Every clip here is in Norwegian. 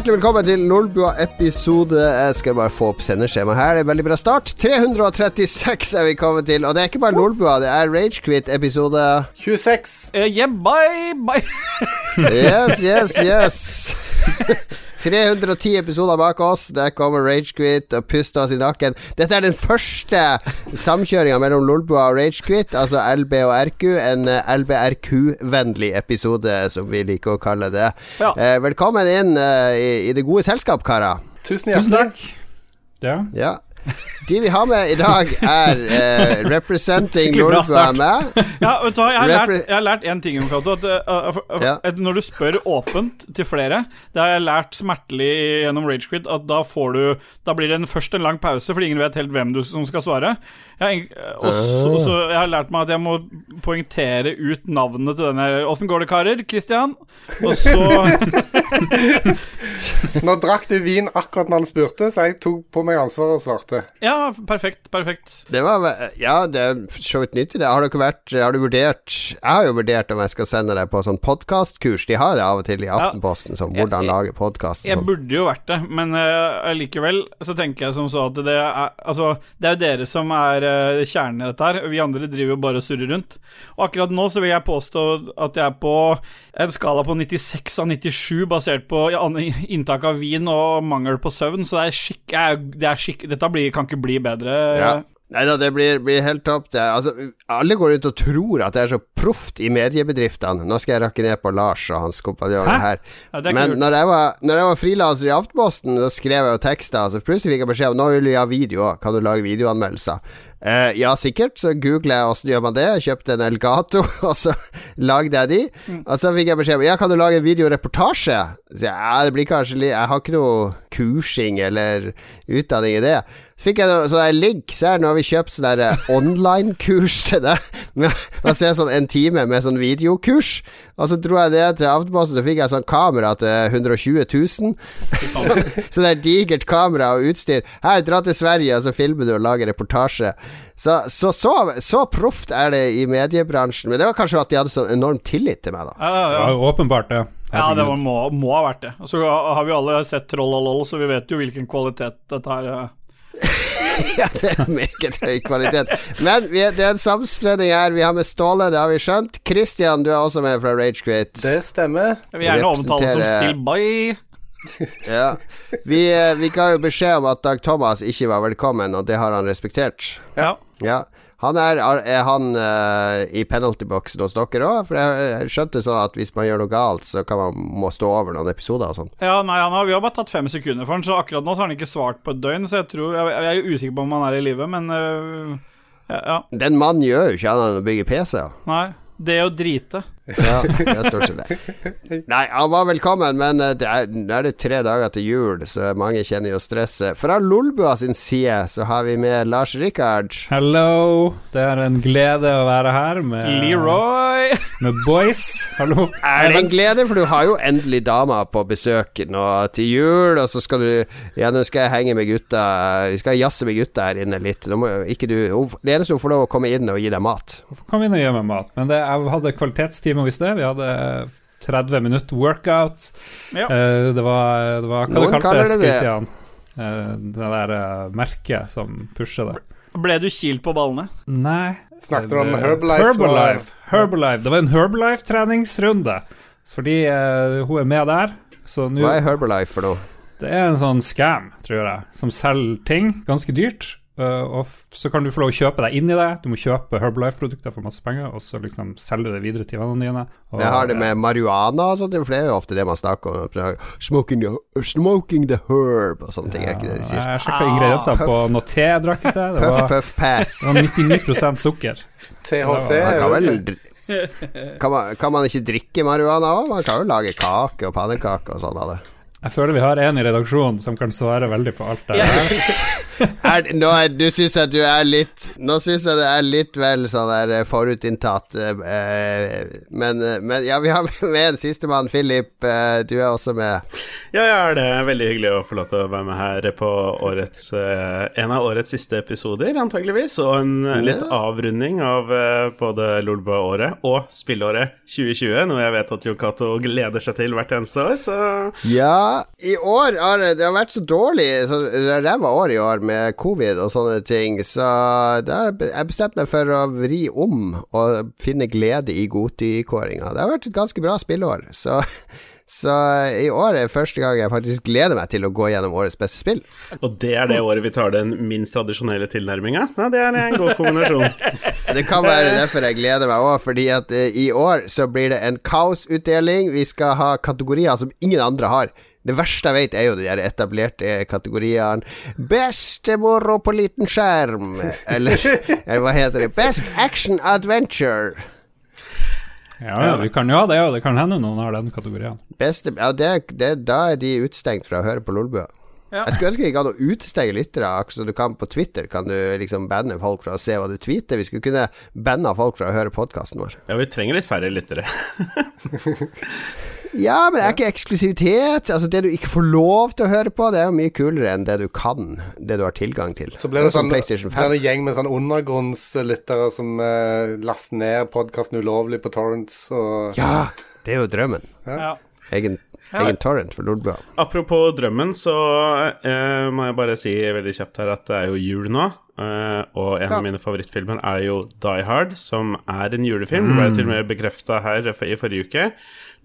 Eh, hjertelig velkommen til Lolbua episode Jeg skal bare få opp sendeskjemaet her. Det er veldig bra start. 336 er vi kommet til. Og det er ikke bare Lolbua, det er Ragequit episode 26. Uh, yeah, bye, bye. Yes, yes, yes. 310 episoder bak oss. Der kommer Ragequit og puster oss i nakken. Dette er den første samkjøringa mellom Lolbua og Ragequit, altså LB og RQ. En eh, LBRQ-vennlig episode, som vi liker å kalle det. Ja. Eh, velkommen inn eh, i, i det gode selskap, karer. Tusen hjertelig takk. Ja. Ja. De vi har med i dag, er uh, representing med. Ja, vet du hva, jeg har lært, jeg har lært en ting om Cato. At, uh, uh, Ja. når du spør åpent til flere, det har jeg lært smertelig gjennom Ragequid, at da får du Da blir det en, først en lang pause, fordi ingen vet helt hvem du som skal svare. Jeg også, også, og så, Ah. jeg har lært meg at jeg må poengtere ut navnet til denne. Åssen går det, karer? Christian? Og så Nå drakk du vin akkurat når han spurte, så jeg tok på meg ansvaret og svarte. Ja, perfekt. Perfekt. Det var Ja, det er så vidt i det. Har dere vært Har du vurdert Jeg har jo vurdert om jeg skal sende deg på sånn podkastkurs. De har det av og til i Aftenposten, som Jeg- hvordan jeg- lage podkast Jeg sånn. burde jo vært det, men uh, likevel så tenker jeg som så at det er Altså, det er jo dere som er eh, kjernen i dette her. Vi andre driver jo bare og surrer rundt. Og akkurat nå så vil jeg påstå at jeg er på en skala på 96 av 97, basert på inntak av vin og mangel på søvn, så det er skikk... Det er skikk dette blir, kan ikke bli bedre. Ja. Nei da, det blir, blir helt topp. Altså, alle går ut og tror at det er så proft i mediebedriftene. Nå skal jeg rakke ned på Lars og hans kompanjonger her. Ja, det Men når jeg var, når jeg var frilanser i Aftenposten, så skrev jeg jo tekster. Så plutselig fikk jeg beskjed om nå vil vi ha video. Kan du lage videoanmeldelser? Uh, ja, sikkert. Så googla jeg åssen gjør man det. Jeg kjøpte en Elgato, og så lagde jeg de. Mm. Og så fikk jeg beskjed om ja, kan du lage en videoreportasje? Så jeg, ja, det blir kanskje Jeg har ikke noe kursing eller utdanning i det. Så fikk jeg noe sånn der link, Se her nå har vi kjøpt sånn der eh, online-kurs til deg. Man ser sånn en time med sånn videokurs. Og så dro jeg det til Aftenposten, så fikk jeg sånn kamera til 120 000. Sånn, der digert kamera og utstyr. Her, dra til Sverige, og så filmer du og lager reportasje. Så så, så, så proft er det i mediebransjen. Men det var kanskje at de hadde sånn enorm tillit til meg, da. Ja, ja, ja. åpenbart, det. ja det var, må, må ha vært det. Og så har vi alle sett Troll og Loll, så vi vet jo hvilken kvalitet dette her er. Ja, det er meget høy kvalitet. Men vi, det er en samspenning her. Vi har med Ståle, det har vi skjønt. Christian, du er også med fra Ragequit. Det stemmer. Jeg vil gjerne omtale det som Still. Ja. Vi, eh, vi ga jo beskjed om at Dag Thomas ikke var velkommen, og det har han respektert. Ja. Ja. Han er, er han uh, i penaltyboxen hos dere òg? For jeg, jeg skjønte sånn at hvis man gjør noe galt, så kan man må stå over noen episoder og sånn. Ja, nei, han har, Vi har bare tatt fem sekunder for han, så akkurat nå så har han ikke svart på et døgn. Så jeg tror Jeg, jeg er usikker på om han er i live, men uh, ja, ja. Den mannen gjør jo ikke annet enn å bygge PC-er. Nei. Det å drite. Ja, det er stort sett det. Nei, han var velkommen, men eh, det er, nå er det tre dager til jul, så mange kjenner jo stresset. Fra Lolbua sin side så har vi med Lars Rikard. Hello. Det er en glede å være her med, Leroy! med boys. Hallo. Er det en glede, for du har jo endelig dama på besøk nå til jul, og så skal du Ja, nå skal jeg henge med gutta Vi skal jazze med gutta her inne litt. Nå må ikke du Det eneste hun får lov å komme inn og gi deg mat. Hvorfor komme inn og gi meg mat? Men det, jeg hadde kvalitetstime i sted. Vi hadde 30 minutter workout. Ja. Eh, det var, det var Hva Noen kaller kaltes det det. Christian? Eh, det der eh, merket som pusher det. Ble du kilt på ballene? Nei Snakket du om Herbalife? Herbalife. Herbalife. Det var en Herbalife-treningsrunde. Fordi uh, hun er med der. Så nå Hva er Herbalife for noe? Det er en sånn scam, tror jeg, som selger ting ganske dyrt. Eh, og f så kan du få lov å kjøpe deg inn i det. Du må kjøpe Herbalife-produkter for masse penger, og så liksom selger du det videre til vennene dine. Og, Jeg har det med marihuana og sånt, for det er jo ofte det man snakker om. Smoking the, smoking the herb og sånne ting, er ikke det de sier? Jeg sjekka ingrediensene på noe te jeg drakk i sted. Det Puff, var, puff, pass. det var 99% sukker. THC. Er jo kan man, kan man ikke drikke marihuana òg? Man kan jo lage kake og pannekaker og sånn av det. Jeg føler vi har en i redaksjonen som kan svare veldig på alt det her. Er, nå er, du syns at du er litt Nå syns jeg det er litt vel sånn der eh, forutinntatt. eh, men, eh, men ja, vi har med en sistemann. Philip, eh, du er også med. Ja, ja, det er veldig hyggelig å få lov til å være med her på årets, eh, en av årets siste episoder, antageligvis. Og en litt avrunding av både Lolbua-året og spillåret 2020, noe jeg vet at Jon Cato gleder seg til hvert eneste år, så Ja, i år har det, har vært så dårlig så ræva år i år med covid og sånne ting, så har jeg bestemt meg for å vri om og finne glede i Goti-kåringa. Det har vært et ganske bra spillår, så så i år er det første gang jeg faktisk gleder meg til å gå gjennom årets beste spill. Og det er det året vi tar den minst tradisjonelle tilnærminga? Ja, det er en god kombinasjon. Det kan være derfor jeg gleder meg òg, fordi at eh, i år så blir det en kaosutdeling. Vi skal ha kategorier som ingen andre har. Det verste jeg vet, er jo de der etablerte kategoriene. 'Bestemoro på liten skjerm, eller, eller hva heter det? Best action adventure. Ja, ja, vi kan jo ha det, og det kan hende noen har den kategorien. Beste Ja, det, det, da er de utestengt fra å høre på Lolbua. Ja. Jeg skulle ønske vi kan utestenge lyttere, akkurat som du kan på Twitter. Kan du liksom banne folk fra å se hva du tweeter? Vi skulle kunne banne folk fra å høre podkasten vår. Ja, vi trenger litt færre lyttere. Ja, men det er ikke eksklusivitet. Altså Det du ikke får lov til å høre på, det er jo mye kulere enn det du kan. Det du har tilgang til. Så blir det, sånn, blir det en gjeng med sånn undergrunnslyttere som eh, laster ned podkasten ulovlig på torrents og Ja, det er jo drømmen. Ja. Egen, Ja. egen torrent for Lolbua. Apropos drømmen, så eh, må jeg bare si veldig kjapt her at det er jo jul nå. Uh, og en Ja. av mine favorittfilmer er jo Die Hard, som er en julefilm. Det ble jo til og med bekrefta her i forrige uke.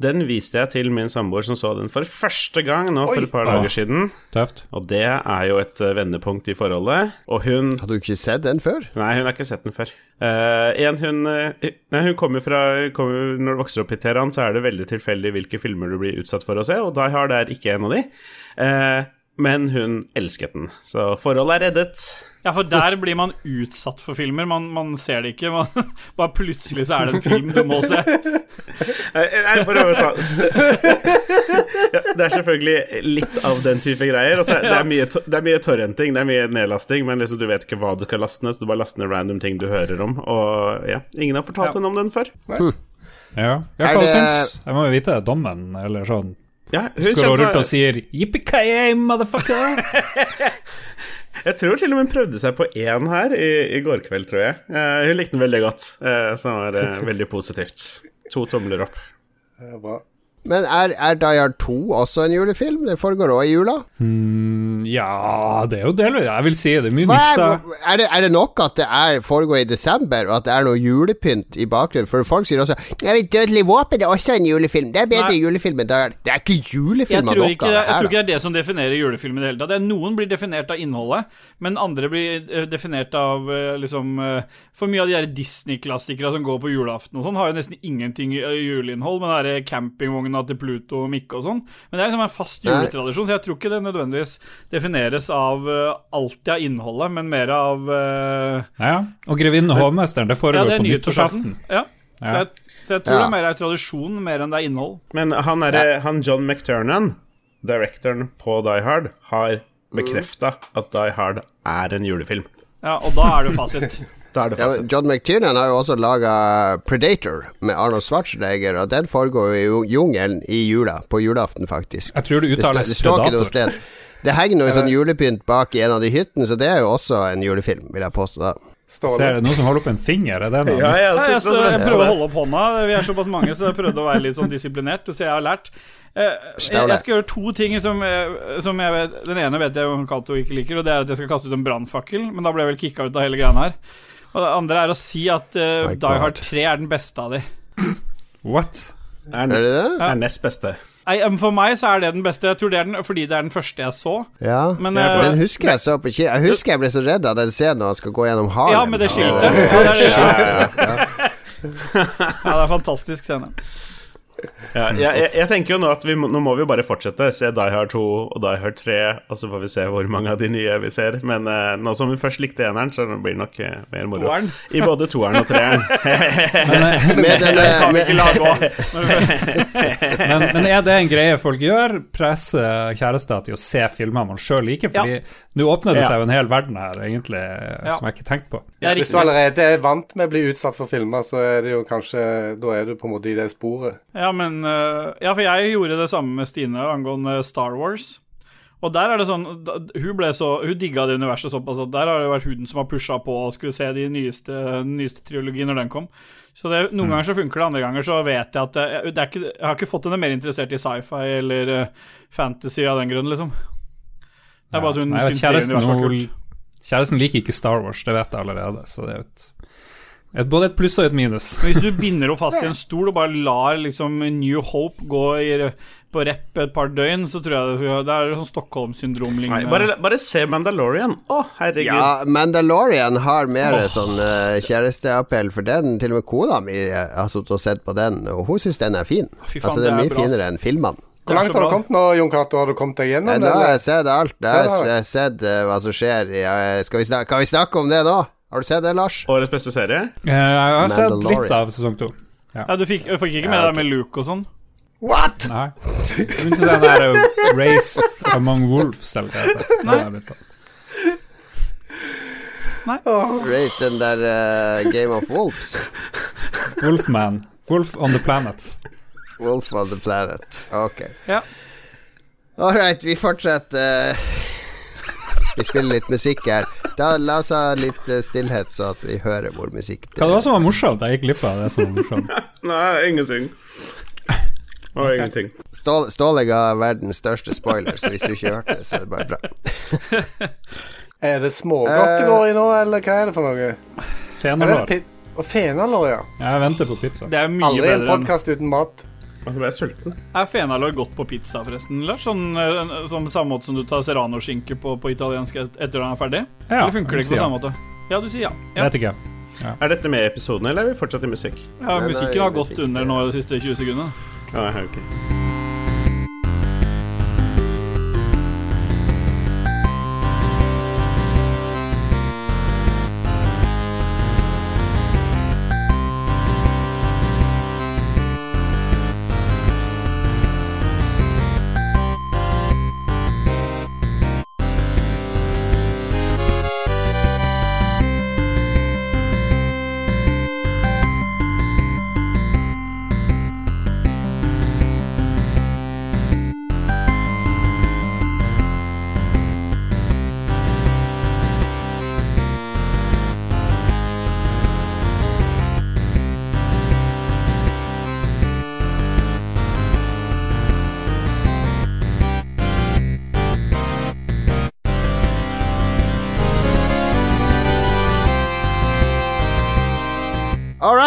Den viste jeg til min samboer, som så den for første gang nå for et par dager siden. Tøft. Og det er jo et eh, vendepunkt i forholdet. Og hun Hadde du ikke sett den før? Nei, hun har ikke sett den før. Uh, en, hun, uh, nei, hun kommer fra kommer, Når du vokser opp i Teheran, så er det veldig tilfeldig hvilke filmer du blir utsatt for å se, og Die Hard er ikke en av de. Eh, men hun elsket den, så forholdet er reddet. Ja, for der blir man utsatt for filmer. Man, man ser det ikke. Man, bare plutselig så er det en film du må se. Nei, bare vent ja, det er selvfølgelig litt av den type greier. Altså, det, er mye, det er mye torrenting, det er mye nedlasting, men liksom, du vet ikke hva du skal laste ned, så du bare laster ned random ting du hører om. Og ja, ingen har fortalt Ja. henne om den før. Nei. ja hva syns Jeg må jo vite dommen, eller sånn. Ja, hun Går kjempe... rundt og sier motherfucker'? Jeg tror til og med hun prøvde seg på én her i, i går kveld, tror jeg. Uh, hun likte den veldig godt, Så som var uh, veldig positivt. To tomler opp. eh, bra. Men er, er Die Hard 2 også en julefilm? Det foregår òg i jula? Mm, ja, det er jo det. Jeg vil si det er mye nisser. er, er, det, er det nok at det er, foregår i desember, og at det er noe julepynt i bakgrunnen? For folk sier også Jeg vet, 'Dødelig våpen' er også en julefilm. Det er bedre Nei. julefilm enn Die Hard. Det er ikke julefilm av noe av det jeg tror ikke det er det som definerer julefilm i det hele tatt. Noen blir definert av innholdet, men andre blir eh, definert av eh, liksom eh, For mye av de der Disney-klassikere som går på julaften og sånn, har jo nesten ingenting i juleinnhold, men det er campingvogna til Pluto og Mikke og sånn. Men det er liksom en fast juletradisjon, så jeg tror ikke det nødvendigvis defineres av uh, alltid av innholdet, men mer av uh, Ja, og 'Grevinnen og hovmesteren' det Ja, foregår det er på nyttårsaften. Ja. Så, jeg, så jeg tror Ja. det er mer er tradisjon mer enn det er innhold. Men han, er, han John McTernan, directoren på Die Hard, har bekrefta at Die Hard er en julefilm. Ja, Og da er det fasit. Da er det Ja, fasit. John McTiernan har jo også laga Predator med Arnold Schwarzenegger, og den foregår jo i jungelen i jula, på julaften, faktisk. Jeg tror det Det, uttales det står ikke noe predator. sted. Det henger noe sånn julepynt bak i en av de hyttene, så det er jo også en julefilm, vil jeg påstå da. Ser du noen som holder opp en finger? Er det noe? Ja, jeg jeg, jeg, jeg prøver å holde opp hånda. Vi er såpass mange, så jeg prøvde å være litt sånn disiplinert. Så jeg har lært. Eh, Jeg, jeg skal gjøre to ting som, som jeg vet Den ene vet jeg jo Cato ikke liker, og det er at jeg skal kaste ut en brannfakkel. Men da ble jeg vel kicka ut av hele greia her. Og det andre er å si at uh, My Die Hard God. 3 er den beste av de. What? Er, Er det det? er nest beste. Nei, For meg så er det den beste. Jeg tror det er den fordi det er den første jeg så. Ja. Men, eh, Den husker jeg så på ki- Jeg husker jeg ble så redd av den scenen når han skal gå gjennom Harlem. Ja, med det skiltet. Ja, Ja, det er det. ja. Ja, det er en fantastisk scene. Ja, jeg, jeg, jeg tenker jo nå at vi må, nå må vi jo bare fortsette. Se Die Hard 2 og Die Hard 3, og så får vi se hvor mange av de nye vi ser. Men uh, nå som vi først likte eneren, så blir det nok uh, mer moro. Toeren. I både toeren og treeren. Men, eh, men, men er det en greie folk gjør? Presse kjærester til å se filmer man sjøl liker? Fordi nå åpner det seg jo en hel verden her, egentlig, som jeg ikke tenkte på. Det er Hvis du allerede er vant med å bli utsatt for filmer, så er det jo kanskje Da er du på en måte i det sporet. Ja, men øh, Ja, for jeg gjorde det samme med Stine angående Star Wars. Og der er det sånn Hun ble så Hun digga det universet såpass at der har det vært hun som har pusha på og skulle se de nyeste, den nyeste triologien når den kom. Så det, Noen ganger så funker det, andre ganger så vet jeg at det, det er ikke, Jeg har ikke fått henne mer interessert i sci-fi eller øh, fantasy av den grunn, liksom. Det er bare at hun ja. syns kjæresten, universet var kult. kjæresten liker ikke Star Wars, det vet jeg allerede. Så det er jo et, et, både et pluss og et minus. Men Hvis du binder henne fast i en stol og bare lar liksom New Hope gå i, på rep et par døgn, så tror jeg det, det er sånn Stockholm-syndrom-lignende. bare, bare se Mandalorian. Å, herregud. ja, Mandalorian har mer sånn uh, kjæresteappell for den. Til og med kona mi eh, har sittet og sett på den, og hun syns den er fin. Fy faen, altså, det er det er mye bra, finere enn filmene. Det Hvor langt har du kommet nå, Jon Cato? Har du kommet deg gjennom gjennom Nå det? har jeg sett alt. Jeg har, det sett eh, hva som skjer eh, skal vi snakke, Kan vi snakke om det nå? Har du sett det, Lars? Årets beste serie? Eh, Jeg har sett litt av sesong to. Ja, du fikk, fikk ikke med Ja, deg med Luke og sånn? What?! Nei. Begynte den der uh, Raised Among Wolves, eller hva det heter. Nei. jeg. Rate den der uh, Game of Wolves. Wolfman. Wolf on the Planet. Wolf of the Planet. Ok. Ja. All right, vi fortsetter. Vi spiller litt musikk her. Da La oss ha litt eh, stillhet, så at vi hører hvor musikk det Hva var det som var morsomt? Jeg gikk glipp av det som var morsomt. Nei, ingenting. Og ingenting. Ståle, Ståle ga verdens største spoiler, så hvis du ikke hørte det, så er det bare bra. Er det smågodt det går i nå, eller hva er det for noe? Fenalår. og fenalår, ja. Jeg venter på pizza. Det er mye Aldri en bedre enn podkast uten mat. Nå ble jeg sulten. Er fenalår godt på pizza, forresten? Eller? Sånn, eh, sånn samme måte som du tar serranoskinke på, på italiensk etter etter den er ferdig? Ja, Eller funker det ikke på samme måte? Ja, du sier ja. ja. Vet ikke. Er dette med i episoden, eller er vi fortsatt i musikk? ja musikken har gått musikk. under nå de siste 20 sekundene. Ja, ok.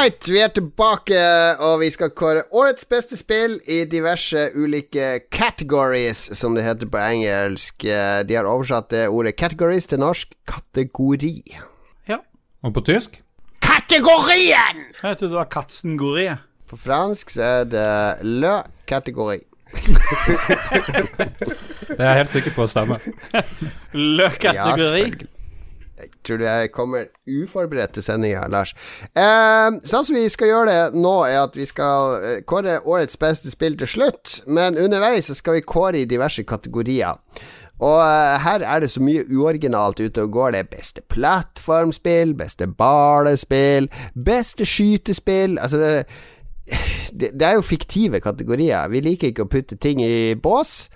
Right, vi er tilbake, og vi skal kåre årets beste spill i diverse ulike categories, som det heter på engelsk. Eh, De har oversatt det ordet categories til norsk kategori. Ja. Og på tysk? Kategorien! Jeg trodde det var Katzengori. På fransk så er det le kategori. Det er jeg helt sikker på å stemme. Le kategori. selvfølgelig. Jeg tror jeg kommer uforberedt til sendinga, Lars. Eh, sånn som vi skal gjøre det nå, er at vi skal eh, kåre årets beste spill til slutt. Men underveis så skal vi kåre i diverse kategorier. Og eh, her er det så mye uoriginalt ute og går. Det er beste plattformspill, beste balespill, beste skytespill Altså, det, det, det er jo fiktive kategorier. Vi liker ikke å putte ting i bås.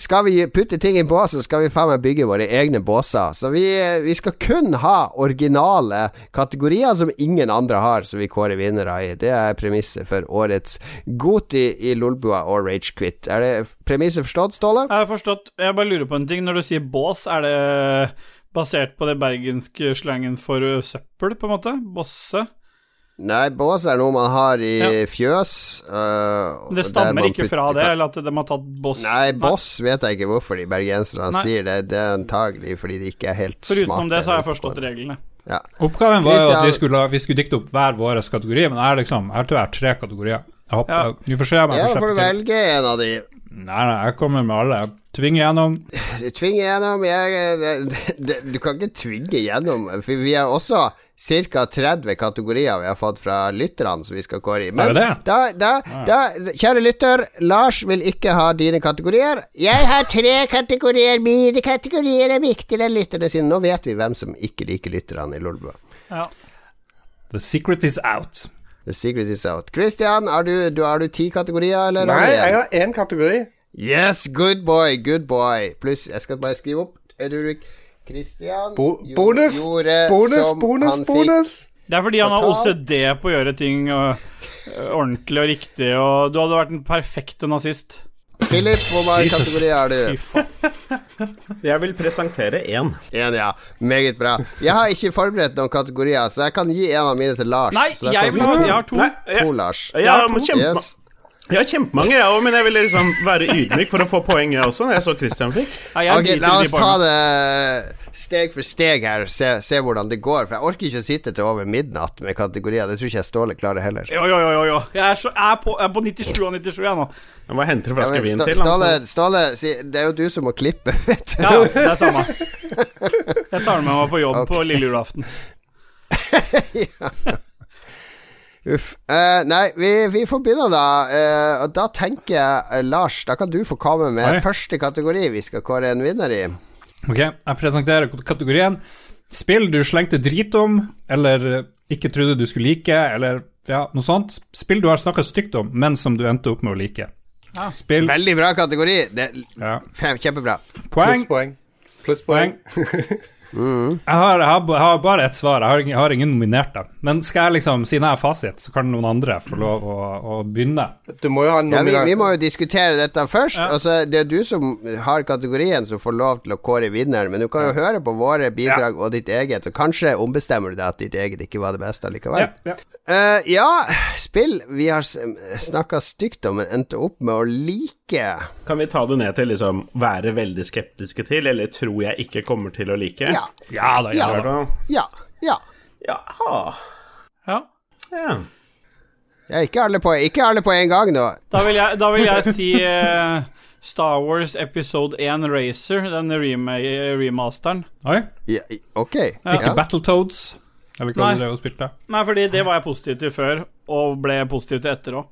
Skal vi putte ting i bås, så skal vi faen meg bygge våre egne båser. Så vi, vi skal kun ha originale kategorier som ingen andre har, som vi kårer vinnere i. Det er premisset for årets Goti i Lolbua og Ragequit. Er det premisset forstått, Ståle? Jeg har forstått. Jeg bare lurer på en ting. Når du sier bås, er det basert på det bergenske slangen for søppel, på en måte? Bosse? Nei, bås er noe man har i Ja. fjøs. Uh, Det stammer ikke fra det, eller at de har tatt boss? Nei, boss vet jeg ikke hvorfor de bergenserne Nei. sier det. Det er antagelig fordi de ikke er helt For smarte. utenom det, så har jeg forstått reglene. Ja. Oppgaven var jo at vi skulle, vi skulle dikte opp hver vår kategori, men jeg, liksom, jeg tror jeg har tre kategorier. Jeg håper, Ja. Får se om jeg Ja, får da får du slippe til. velge en av de. Nei, nei, jeg kommer med alle. Tving gjennom. Tving gjennom jeg, det, det, Du kan ikke tvinge gjennom, for vi har også ca. 30 kategorier vi har fått fra lytterne som vi skal kåre i. Men det det? Da, da, da, kjære lytter, Lars vil ikke ha dine kategorier. Jeg har tre kategorier, mine kategorier er viktigere enn lytterne sine. Nå vet vi hvem som ikke liker lytterne i Lolbua. Ja. The secret is out. The secret is out. Christian, har du, du, du ti kategorier, eller? Nei, jeg har én kategori. Yes, good boy, good boy. Pluss, jeg skal bare skrive opp. Er du Christian Bo bonus, gjorde bonus, som bonus, han fikk. Det er fordi han har OCD på å gjøre ting og, øh, ordentlig og riktig, og du hadde vært den perfekte nazist. Philip, hvor mange kategorier har du? Jeg vil presentere én. En, ja. Meget bra. Jeg har ikke forberedt noen kategorier, så jeg kan gi en av mine til Lars. Nei, jeg vil ha Jeg har to. Nei, jeg, To, Lars. jeg, har to. Yes. Har kjempemange, jeg òg, men jeg ville liksom være ydmyk for å få poeng, jeg også, når jeg så Christian fikk. Ja, jeg Ok, la oss ta det steg for steg her, se, se hvordan det går. For jeg orker ikke å sitte til over midnatt med kategorier. Det tror ikke jeg Ståle klarer heller. Jo, jo, jo, jo. Jeg er, så, jeg er, på, jeg er på 97 av 97 jeg nå. Jeg må hente en flaske ja, vin til. Ståle, Altså. Ståle si, det er jo du som må klippe, vet du. Ja, det er samme. Jeg tar den med meg på jobb på lille julaften. Uff. Uh, nei, vi, vi får begynne, da. Uh, og da tenker jeg, Lars, da kan du få komme med Oi. første kategori vi skal kåre en vinner i. Ok, jeg presenterer kategorien Spill du slengte drit om, eller eh, ikke trodde du skulle like, eller ja, noe sånt. Spill du har snakka stygt om, men som du endte opp med å like. Spill Veldig bra kategori. Det, ja. kjempebra. Poeng. Plusspoeng. Plusspoeng. Jeg har, jeg, har, jeg har bare ett svar, jeg har, ingen- jeg har ingen nominerte. Men skal jeg liksom, siden jeg har fasit, så kan noen andre få lov å, å begynne. Du må jo ha Ja, vi, vi må jo diskutere dette først. Ja. Altså, det er du som har kategorien som får lov til å kåre vinneren, men du kan jo høre på våre bidrag og ditt eget, og kanskje ombestemmer du deg at ditt eget ikke var det beste likevel. Ja, ja. Eh, ja, spill vi har snakka stygt om, men endte opp med å like. Kan vi ta det ned til liksom være veldig skeptiske til, eller tror jeg ikke kommer til å like? Ja. ja da, ja, Ja. da. Ja. Ja. Ja. Ja. Ja. ja ikke, alle på, ikke alle på en gang nå. Da vil jeg, da vil jeg si uh, Star Wars episode 1 Racer, den rema remasteren. Oi, Ja, ok. ikke Ja. Battletoads, eller hva Nei. Nei, fordi det var jeg positiv til før, og ble positiv til etter òg.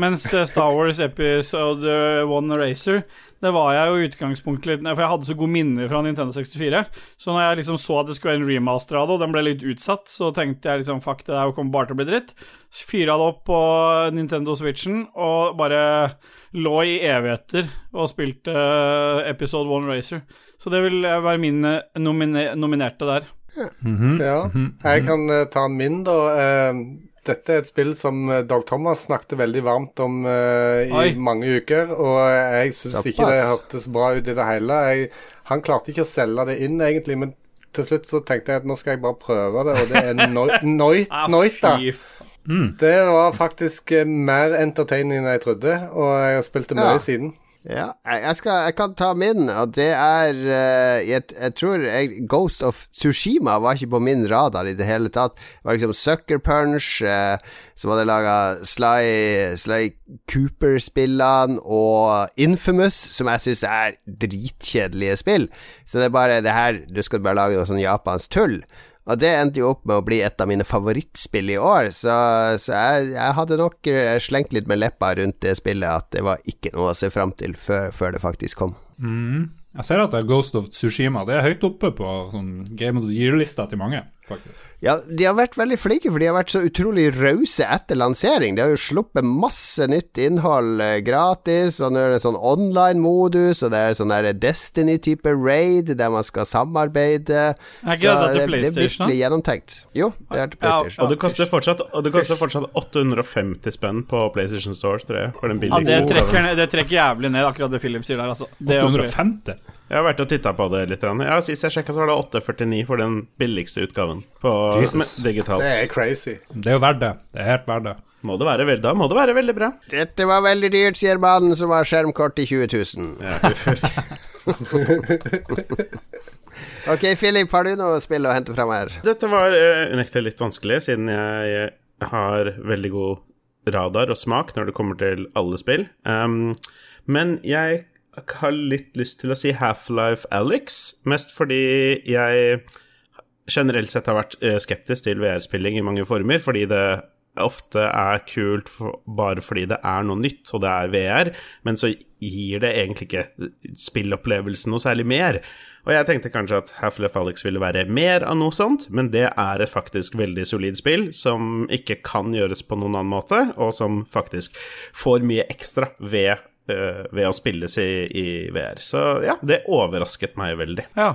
Mens eh, Star Wars episode 1 Racer, det var jeg jo i utgangspunktet litt For jeg hadde så gode minner fra Nintendo 64. Så når jeg liksom så at det skulle være en remaster av det, og den ble litt utsatt, så tenkte jeg liksom fuck, det der kommer bare til å bli dritt. Så Fyra det opp på Nintendo Switchen og bare lå i evigheter og spilte eh, episode 1 Racer. Så det vil være min eh, nomine nominerte der. Ja. Jeg kan ta min, da. Eh, dette er et spill som eh, Dag Thomas snakket veldig varmt om uh, i Oi. mange uker, og jeg syns ikke det hørtes bra ut i det hele. Jeg, han klarte ikke å selge det inn, egentlig, men til slutt så tenkte jeg at nå skal jeg bare prøve det, og det er Ah, Noita. mm. Det var faktisk eh, mer entertaining enn jeg trodde, og jeg har spilt det mye Ja. siden. Ja, jeg, skal, jeg kan ta min, og det er eh, jeg, jeg tror jeg, Ghost of Tsushima var ikke på min radar i det hele tatt. Det var liksom Sucker Punch, eh, som hadde laga Sly, Sly Cooper-spillene, og Infamous, som jeg syns er dritkjedelige spill. Så det er bare det her Du skal bare lage noe sånn japansk tull. Og det endte jo opp med å bli et av mine favorittspill i år, så, så jeg, jeg hadde nok eh, slengt litt med leppa rundt det spillet at det var ikke noe å se fram til før, før det faktisk kom. Jeg ser at det er Ghost of Tsushima. Det er høyt oppe på sånn Game of the Year-lista til mange, faktisk. Ja, de har vært veldig flinke, for de har vært så utrolig rause etter lansering. De har jo sluppet masse nytt innhold eh, gratis, og nå er det sånn online-modus, og det er sånn Destiny-type raid der man skal samarbeide. Er ikke det til det, det er virkelig gjennomtenkt. Jo, det er til Ja, PlayStation. Og det koster fortsatt, og det koster fortsatt 850 spenn på PlayStation Store, tror jeg. For den Ja, det trekker, det trekker jævlig ned, akkurat det Philip sier der, altså. Det er 850? Jeg har vært og titta på det litt. Ja, Sist jeg sjekka, så var det 849 for den billigste utgaven på Jesus. digitalt. Det er crazy. Det er jo verdt det. Det er helt verdt det. Må det være, veldig, da må det være veldig bra. Dette var veldig dyrt, sier mannen som har skjermkort til 20 000. Ja. Ok, Philip, har du noe spill å hente fram her? Dette var uh, unektelig litt vanskelig, siden jeg har veldig god radar og smak når det kommer til alle spill. Um, men jeg har litt lyst til å si Half-Life Alex, mest fordi jeg generelt sett har vært eh, skeptisk til VR-spilling i mange former, fordi det ofte er kult for, bare fordi det er noe nytt, og det er VR, men så gir det egentlig ikke spillopplevelsen noe særlig mer. Og jeg tenkte kanskje at Half-Life Alex ville være mer av noe sånt, men det er et faktisk veldig solid spill som ikke kan gjøres på noen annen måte, og som faktisk får mye ekstra ved, ved å spilles i, i VR. Så ja, det overrasket meg veldig. Ja.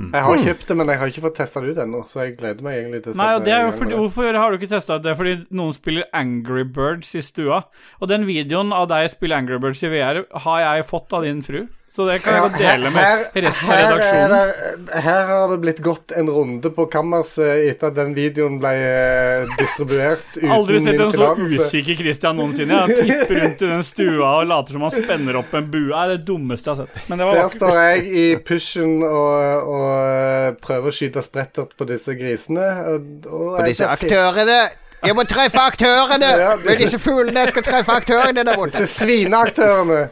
Jeg har kjøpt det, men jeg har ikke fått testa det ut ennå, så jeg gleder meg egentlig til å Nei, sette det er fordi, Hvorfor har du ikke testa det? Fordi noen spiller Angry Birds i stua. Og den videoen av deg spille Angry Birds i VR har jeg fått av din fru. Så det kan jeg godt dele med resten av her, redaksjonen. det, her har det blitt gått en runde på kammerset etter at den videoen ble eh, distribuert uten Aldri sett en så usikker Christian noensinne. Han tipper rundt i den stua og later som han spenner opp en bue. Det er det dummeste jeg har sett. Men det var Der står jeg i pushen og, og eh, prøver å skyte sprettert på disse grisene. Og, og på disse aktørene Jeg må treffe aktørene! Ja, disse fuglene skal treffe aktørene der borte. Disse svineaktørene.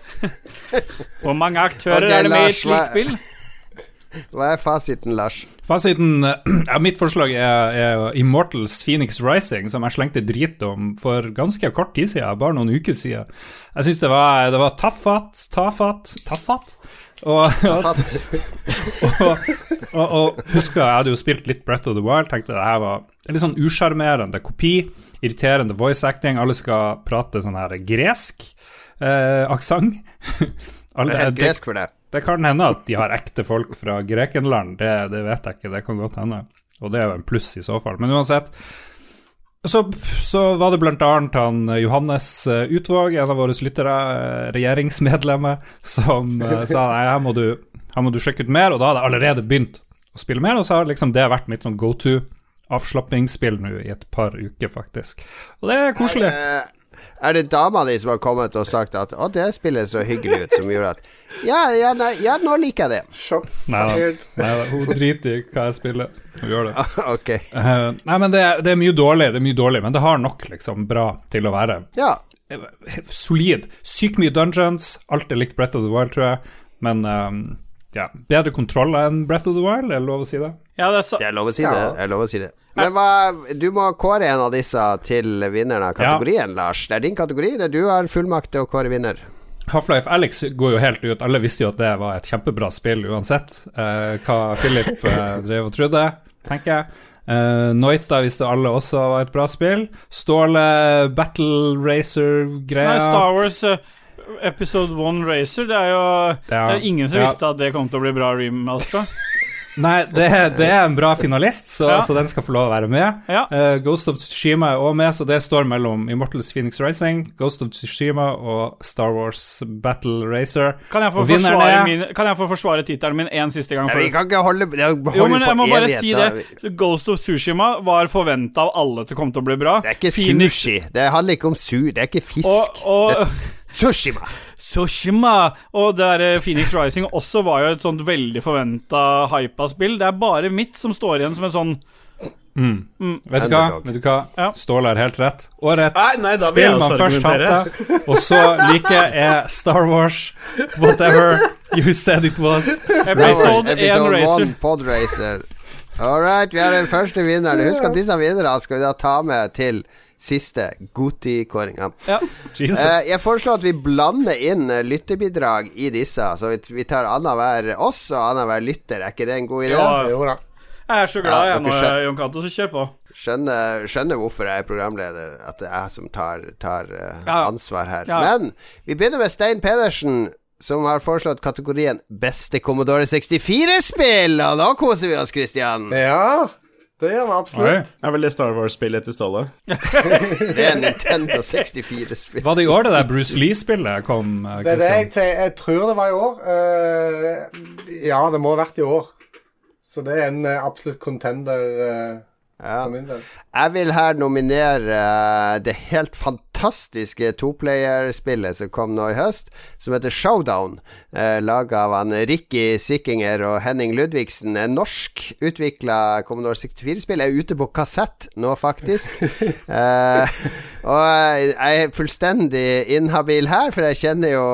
Hvor mange aktører okay, er det med i et slikt spill? Hva er fasiten, Lars? Fasiten ja, Mitt forslag er, er Immortals Phoenix Rising, som jeg slengte drit om for ganske kort tid siden, bare noen uker siden. Jeg syns det var, det var tafatt, tafatt, tafatt. Og, og, og, og, husker jeg hadde jo spilt litt Breath of the Wild, tenkte det her var en litt sånn usjarmerende kopi. Irriterende voice acting. Alle skal prate sånn her gresk eh, aksent. Gresk for det. det kan hende at de har ekte folk fra Grekenland, det, det vet jeg ikke, det kan godt hende. Og det er jo en pluss i så fall. Men uansett, så, så var det blant annet han eh, Johannes eh, Utvåg, en av våre lyttere, eh, regjeringsmedlemmer, som sa nei, her må, du, her må du sjekke ut mer, og da hadde jeg allerede begynt å spille mer, og så har liksom det vært mitt sånn go to avslappingsspill nå i et par uker, faktisk. Og det er koselig. Eh, Er det dama di som har kommet og sagt at 'Å, det spillet så hyggelig ut', som gjorde at Ja, ja, nei, ja nå liker jeg det. Shots Nei fired. nei hun driter i hva jeg spiller. Hun gjør det. ok. uh, nei, men det er, det er mye dårlig, det er mye dårlig, men det har nok liksom bra til å være Ja. solid. Sykt mye dungeons, alt er likt Breath of the Wild, tror jeg, men um, ja, bedre kontroll enn Breath of the Wild, er det lov å si det? Ja, det er så... Det er lov å si Ja. det. Det er lov å si det. Men hva, du må kåre en av disse til vinneren av kategorien, Lars. Det er din kategori. Det er du har fullmakt til å kåre vinner. Half-Life Alex går jo helt ut. Alle visste jo at det var et kjempebra spill uansett eh, hva Philip eh, drev og trodde, tenker jeg. Uh, Noita visste alle også var et bra spill. Ståle, Battle Nei, Racer-greia. Star Wars eh, Episode 1 Racer, det er jo Det er ingen som ja. visste at det kom til å bli bra remastera. Nei, det, det er en bra finalist, så, Ja. så den skal få lov å være med. Ja. Uh, Ghost of Tsushima er også med, så det står mellom Immortals Phoenix Rising, Ghost of Tsushima og Star Wars Battle Racer. Kan jeg få Og forsvare, min, kan jeg få forsvare tittelen min en siste gang? Vi kan ikke holde, det er- holde Jo, men jeg må bare evighet. si det. Ghost of Tsushima var forventa av alle til å komme til å bli bra. Det er ikke Phoenix- sushi. Det handler ikke om su... Det er ikke Og, fisk. og Sushima. Sushima! og det der eh, Phoenix Rising også var jo et sånt veldig forventa hypa spill. Det er bare mitt som står igjen som en sånn Vet du hva? Vet du hva? Ja. Ståle har helt rett. Årets Nei, jeg spill man først hater, og så liker, er Star Wars whatever you said it was. Episode 1 Episode Racer. 1 Podracer. All right, vi har den første vinneren. Husk at disse vinnerne skal vi da ta med til siste Goti-kåringa. Ja. Jesus. Eh, jeg foreslår at vi blander inn eh, lytterbidrag i disse. Så vi, vi tar annenhver oss og annenhver lytter. Er ikke det en god idé? Ja. Jo da. Jeg er så glad Ja, jeg nå. Jon Cato, så kjør på. Skjønner, skjønner hvorfor jeg er programleder, at det er jeg som tar, tar uh, Ja. ansvar her. Ja. Men vi begynner med Stein Pedersen, som har foreslått kategorien Beste Commodore 64-spill. Og da koser vi oss, Christian. Ja, det gjør vi Oi. absolutt. Er vel det Star Wars-spillet til Ståle? Det er Nintendo 64-spill. Var det i år det der Bruce Lee-spillet kom? Christian? Det er det jeg, jeg tror det var i år. Uh, ja, det må ha vært i år. Så det er en uh, absolutt contender Uh, Ja. for min del. Jeg vil her nominere eh, det helt fantastiske toplayerspillet som kom nå i høst, som heter Showdown. Eh, Laga av han Ricky Sikkinger og Henning Ludvigsen. En norsk utvikla Commodore 64-spill. Er ute på kassett nå, faktisk. eh, og jeg er fullstendig inhabil her, for jeg kjenner jo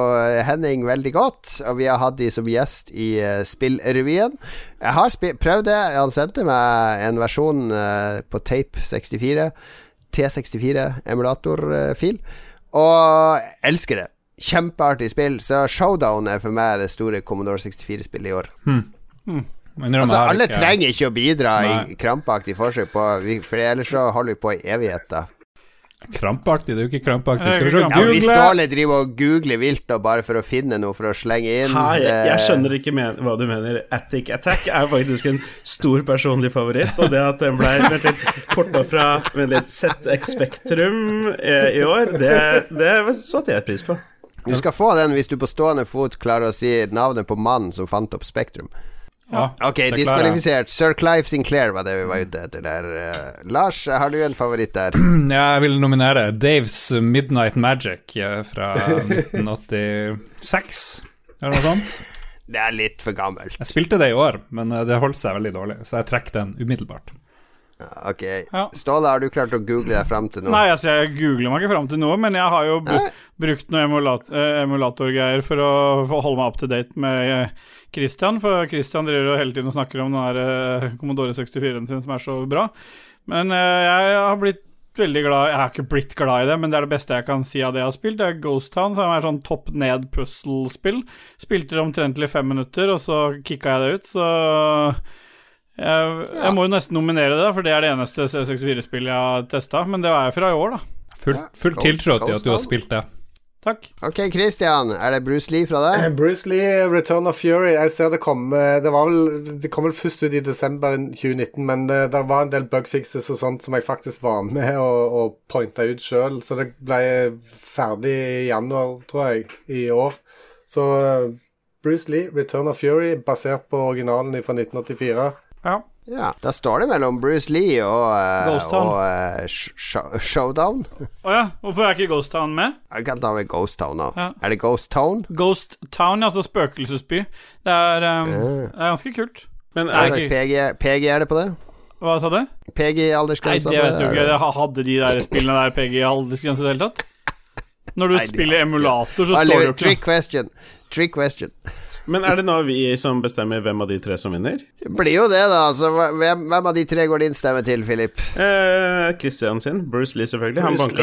Henning veldig godt. Og vi har hatt de som gjest i uh, Spillrevyen. Jeg har prøvd det. Han sendte meg en versjon uh, på tape 64. T64-emulatorfil. Og elsker det. Kjempeartig spill. Så Showdown er for meg det store Commodore 64-spillet i år. Hmm. Hmm. Altså, alle ikke, trenger ikke å bidra nei. i krampaktig forsøk på For ellers så holder vi på i evigheter. Krampaktig? Det er jo ikke krampaktig. Skal vi se Google? Ja, hvis Ståle driver og googler vilt og bare for å finne noe for å slenge inn Hei, jeg, jeg skjønner ikke men, hva du mener. Attic Attack er faktisk en stor personlig favoritt, og det at den ble litt porta fra Med litt ZX Spektrum eh, i år, det, det satte jeg pris på. Du skal få den hvis du på stående fot klarer å si navnet på mannen som fant opp Spektrum. Ja, ok, diskvalifisert. Sir Clive Sinclair var det vi var ute etter der. Uh, Lars, har du en favoritt der? Jeg vil nominere Daves Midnight Magic eh, fra 1986, eller noe sånt. Det er litt for gammelt. Jeg spilte det i år, men eh, det holdt seg veldig dårlig, så jeg trekker den umiddelbart. Ok. Ja. Ståle, har du klart å google deg fram til noe? Nei, altså jeg googler meg ikke fram til noe, men jeg har jo br brukt noe emulat emulatorgreier for å holde meg up to date med Christian, for Christian driver jo hele tiden og snakker om den der uh, Commodore 64-en sin som er så bra. Men uh, jeg har blitt veldig glad Jeg har ikke blitt glad i det, men det er det beste jeg kan si av det jeg har spilt. Det er Ghost Town, som er sånn topp ned puzzle-spill. Spilte det omtrentlig fem minutter, og så kicka jeg det ut, så jeg, jeg må jo nesten nominere det, for det er det eneste C64-spillet jeg har testa. Men det var jeg fra i år, da. Full, full tiltro til at du har spilt det. Takk. Ok, Christian. Er det Bruce Lee fra deg? Bruce Lee, Return of Fury. Jeg ser det kom Det var vel Det kom vel først ut i desember 2019, men det, det var en del bugfixes og sånt som jeg faktisk var med og, og pointa ut sjøl, så det ble ferdig i januar, tror jeg, i år. Så Bruce Lee, Return of Fury, basert på originalen fra 1984. Ja. Ja, Da står det mellom Bruce Lee og, uh, og uh, sh Showdown. Å oh, ja. Hvorfor er ikke Ghost Town med? Jeg kan ta med Ghost Town nå. Ja. Er det Ghost Town? Ghost Town, ja, altså spøkelsesby. Det er, um, uh. det er ganske kult. Men er det ikke PG, PG er det på det? Hva sa du? PG-aldersgrensa? Nei, det vet du ikke. Jeg hadde de der spillene der PG-aldersgrense i det hele tatt? Når du Nei, spiller emulator, så står det jo ikke Trick question. Trick question. Men er det nå vi som bestemmer hvem av de tre som vinner? Det blir jo det, da. Altså, hvem, hvem, av de tre går din stemme til, Philip? Eh, Christian sin. Bruce Lee, selvfølgelig. Bruce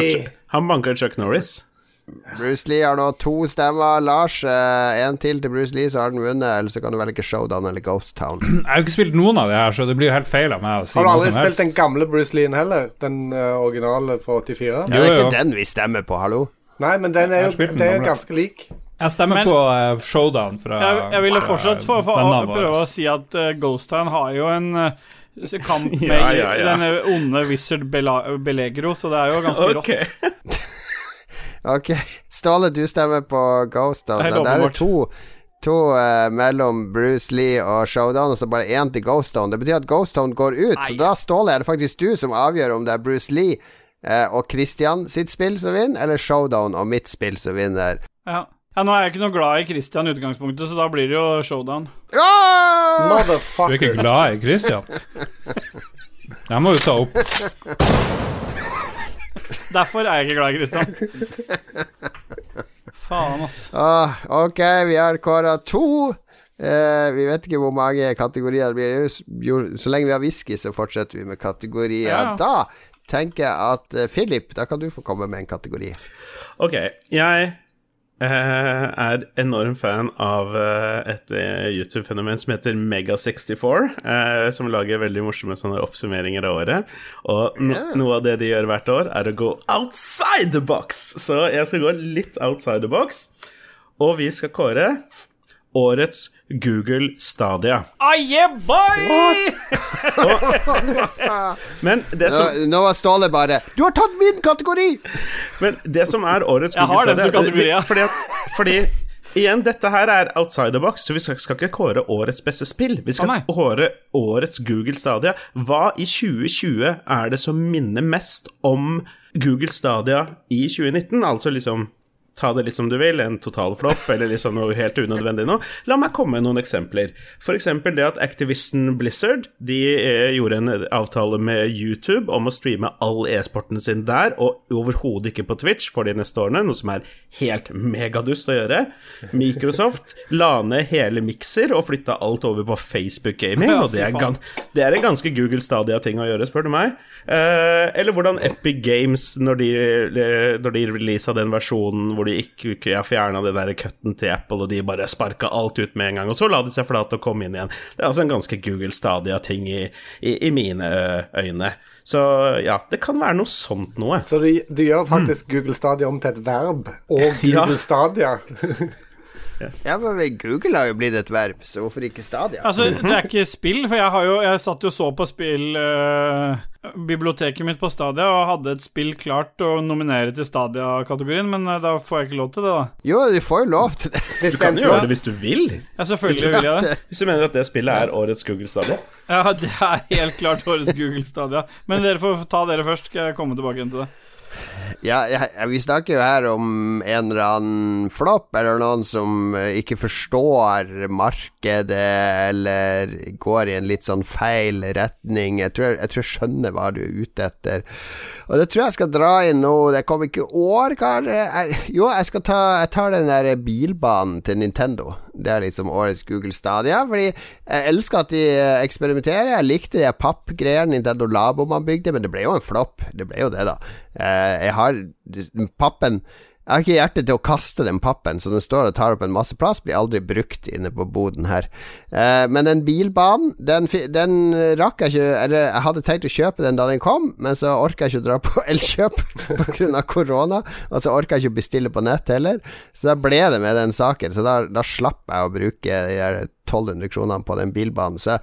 han, banker, han Chuck Norris. Bruce Lee har nå to stemmer. Lars, én eh, til til Bruce Lee, så har den vunnet. Eller så kan du velge Showdown eller Ghost Town. Jeg har jo ikke spilt noen av de her, så det blir jo helt feil av meg å si noe som helst. Har du aldri spilt den gamle Bruce Lee heller? Den uh, originale fra 84? Ja, det er ikke den vi stemmer på, hallo? Nei, men den er jo den er ganske lik. Jeg stemmer men, på uh, Showdown fra Jeg, jeg ville fortsatt for, for, for, prøve å si at uh, Ghost Town har jo en uh, kamp med ja, ja, ja. denne onde Wizard Belegro, så det er jo ganske okay. rått. ok. Ståle, du stemmer på Ghost Town. Det er to to uh, mellom Bruce Lee og Showdown, og så bare én til Ghost Town. Det betyr at Ghost Town går ut, Nei. så da Ståle er det faktisk du som avgjør om det er Bruce Lee uh, og Christian sitt spill som vinner, eller Showdown og mitt spill som vinner. Ja ja, Nå er jeg ikke noe glad i Christian i utgangspunktet, så da blir det jo showdown. Motherfucker. Du er ikke glad i Christian? Den må du ta opp. Derfor er jeg ikke glad i Christian. Faen, ass. Ah, ok, vi har kåra to. Eh, vi vet ikke hvor mange kategorier det blir. Så lenge vi har whisky, så fortsetter vi med kategorier. Ja. Da tenker jeg at uh, Philip, da kan du få komme med en kategori. Ok, jeg Eh, er enorm fan av eh, et eh, YouTube-fenomen som heter Mega64, som lager veldig morsomme sånne oppsummeringer av året. Og no yeah. noe av det de gjør hvert år, er å gå outside the box. Så jeg skal gå litt outside the box, og vi skal kåre årets Google Stadia. Ah, yeah, boy! men det som Nå, nå var Ståle bare 'Du har tatt min kategori!' Men det som er årets Google Stadia Jeg har den som kategori, ja. Fordi, fordi Igjen, dette her er outside the box, så vi skal, skal ikke kåre årets beste spill. Vi skal oh, kåre årets Google Stadia. Hva i 2020 er det som minner mest om Google Stadia i 2019? Altså liksom Ta det litt som du vil, en total flopp eller liksom noe helt unødvendig nå. La meg komme med noen eksempler. Eksempel det at Activision Blizzard De eh, gjorde en avtale med YouTube om å streame all e-sporten sin der, og overhodet ikke på Twitch for de neste årene, noe som er helt megadust å gjøre. Microsoft la ned hele Mixer og flytta alt over på Facebook Gaming, og det er, det er en ganske Google Stadia-ting å gjøre, spør du meg. Eh, eller hvordan Epic Games, når de, eh, når de releasa den versjonen hvor de ikke, har fjerna den der cutten til Apple, og de bare sparka alt ut med en gang, og så la de seg flate og kom inn igjen. Det er altså en ganske Google Stadia-ting i, i, i mine øyne. Så ja, det kan være noe sånt noe. Så du, du gjør faktisk Google Stadia om til et verb, og Ja. Google Stadia. Ja, men Google har jo blitt et verb, så hvorfor ikke Stadia? Altså, det er ikke spill, for jeg har jo Jeg satt jo og så på spill eh, Biblioteket mitt på Stadia og hadde et spill klart å nominere til Stadia-kategorien, men eh, da får jeg ikke lov til det, da. Jo, du får jo lov til det. Hvis Du kan jo gjøre det hvis du vil, Ja, selvfølgelig vil jeg det. hvis du mener at det spillet er årets Google Stadia. Ja, det er helt klart årets Google Stadia. Men dere får ta dere først, skal jeg komme tilbake igjen til det. Ja, ja, vi snakker jo her om en eller annen flopp, eller noen som eh, ikke forstår markedet, eller går i en litt sånn feil retning. Jeg tror jeg, tror jeg skjønner hva du er ute etter. Og det tror jeg skal dra inn nå. Det kommer ikke år, kanskje? Jeg, jo, jeg skal ta Jeg tar den der bilbanen til Nintendo. Det er liksom årets Google Stadia. Fordi jeg elsker at de eh, eksperimenterer. Jeg likte de pappgreiene Nintendo Labo man bygde, men det ble jo en flopp. Det ble jo det, da. Eh, Jeg har pappen jeg har ikke hjerte til å kaste den pappen, så den står og tar opp en masse plass. Blir aldri brukt inne på boden her. Eh, men den bilbanen, den, den rakk jeg ikke Eller jeg hadde tenkt å kjøpe den da den kom, men så orka jeg ikke å dra på Elkjøp pga. korona. Og så orka jeg ikke å bestille på nett heller. Så da ble det med den saken. Så da, da slapp jeg å bruke de her 1200 kronene på den bilbanen. Så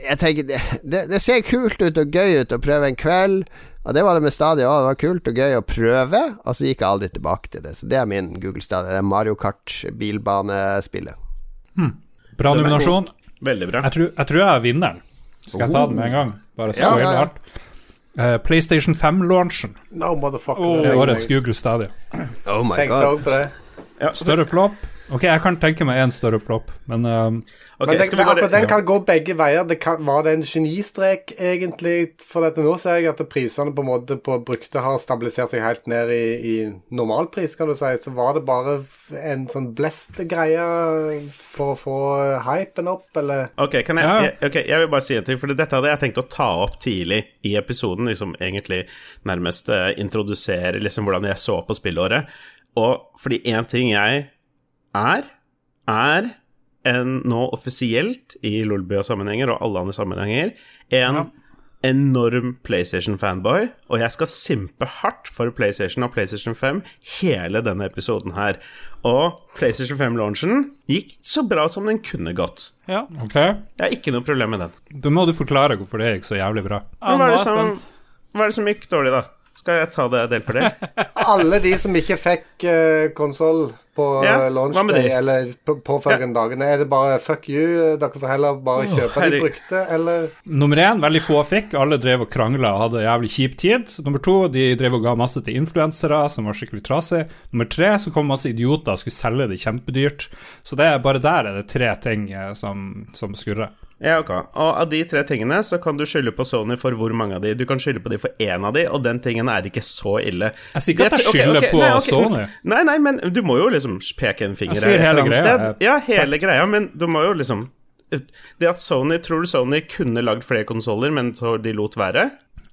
jeg tenker det, det, det ser kult ut og gøy ut å prøve en kveld. Og det var det med Stadia òg. Det var kult og gøy å prøve, og så gikk jeg aldri tilbake til det. Så det er min Google Stadia. Det er Mario Kart bilbanespillet. Bra nominasjon. Veldig bra. Jeg tror, jeg tror jeg er vinneren. Skal jeg ta den med en gang? Bare så ja, ja. alt. Eh, PlayStation 5-launchen No, motherfucker. Oh. årets Google Stadia. Oh my Tenk god. Større flopp? Ok, jeg kan tenke meg en større flopp, men eh, Ok, Men den, skal vi bare den kan gå begge veier. Det kan, var det en genistrek, egentlig? For dette nå ser jeg at prisene på en måte på brukte har stabilisert seg helt ned i, i normalpris, kan du si. Så var det bare en sånn blest-greie for å få hypen opp, eller? Ok, kan jeg, Ja. jeg, okay jeg vil bare si en ting, for dette hadde jeg tenkt å ta opp tidlig i episoden. Liksom egentlig nærmest uh, introdusere liksom hvordan jeg så på spillåret. Og fordi én ting jeg er, er en nå offisielt i Lolbua-sammenhenger og alle andre sammenhenger en enorm PlayStation-fanboy, og jeg skal simpe hardt for PlayStation og PlayStation 5 hele denne episoden her. Og PlayStation 5-launchen gikk så bra som den kunne gått. Ja, Okay. Jeg har ikke noe problem med den. Da må du forklare hvorfor det gikk så jævlig bra. Men hva, er det som, hva er det som gikk dårlig, da? Skal jeg ta det del for del? Alle de som ikke fikk uh, konsoll på Ja, ja, launch day, eller på påfølgende dagene, er det bare fuck you? eh, Dere får heller bare kjøpe herregud. de brukte, eller? Nummer én, veldig få fikk. Alle drev og krangla og hadde jævlig kjip tid. Nummer to, de drev og ga masse til influensere som var skikkelig trasige. Nummer tre, så kom masse idioter og skulle selge det kjempedyrt. Så det er bare der er det tre ting eh, som, som skurrer. Ja, ok. Og av de tre tingene så kan du skylde på Sony for hvor mange av de. Du kan skylde på de for én av de, og den tingen er ikke så ille. Jeg sier ikke at jeg skylder okay, okay, på nei, okay, Sony. Nei, nei, men du må jo liksom peke en finger et eller annet sted. Ja, hele greia, men du må jo liksom Det at Sony Tror du Sony kunne lagd flere konsoller, men så de lot være?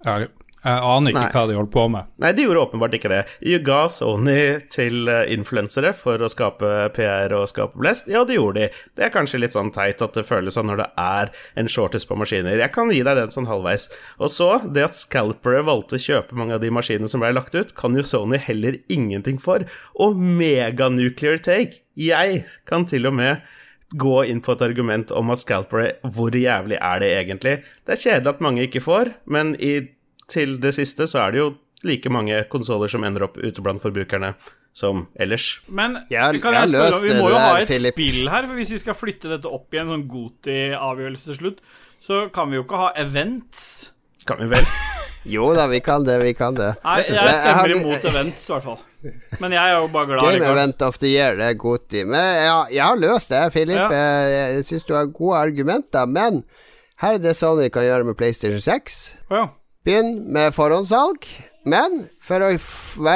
Jeg, jeg aner ikke Nei. hva de holdt på med. Nei, de gjorde åpenbart ikke det. De ga Sony til eh, influensere for å skape PR og skape blest. Ja, det gjorde de. Det er kanskje litt sånn teit at det føles sånn når det er en shortest på maskiner. Jeg kan gi deg den sånn halvveis. Og så, det at scalpere valgte å kjøpe mange av de maskinene som ble lagt ut, kan jo Sony heller ingenting for. Og meganuclear take. Jeg kan til og med gå inn på et argument om at scalpere, hvor jævlig er det egentlig? Det er kjedelig at mange ikke får, men i, til det siste så er det jo like mange konsoller som ender opp ute blant forbrukerne. som ellers. Men Jeg- vi, kan jeg spørre, løst vi må jo ha et Philip. spill her, for hvis vi skal flytte dette opp i en sånn Goti-avgjørelse til slutt, så kan vi jo ikke ha events. Kan vi vel? Jo da, vi kan det, vi kan det. Nei, jeg jeg. Jeg stemmer imot events, i hvert fall. Men jeg er jo bare glad. Game. Event of the Year, det er Goti. Men jeg, jeg har løst det, Philip. Ja. Jeg, jeg syns du har gode argumenter, men her er det sånn vi kan gjøre med PlayStation 6. Oh, ja. Begynn med forhåndssalg. Men for å,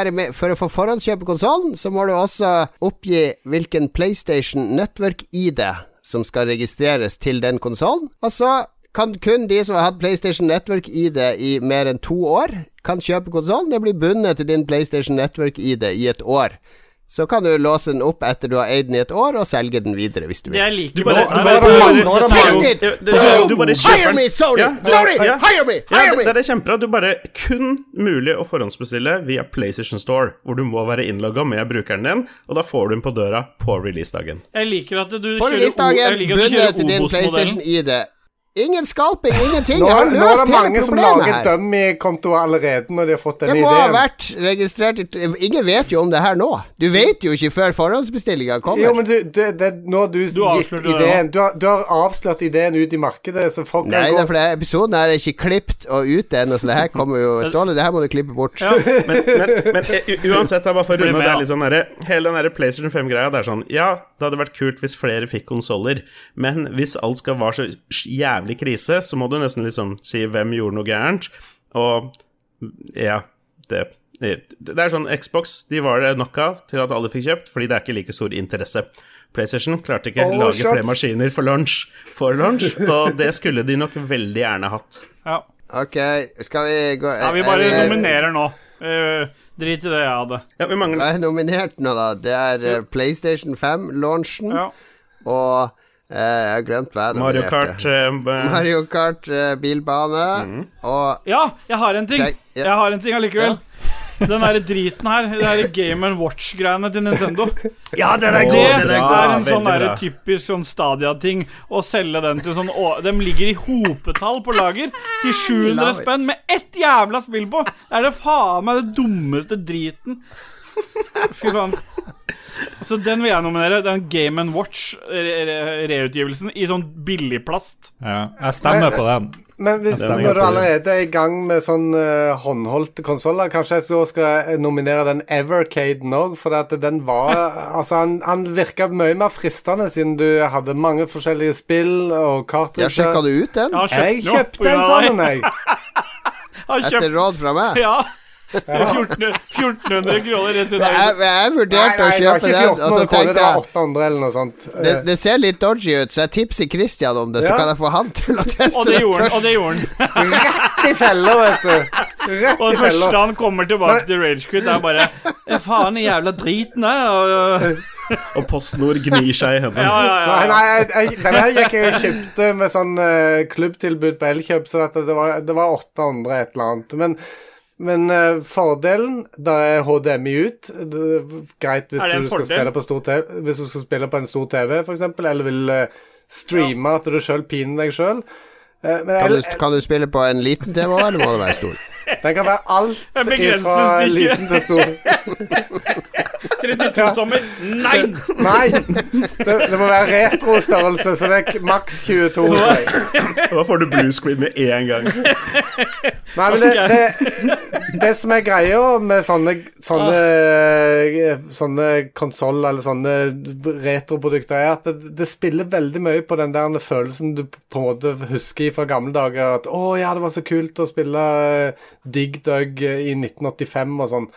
med, for å få forhåndskjøpe konsollen, så må du også oppgi hvilken PlayStation Network-ID som skal registreres til den konsollen. Og så kan kun de som har hatt PlayStation Network-ID i mer enn to år, kan kjøpe konsollen. Det blir bundet til din PlayStation Network-ID i et år. Så kan du låse den opp etter du har eid den i et år, og selge den videre hvis du Det vil. jeg liker Du bare, du bare, du bare, Hire me, Sony! Ja, Sony, ja. hire me! Ja, Hire det, me! det er kjempebra. Du bare kun mulig å forhåndsbestille via PlayStation Store, hvor du må være innlogga med brukeren din, og da får du den på døra på releasedagen. Jeg liker at du kjører, o releasedagen, jeg liker at du bundet din Obos-modellen. PlayStation-ID. Ingen skalping, ingenting. Nå, nå er det mange som lager dummy-kontoer allerede når de har fått Det denne ideen. ha ideen. vært registrert i Ingen vet jo om det her nå. Du vet jo ikke før forhåndsbestillinga kommer. Jo, men du, det, det, nå har du, gitt ideen Du har, du har avslørt ideen ut i markedet, så folk Nei, kan gå gå fordi episoden her er ikke klippet og ute ennå, så det her kommer jo Ståle, det her må du klippe bort. Ja. Men, men, men uansett, da, bare for å runde det litt sånn derre- Hele den der PlayStation 5-greia, det er sånn Ja, det hadde vært kult hvis flere fikk konsoller, men hvis alt skal være så jævlig krise, så må du nesten liksom si hvem gjorde noe gærent, og ja, det det er sånn Xbox de var det nok av til at alle fikk kjøpt, fordi det er ikke like stor interesse. PlayStation klarte ikke å lage shots. flere maskiner for launch, for lunsj, og det skulle de nok veldig gjerne hatt. Ja. Ok, skal vi gå ja, vi er bare vi- nominerer nå. Uh, drit i det jeg hadde. Ja, vi mangler Hva er nominert nå, da? Det er uh, PlayStation 5-launchen Ja. og Jeg har glemt hva jeg Mario. Kart uh, Mario Kart uh, bilbane og ja, jeg har en ting. Ja. Jeg har en ting allikevel. Den derre driten her, det derre Game Watch-greiene til Nintendo. Ja, den er god! Det Den er bra. er en sånn der typisk sånn Stadia-ting. Å selge den til sånn å, De ligger i hopetall på lager til 700 Love spenn med ett jævla spill på! Det er det faen meg det dummeste driten. Fy faen. Så den vil jeg nominere. Den Game Watch re- re- reutgivelsen i sånn billigplast. Ja, jeg stemmer på den. Men hvis, Den når du allerede er i gang med sånn uh, håndholdte konsoller, kanskje jeg så skal nominere den Evercaden òg, for at den var Altså, han, han virka mye mer fristende siden du hadde mange forskjellige spill og Ja, Jeg Sjekka du ut den? Jeg kjøpte, Jeg kjøpte den, jo, kjøpte på grunn en av deg. jeg. Jeg Etter råd fra meg? Ja. 1400, 1400 kroner rett i Jeg, dag. jeg Nei, vurderte å det kjøpe ikke den, og så 1400 tenkte jeg 800 eller noe sånt. det, det ser litt dodgy ut, så jeg tipser Christian om det, så Ja. kan jeg få han til å teste Og det det først. Og det gjorde han. Rett i fella, vet du. Rett Og det første han kommer tilbake til Ragequit, er bare Faen, den jævla driten der. Og, Og PostNord gnir seg i hendene. ja, ja, ja. Nei, nei, jeg, jeg, denne her gikk jeg og kjøpte med sånn uh, klubbtilbud på Elkjøp, så det, var, det var 800 et eller annet. Men, men uh, fordelen Da er HDMI ut. Det greit hvis du skal spille på stor TV, Hvis du skal spille på en stor TV, f.eks., eller vil uh, streame at du sjøl piner deg sjøl. Men Kan du, kan du spille på en liten TV òg, eller må det være stor? den kan være alt fra liten til stor. 32 tommer. Nei! Nei! Det, det må være retrostørrelse, så det er maks 22. tror. Da får du blue screen med en gang. Nei, men det, det, det som er greia med sånne Sånne, sånne konsoller eller sånne retroprodukter, er at det, det spiller veldig mye på den der følelsen du på en måte husker fra gamle dager. At 'Å ja, det var så kult å spille eh, Dig Dug i 1985' og sånn.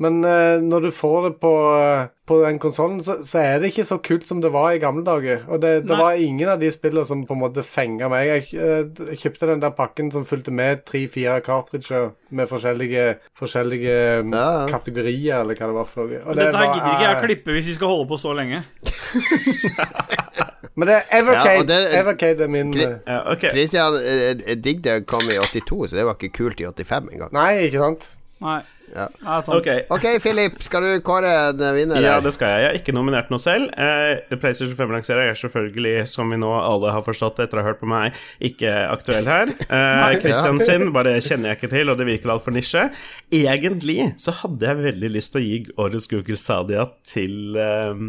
Men uh, når du får det på, uh, på den konsollen, så, så er det ikke så kult som det var i gamle dager. Og det, det var ingen av de spillene som på en måte fenga meg. Jeg uh, kjøpte den der pakken som fulgte med tre-fire cartridger med forskjellige, forskjellige mm, Ja, ja. kategorier, eller hva det var for noe. Og det Dette her var, gidder ikke jeg å klippe hvis vi skal holde på så lenge. Men det er Evercade. Ja, det- Evercade er min Kri- eh, Ja, okay. Christian, Digde Dig kom i 82, så det var ikke kult i 85 engang. Nei, ikke sant? Nei. Ja. Nei, sant. Ok, Ok, Philip, skal du kåre en vinner? Ja, det skal jeg. Jeg har ikke nominert noe selv. Eh, PlayStation 5-lanserer er selvfølgelig, som vi nå alle har forstått etter å ha hørt på meg, ikke aktuell her. Eh, Christian sin bare kjenner jeg ikke til, og det virker altfor nisje. Egentlig så hadde jeg veldig lyst til å gi årets Google Sadia til eh,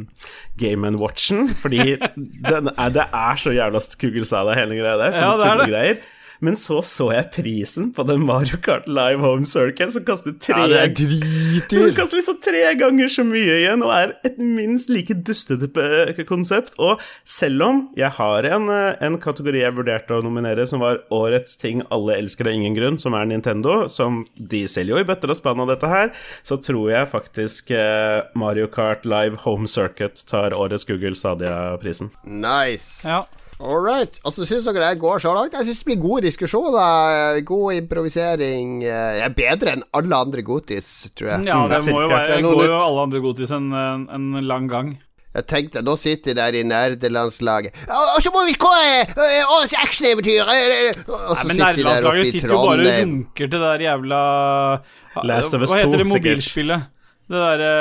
Game Watchen, fordi den er, det er så jævla Google Sadia, hele greia der. Ja, det er det. Men så så jeg prisen på den Mario Kart Live Home Circuit, som koster tre Ja, det er koster liksom tre ganger så mye igjen, og er et minst like dustete konsept. Og selv om jeg har en, eh, en kategori jeg vurderte å nominere, som var årets ting alle elsker av ingen grunn, som er Nintendo, som de selger jo i bøtter og spann av dette her, så tror jeg faktisk eh, Mario Kart Live Home Circuit tar årets Google Sadia-prisen. Nice. Ja. All right. Og så syns dere det går så langt? Jeg syns det blir gode diskusjoner. God improvisering. Eh, Jeg er bedre enn alle andre godtis, tror jeg. ja, det må jo være Det går jo alle andre godtis en, en, en lang gang. Jeg tenkte, Nå sitter de der i nerdelandslaget Og så må vi kåre eh, årets actioneventyr! eh, Og så men sitter de der oppe Nærlandslaget i sitter jo bare og runker til det der jævla Last of Us Hva heter det sikkert. mobilspillet? Det derre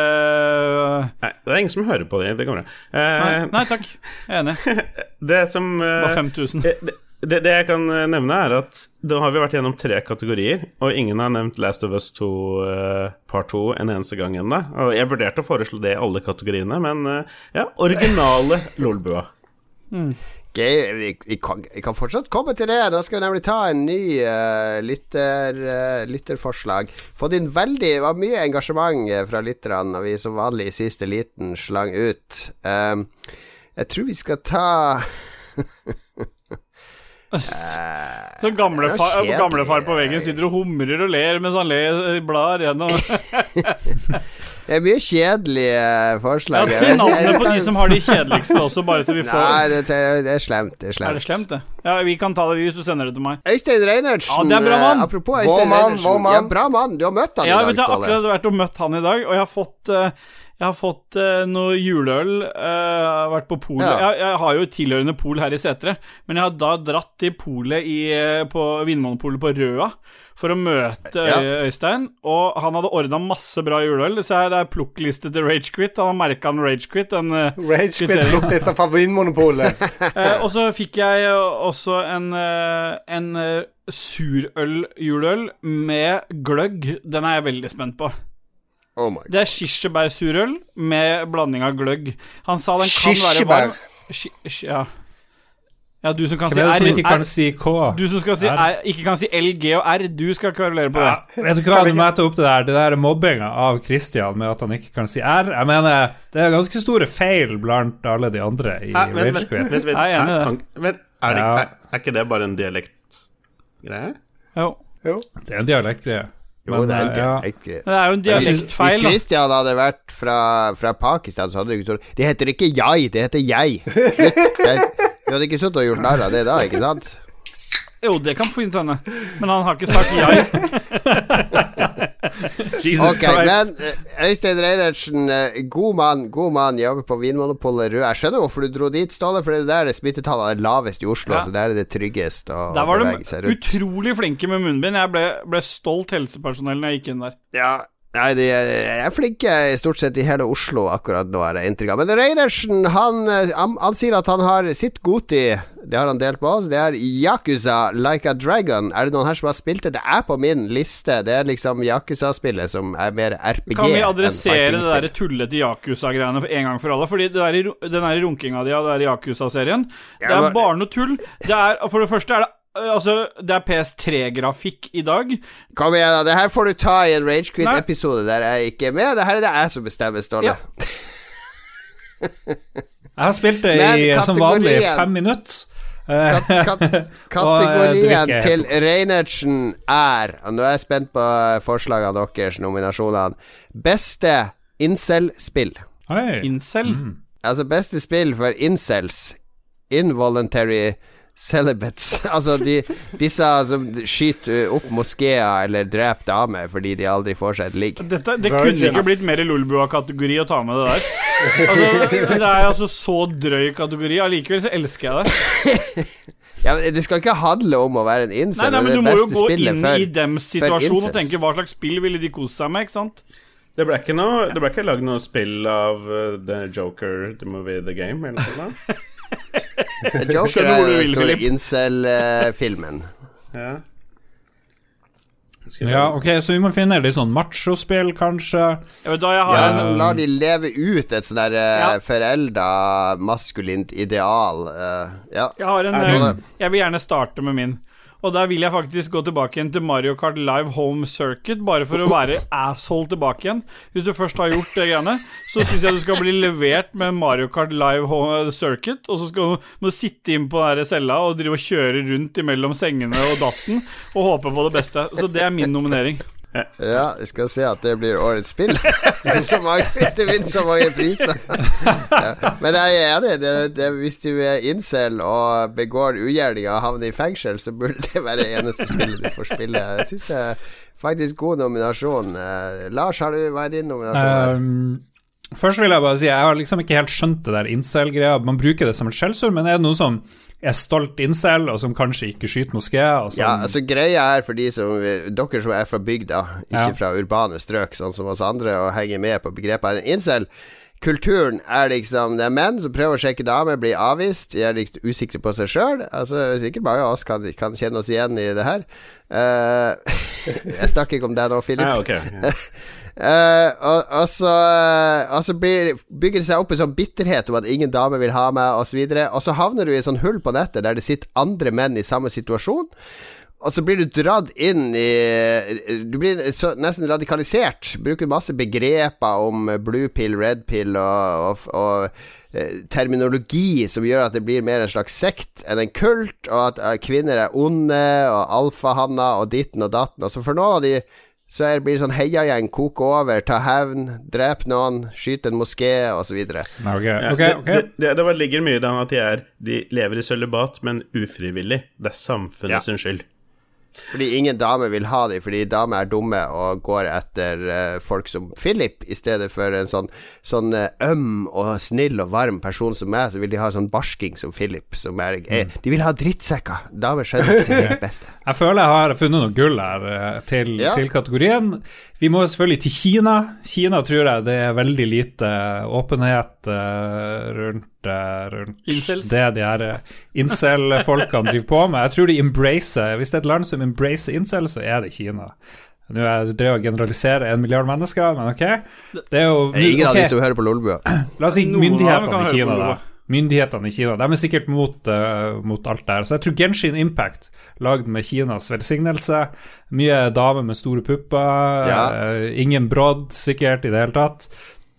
Nei, det er ingen som hører på det. Det går bra. nei, Eh, nei takk. Jeg er enig. det som uh, Bare 5000. Eh, Det, det, det jeg kan eh, nevne, er at da har vi vært gjennom tre kategorier, og ingen har nevnt Last of Us 2 uh, part 2 en eneste gang ennå. Og jeg vurderte å foreslå det i alle kategoriene, men uh, ja, originale Lolbua. Gøy, vi, vi, kan, vi kan fortsatt komme til det. Da skal vi nemlig ta en ny uh, lytter, uh, lytterforslag. Fått inn veldig var mye engasjement eh, fra lytterne når vi som vanlig i siste liten slang ut. Um, jeg tror vi skal ta Gamlefar, er kjedelig. gamlefar på veggen sitter og humrer og ler mens han ler, blar gjennom Det er mye kjedelige Ja, forslag. Si navnet på de som har de kjedeligste også, bare så vi får Nei, det, det er slemt. Det er slemt. Er det slemt, det? Ja, vi kan ta det hvis du sender det til meg. Øystein Reinertsen. Ja, det er bra mann. eh, Apropos Øystein mann, Reinertsen. Ja, bra mann. Du har møtt han ja, i dag, vet Ja, jeg har akkurat vært og møtt han i dag, og jeg har fått eh, jeg har fått eh, noe juleøl. eh, vært på polet. Ja. Jeg, jeg har jo tilhørende pol her i Setre, men jeg har da dratt til polet i, eh, på Vinmonopolet på Røa for å møte Ja. Øystein. Og han hadde ordna masse bra juleøl, så jeg, det er plukkliste til Ragequit. Han har merka en Ragequit. En, eh, Ragequit lukter fra Vinmonopolet. Eh, og så fikk jeg også en, eh, en surøl-juleøl med gløgg. Den er jeg veldig spent på. Oh my God. Det er kirsebærsurøl med blanding av gløgg. Han sa den kan være varm. Ja. ja, du som kan Hvem si er det som R, ikke kan si K? Du som skal si R. R, ikke kan si L, G og R. Du skal kverulere på det. Ja, vet du hva, du må ta opp det der Det der mobbinga av Christian med at han ikke kan si R. Jeg mener, det er ganske store feil blant alle de andre i Ragequit. er enig i det. kan- er, det, er, er ikke det bare en dialektgreie? Jo. Jo. Det er en dialektgreie. Jo, Men, det er ja. ikke. Det er jo en Hvis, dialektfeil, hvis da. Christian hadde vært fra, fra Pakistan, så hadde du ikke trodd Det heter ikke jeg, det heter jeg. Du hadde ikke sittet og gjort narr av det da, ikke sant? Jo, det kan fint hende. Men han har ikke sagt jeg. Jesus okay, Christ. Men Øystein Reinertsen, eh, god mann, god mann, jobber på Vinmonopolet Rød. Jeg skjønner hvorfor du dro dit, Ståle, for det er der det smittetallet er lavest i Oslo. Ja. Så der er det tryggest å, Der var de bevege seg rundt. utrolig flinke med munnbind. Jeg ble, ble stolt helsepersonell når jeg gikk inn der. Ja, nei, de er, flinke flinke stort sett i hele Oslo akkurat nå, er det inntrykk av. Men Reinertsen, han, eh, han, han sier at han har sitt Goti, det har han delt med oss. Det er Yakuza Like a Dragon. Er det noen her som har spilt det? Det er på min liste. Det er liksom Yakuza-spillet som er mer RPG Kan vi adressere det der tullete Yakuza-greiene en gang for alle? Fordi det der, i den der runkinga di av det er Yakuza-serien, det er bare noe tull. Det er, for det første er det Altså, det er PS3-grafikk i dag. Kom igjen, da. Det her får du ta i en. Ragequit-episode der jeg ikke er med. Det her er det jeg som bestemmer, Ståle. Ja. Jeg har spilt det i som vanlig fem minutter. Eh, Kat kat Og, eh, kategorien drikke. til Reinertsen er Og nå er jeg spent på forslagene deres, nominasjonene. Beste incel-spill. Incel? Incel. Altså beste spill for incels. Involuntary celibates. altså de, disse som skyter opp moskeer eller dreper damer fordi de aldri får seg et ligg. Det kunne ikke blitt mer Lolbua-kategori å ta med det der. Altså, det er altså så drøy kategori. Allikevel så elsker jeg det. Ja, men Det skal ikke handle om å være en Nei, incel. nei, men du må jo gå inn før, i dems situasjon og tenke hva slags spill ville de kost seg med, ikke sant? Det ble ikke noe Det ble ikke lagd noe spill av uh, The Joker, The Movie, The Game eller noe sånt? Joker er den store incel-filmen. Ja. Ja, ok, så vi må finne litt sånn machospill, kanskje. Ja, da, jeg har Ja, en lar de leve ut et sånn der eh, Ja. forelda maskulint ideal. Uh, ja. Jeg har en eh? Jeg vil gjerne starte med min. Og der vil jeg faktisk gå tilbake igjen til Mario Kart Live Home Circuit, bare for å være asshole tilbake igjen. Hvis du først har gjort det greiene, så syns jeg du skal bli levert med Mario Kart Live Home Circuit, og så skal, du, må du sitte inn på den cella og drive og kjøre rundt imellom sengene og dassen og håpe på det beste. Så det er min nominering. Ja, vi skal se at det blir årets spill. mange, hvis du vinner så mange priser. ja. Men jeg er enig. Det, det, hvis du er incel og begår ugjerninger og havner i fengsel, så burde det være det eneste spillet du får spille. Jeg syns det er faktisk god nominasjon. Eh, Lars, du, hva er din nominasjon? Um, først vil jeg bare si Jeg har liksom ikke helt skjønt det der incel-greia. Man bruker det som et skjellsord, men er det noen som er stolt incel, og som kanskje ikke skyter moské? Som, Ja, altså Greia er for de som dere som er fra bygda, ikke Ja. fra urbane strøk, sånn som oss andre, og henger med på begrepet incel. Kulturen er liksom Det er menn som prøver å sjekke damer, blir avvist, de er litt usikre på seg sjøl. Altså, sikkert mange av oss kan, kan kjenne oss igjen i det her. Uh, jeg snakker ikke om deg nå, Philip. Ja, ok. Ja. Eh, og, og så, og så bygger det seg opp en sånn bitterhet om at ingen dame vil ha meg, osv. Og, så og så havner du i et sånn hull på nettet der det sitter andre menn i samme situasjon. Og så blir du dratt inn i Du blir nesten radikalisert. Bruker masse begreper om blue pill, red pill og, og, eh, terminologi som gjør at det blir mer en slags sekt enn en kult, og at eh, kvinner er onde, og alfahanner og ditten og datten. Og så for noen av de så det blir sånn heiagjeng, koke over, ta hevn, drepe noen, skyte en moské, osv. Okay. ok, Ja, ok, det, det, det, det ligger mye i den at de, er, de lever i sølibat, men ufrivillig. Det er samfunnet Ja. sin skyld. Fordi ingen damer vil ha dem, fordi damer er dumme og går etter uh, folk som Philip, i stedet for en sånn, sånn uh, øm og snill og varm person som meg, så vil de ha sånn barsking som Philip. Som er, eh, De vil ha drittsekker. Damer skjønner ikke sitt eget beste. Jeg føler jeg har funnet noe gull her eh, til, Ja. til kategorien. Vi må selvfølgelig til Kina. Kina tror jeg det er veldig lite åpenhet rundt, rundt Incels. det de her eh, incel-folkene driver på med. Jeg tror de embracer Hvis det er et land som embracer incel, så er det Kina. Nå er jeg drev og generalisere en milliard mennesker, men ok. Det er jo Det er ingen av de som hører på Lolbua. La oss si myndighetene i Kina, da. Myndighetene i Kina De er sikkert mot, uh, mot alt det her. Så jeg tror Genshin Impact, lagd med Kinas velsignelse Mye damer med store pupper, Ja. uh, ingen brodd sikkert i det hele tatt.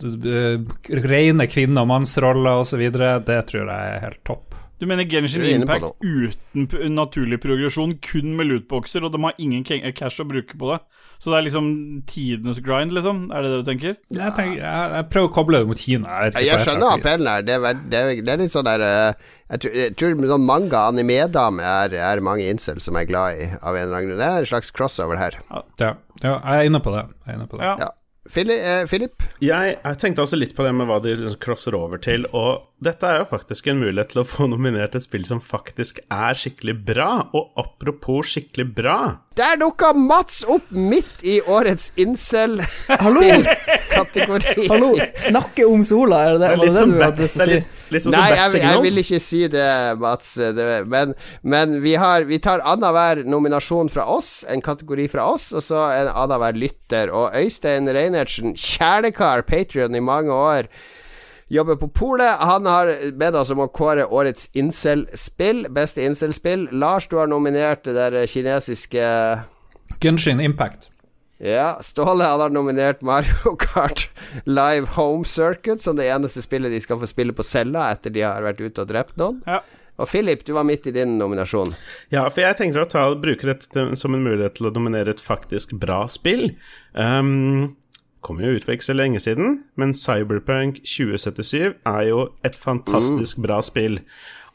Uh, Rene kvinne- og mannsroller osv. Det tror jeg er helt topp. Du mener Genshin Impact uten naturlig progresjon, kun med lootboxer, og de har ingen cash å bruke på det? Så det er liksom tidenes grind, liksom? Er det det du tenker? Jeg, tenker, jeg, jeg prøver å koble det mot Kina. Jeg, jeg, Jeg skjønner appellen her. Det er, det er, det er litt sånn der eh, Jeg tror, jeg tror sånn manga anime-dame er, er mange incels som er glad i, av en eller annen grunn. Det er en slags crossover her. Ja, ja, jeg er inne på det. Jeg er inne på det. Ja. Ja. Philip, eh, Jeg, jeg tenkte også litt på det med hva de liksom crosser over til, og dette er jo faktisk en mulighet til å få nominert et spill som faktisk er skikkelig bra. Og apropos skikkelig bra Der dukka Mats opp midt i årets Hallo? incel-kategori. Hallo, snakke om sola, er det det, Det er det, litt det du hadde lyst til å si? Litt, sånn Nei, som jeg, jeg vil ikke si det, Mats. Det, men men vi, har, vi tar annenhver nominasjon fra oss, en kategori fra oss, og så en annenhver lytter. Og Øystein Reinertsen, kjernekar, Patrion i mange år, jobber på polet. Han har bedt oss om å kåre årets incel-spill. Beste incel-spill. Lars, du har nominert det der kinesiske Genshin Impact. Ja, Ståle han har nominert Mario Kart Live Home Circuit som det eneste spillet de skal få spille på cella etter de har vært ute og drept noen. Ja. Og Philip, du var midt i din nominasjon. Ja, for jeg tenker å ta, bruke dette som en mulighet til å dominere et faktisk bra spill. Um, kom jo ut for ikke så lenge siden, men Cyberpunk 2077 er jo et fantastisk bra spill.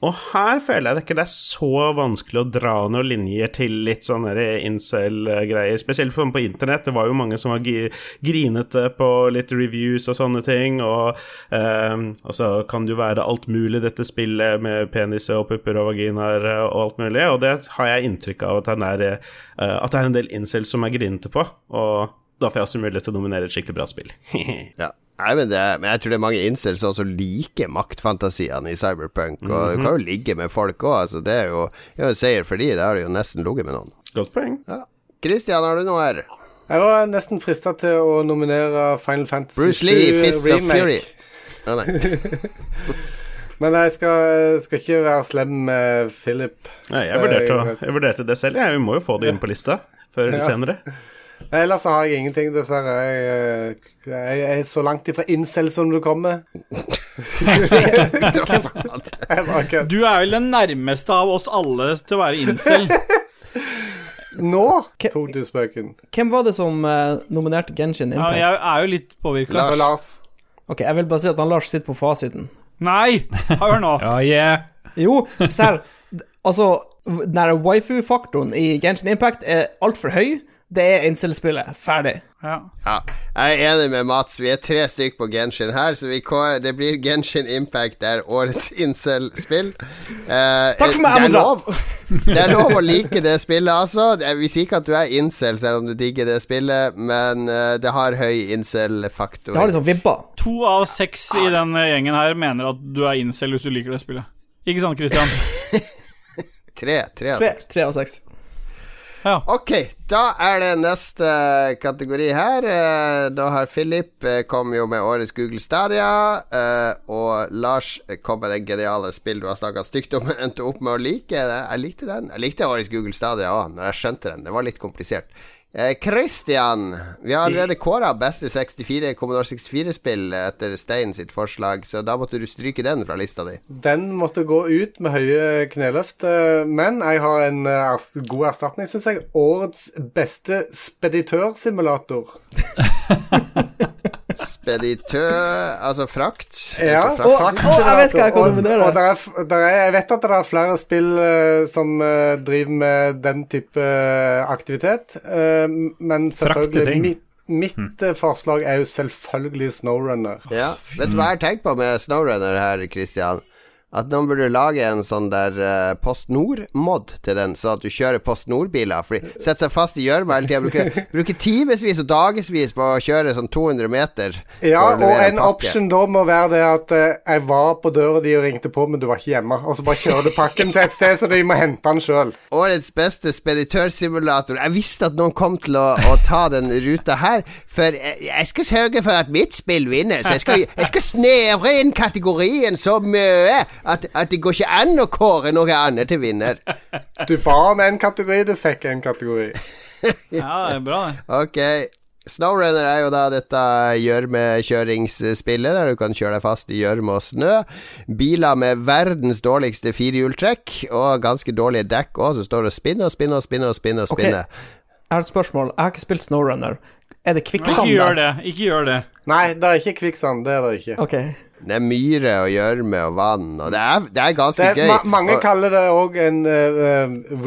Og her føler jeg det ikke er så vanskelig å dra noen linjer til litt sånne incel-greier. Spesielt på internett. Det var jo mange som var grinete på litt reviews og sånne ting. Og, eh, og så kan det jo være alt mulig, dette spillet med peniser og pupper og vaginaer og alt mulig. Og det har jeg inntrykk av at, er, eh, at det er en del incels som er grinete på. Og da får jeg også mulighet til å nominere et skikkelig bra spill. Ja. Nei, men, det, men jeg tror det er mange incels også som liker maktfantasiene i Cyberpunk. Og du kan jo ligge med folk òg, altså. Det er jo, det er jo en seier for de, da har du jo nesten ligget med noen. Godt poeng. Christian, har du noe her? Jeg var nesten frista til å nominere Final Fantasy Bruce Lee, 7 Fists of Fury. remake. Nei, nei. Men jeg skal, skal ikke være slem med Philip. Nei, jeg, vurderte, jeg vurderte det selv. Jeg, vi må jo få det inn på lista før eller Ja. senere. Ellers har jeg ingenting, dessverre. Jeg, jeg, jeg er så langt ifra incel som du kommer. Du er vel den nærmeste av oss alle til å være incel. Nå tok du spøken. Hvem var det som uh, nominerte Genshin Ja, Impact? jeg er jo litt påvirka. Lars. Ok, Jeg vil bare si at han Lars sitter på fasiten. Nei! Hør nå. Ja, yeah. Jo, serr. Altså, den der waifu-faktoren i Genshin Impact er altfor høy. Det er incel-spillet. Ferdig. Ja. Ja, jeg er enig med Mats. Vi er tre stykk på Genshin her, så vi kår, det blir Genshin Impact det er årets incel-spill. Eh, Takk for meg, det er Amundra. lov- Det er lov å like det spillet, altså. Vi sier ikke at du er incel selv om du digger det spillet, men eh, det har høy incel-faktor. Det har liksom vibba. To av seks i den gjengen her mener at du er incel hvis du liker det spillet. Ikke sant, Christian? Tre, tre, Tre, altså. tre av seks. Ja. Ok, da er det neste kategori her. Eh, Da har Philip eh, kom jo med årets Google Stadia, eh, og Lars kom med det geniale spill du har snakka stygt om, endte opp med å like det. Jeg likte den. Jeg likte årets Google Stadia òg, når jeg skjønte den. Det var litt komplisert. Eh, vi har allerede kåra beste 64 Commodore 64-spill etter Stein sitt forslag, så da måtte du stryke den fra lista di. Den måtte gå ut med høye kneløft, eh, men jeg har en eh, god erstatning, syns jeg. Årets beste speditørsimulator. Speditør Altså frakt. Ja, Altså frakt. Å, Og, jeg vet hva jeg kommer Og- nominere. Og der er, der er, jeg vet at det er flere spill uh, som uh, driver med den type eh, aktivitet, uh, men selvfølgelig. Mitt, mitt eh, forslag er jo selvfølgelig Snowrunner. Ja, vet du hva jeg har tenkt på med Snowrunner her, Christian? At noen burde lage en sånn der uh, Post Nord-mod til den, så at du kjører Post Nord-biler. For de setter seg fast i gjørma hele tida. Bruker, bruker timevis og dagevis på å kjøre sånn 200 meter. Ja, og en pakke. option da må være det at uh, jeg var på døra di og ringte på, men du var ikke hjemme. Og så bare kjører du pakken til et sted, så de må hente den sjøl. Årets beste speditørsimulator. Jeg visste at noen kom til å, å ta den ruta her, for jeg, jeg skal sørge for at mitt spill vinner. Så jeg skal, jeg skal snevre inn kategorien så mye at, at det går ikke an å kåre noe annet til vinner. Du ba om en kategori, du fikk en kategori. ja, det er bra, det. Ok. Snowrunner er jo da dette gjørmekjøringsspillet, der du kan kjøre deg fast i gjørme og snø. Biler med verdens dårligste firehjultrekk, og ganske dårlige dekk òg, som står og spinner og spinner og spinner og spinner. Og spinner. Jeg har et spørsmål. Jeg har ikke spilt Snowrunner. Er det Ikke gjør det. Ikke gjør det. Nei, det er ikke kvikksand. Det er det ikke. Ok. Det er myre og gjørme og vann, og det er, det er ganske Det er, gøy. ma mange og, kaller det òg en uh,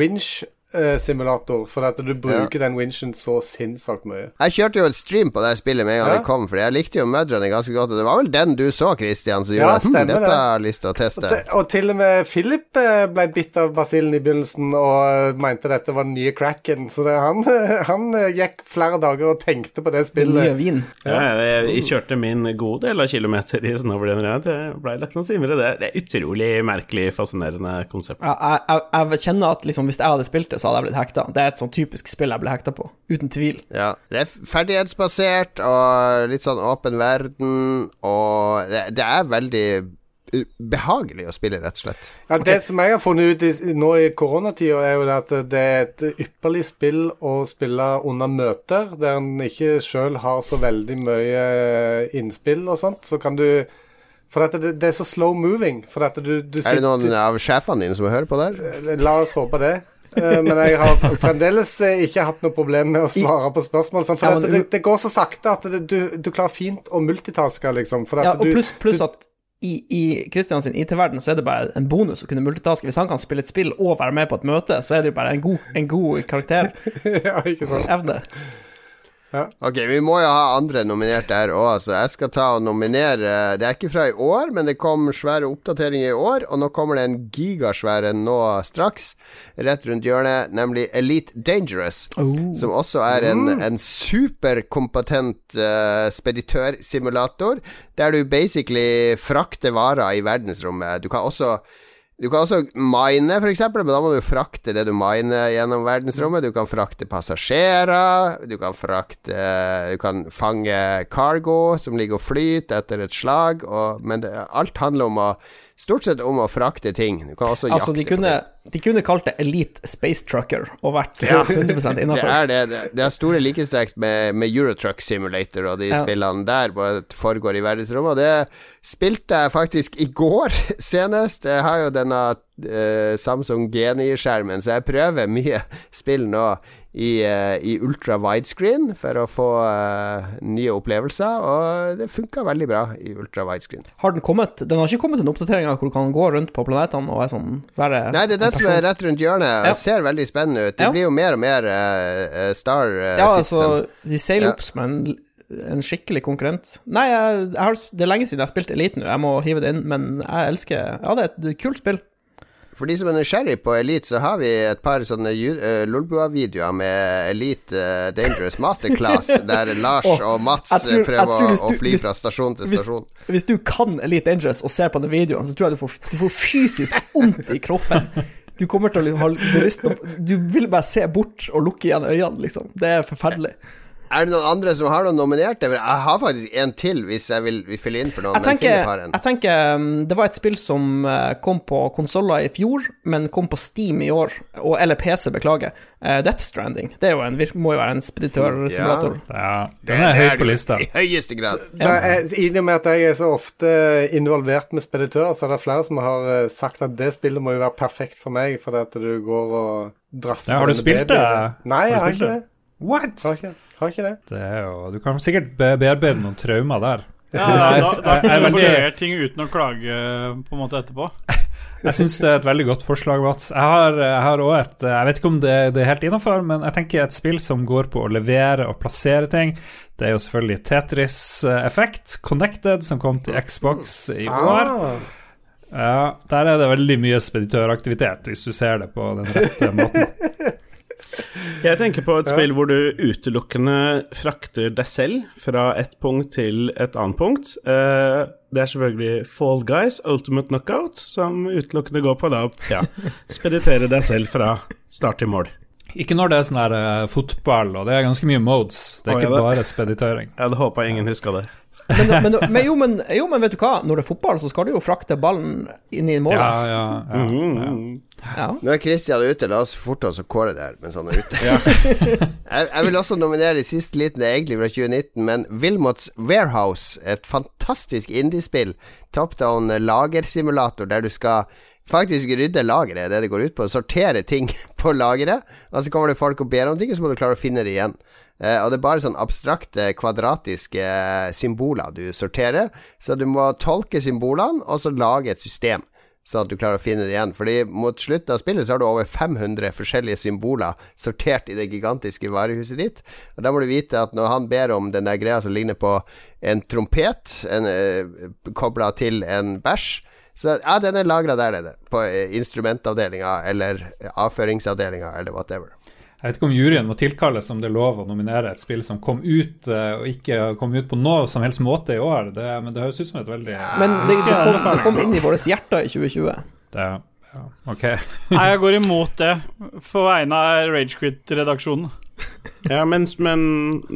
winch-simulator, for at du bruker den winchen så sinnssykt mye. jeg kjørte jo en stream på det spillet med en gang Ja. det kom, for jeg likte jo Mudrunning ganske godt, og det var vel den du så, Christian, som Ja, gjorde at hm, dette det. har jeg lyst til å teste. Og, til- og til og med Philip eh, ble bitt av basillen i begynnelsen og eh, mente dette var den nye cracken. Så det, han, han eh, gikk flere dager og tenkte på det spillet. vin. Ja, jeg, jeg kjørte min god del av kilometer i snowboardrenner. Det ble lagt noen timer i det. Det er utrolig merkelig, fascinerende konsept. Jeg, jeg, jeg, jeg kjenner at liksom, hvis jeg hadde spilt det, så hadde jeg blitt hekta. Det er et sånn typisk spill jeg ble hekta på. Uten tvil. Ja, det er ferdighetsbasert og litt sånn åpen verden, og det, det er veldig behagelig å spille, rett og slett. Ja, Det som jeg har funnet ut i, nå i koronatida, er jo at det er et ypperlig spill å spille under møter, der en ikke sjøl har så veldig mye eh, innspill og sånt. Så kan du For at det, det er så slow moving. For at du, du Er det noen av sjefene dine som hører på der? La oss håpe det. Eh, Men jeg har fremdeles eh, ikke hatt noe problem med å svare på spørsmål. sånn, For Ja, men det, det går så sakte at det, du, du klarer fint å multitaske, liksom. Ja, og pluss plus at i, i Christian sin IT-verden så er det bare en bonus å kunne multitaske. Hvis han kan spille et spill og være med på et møte, så er det jo bare en god, en god karakter. ja, ikke sant? Evne. Ok, vi må jo ha andre nominerte her òg, så jeg skal ta og nominere Det er ikke fra i år, men det kom svære oppdateringer i år, og nå kommer det en gigasvær en nå straks, rett rundt hjørnet, nemlig Elite Dangerous. Som også er en, en superkompetent uh, speditørsimulator, der du basically frakter varer i verdensrommet. Du kan også du kan også mine, f.eks., men da må du frakte det du miner gjennom verdensrommet. Du kan frakte passasjerer, du kan frakte Du kan fange cargo som ligger og flyter etter et slag, og, men det, alt handler om å Stort sett om å frakte ting. Du kan også Altså, jakte de kunne, de kunne kalt det Elite Space Trucker og vært Ja. 100 Det er det. Det, det er store likestrekk med, med Eurotruck Simulator og de Ja. spillene der, bare foregår i verdensrommet. Og det spilte jeg faktisk i går senest. Jeg har jo denne uh, Samsung Geni-skjermen, så jeg prøver mye spill nå i, eh, i ultra widescreen for å få uh, nye opplevelser, og det funka veldig bra i ultra widescreen. Har den kommet? Den har ikke kommet en oppdatering av hvor du kan gå rundt på planetene og er sånn, være Nei, det er den som er rett rundt hjørnet. Ja. Ser veldig spennende ut. Det Ja. blir jo mer og mer eh, Star uh, Ja, Citizen. altså, de seiler Ja. opp som en, en skikkelig konkurrent. Nei, jeg, jeg har, det er lenge siden jeg har spilt Elite nå, jeg må hive det inn, men jeg elsker Ja, det er et kult spill. For de som er nysgjerrig på Elite, så har vi et par sånne uh, Lolbua-videoer med Elite uh, Dangerous Masterclass, der Lars oh, og Mats tror- eh, prøver du, å, fly hvis- fra stasjon til hvis- stasjon. Hvis du kan Elite Dangerous og ser på den videoen, så tror jeg du får, du får fysisk vondt i kroppen. Du kommer til å ha lyst til å Du vil bare se bort og lukke igjen øynene, liksom. Det er forferdelig. Er det noen andre som har noen nominerte? Jeg har faktisk en til, hvis jeg vil, vil fylle inn for noen. Jeg tenker, jeg tenker um, Det var et spill som eh, kom på konsoller i fjor, men kom på Steam i år, og, eller PC, beklager. Uh, Death Stranding. Det er jo en, må jo være en speditørsimulator. Ja, den er høyt på lista. I høyeste grad. Det er, I og med at jeg er så ofte involvert med speditører, så er det flere som har eh, sagt at det spillet må jo være perfekt for meg, fordi at du går og drasser Ja, har du spilt det? Nei, jeg Har har ikke det. What? Har ikke, har ikke det. Det er jo, du kan sikkert bearbeide noen traumer der. Ja, da, da, kunne du veldig- ting uten å klage på en måte etterpå. Jeg syns det er et veldig godt forslag, Mats. Jeg har, jeg har også et Jeg vet ikke om det, det er helt innafor, men jeg tenker et spill som går på å levere og plassere ting. Det er jo selvfølgelig Tetris Effect, Connected, som kom til Xbox i år. Ah, Ja, Der er det veldig mye speditøraktivitet, hvis du ser det på den rette måten. Jeg tenker på et spill hvor du utelukkende frakter deg selv fra et punkt til et annet punkt. Eh, det er selvfølgelig Fall Guys Ultimate Knockout, som utelukkende går på da ja, speditere deg selv fra start til mål. Ikke når det er sånn her uh, fotball, og det er ganske mye modes. Det er ja, ikke det- bare speditøring. Jeg hadde håpa ingen huska det. Men, men, men, jo, men, jo, men vet du hva? Når det er fotball, så skal du jo frakte ballen inn i målet. Ja, ja, ja, ja. Mm. Ja. Nå er Christian ute, la oss forte oss å kåre det her mens han er ute. jeg, jeg vil også nominere i siste liten, det er egentlig fra 2019, men Wilmots Warehouse, et fantastisk indiespill, top down lagersimulator, der du skal faktisk rydde lageret, det det går ut på, sortere ting på lageret, og så kommer det folk og ber om ting, og så må du klare å finne det igjen. Eh, og det er bare sånn abstrakte, kvadratiske eh, symboler du sorterer, så du må tolke symbolene, og så lage et system sånn at du klarer å finne det igjen. Fordi mot slutten av spillet så har du over 500 forskjellige symboler sortert i det gigantiske varehuset ditt. Og da må du vite at når han ber om den der greia som ligner på en trompet, en, eh, kobla til en bæsj så ja, den er lagra der nede, på instrumentavdelinga eller avføringsavdelinga eller whatever. Jeg vet ikke om juryen må tilkalles om det er lov å nominere et spill som kom ut eh, og ikke kom ut på noe som helst måte i år, det, men det høres ut som et veldig Men det, det, kom, det kom inn i våre hjerter i 2020. det, ja, Ok. Nei, jeg går imot det, på vegne av Ragequit-redaksjonen. Ja, mens, men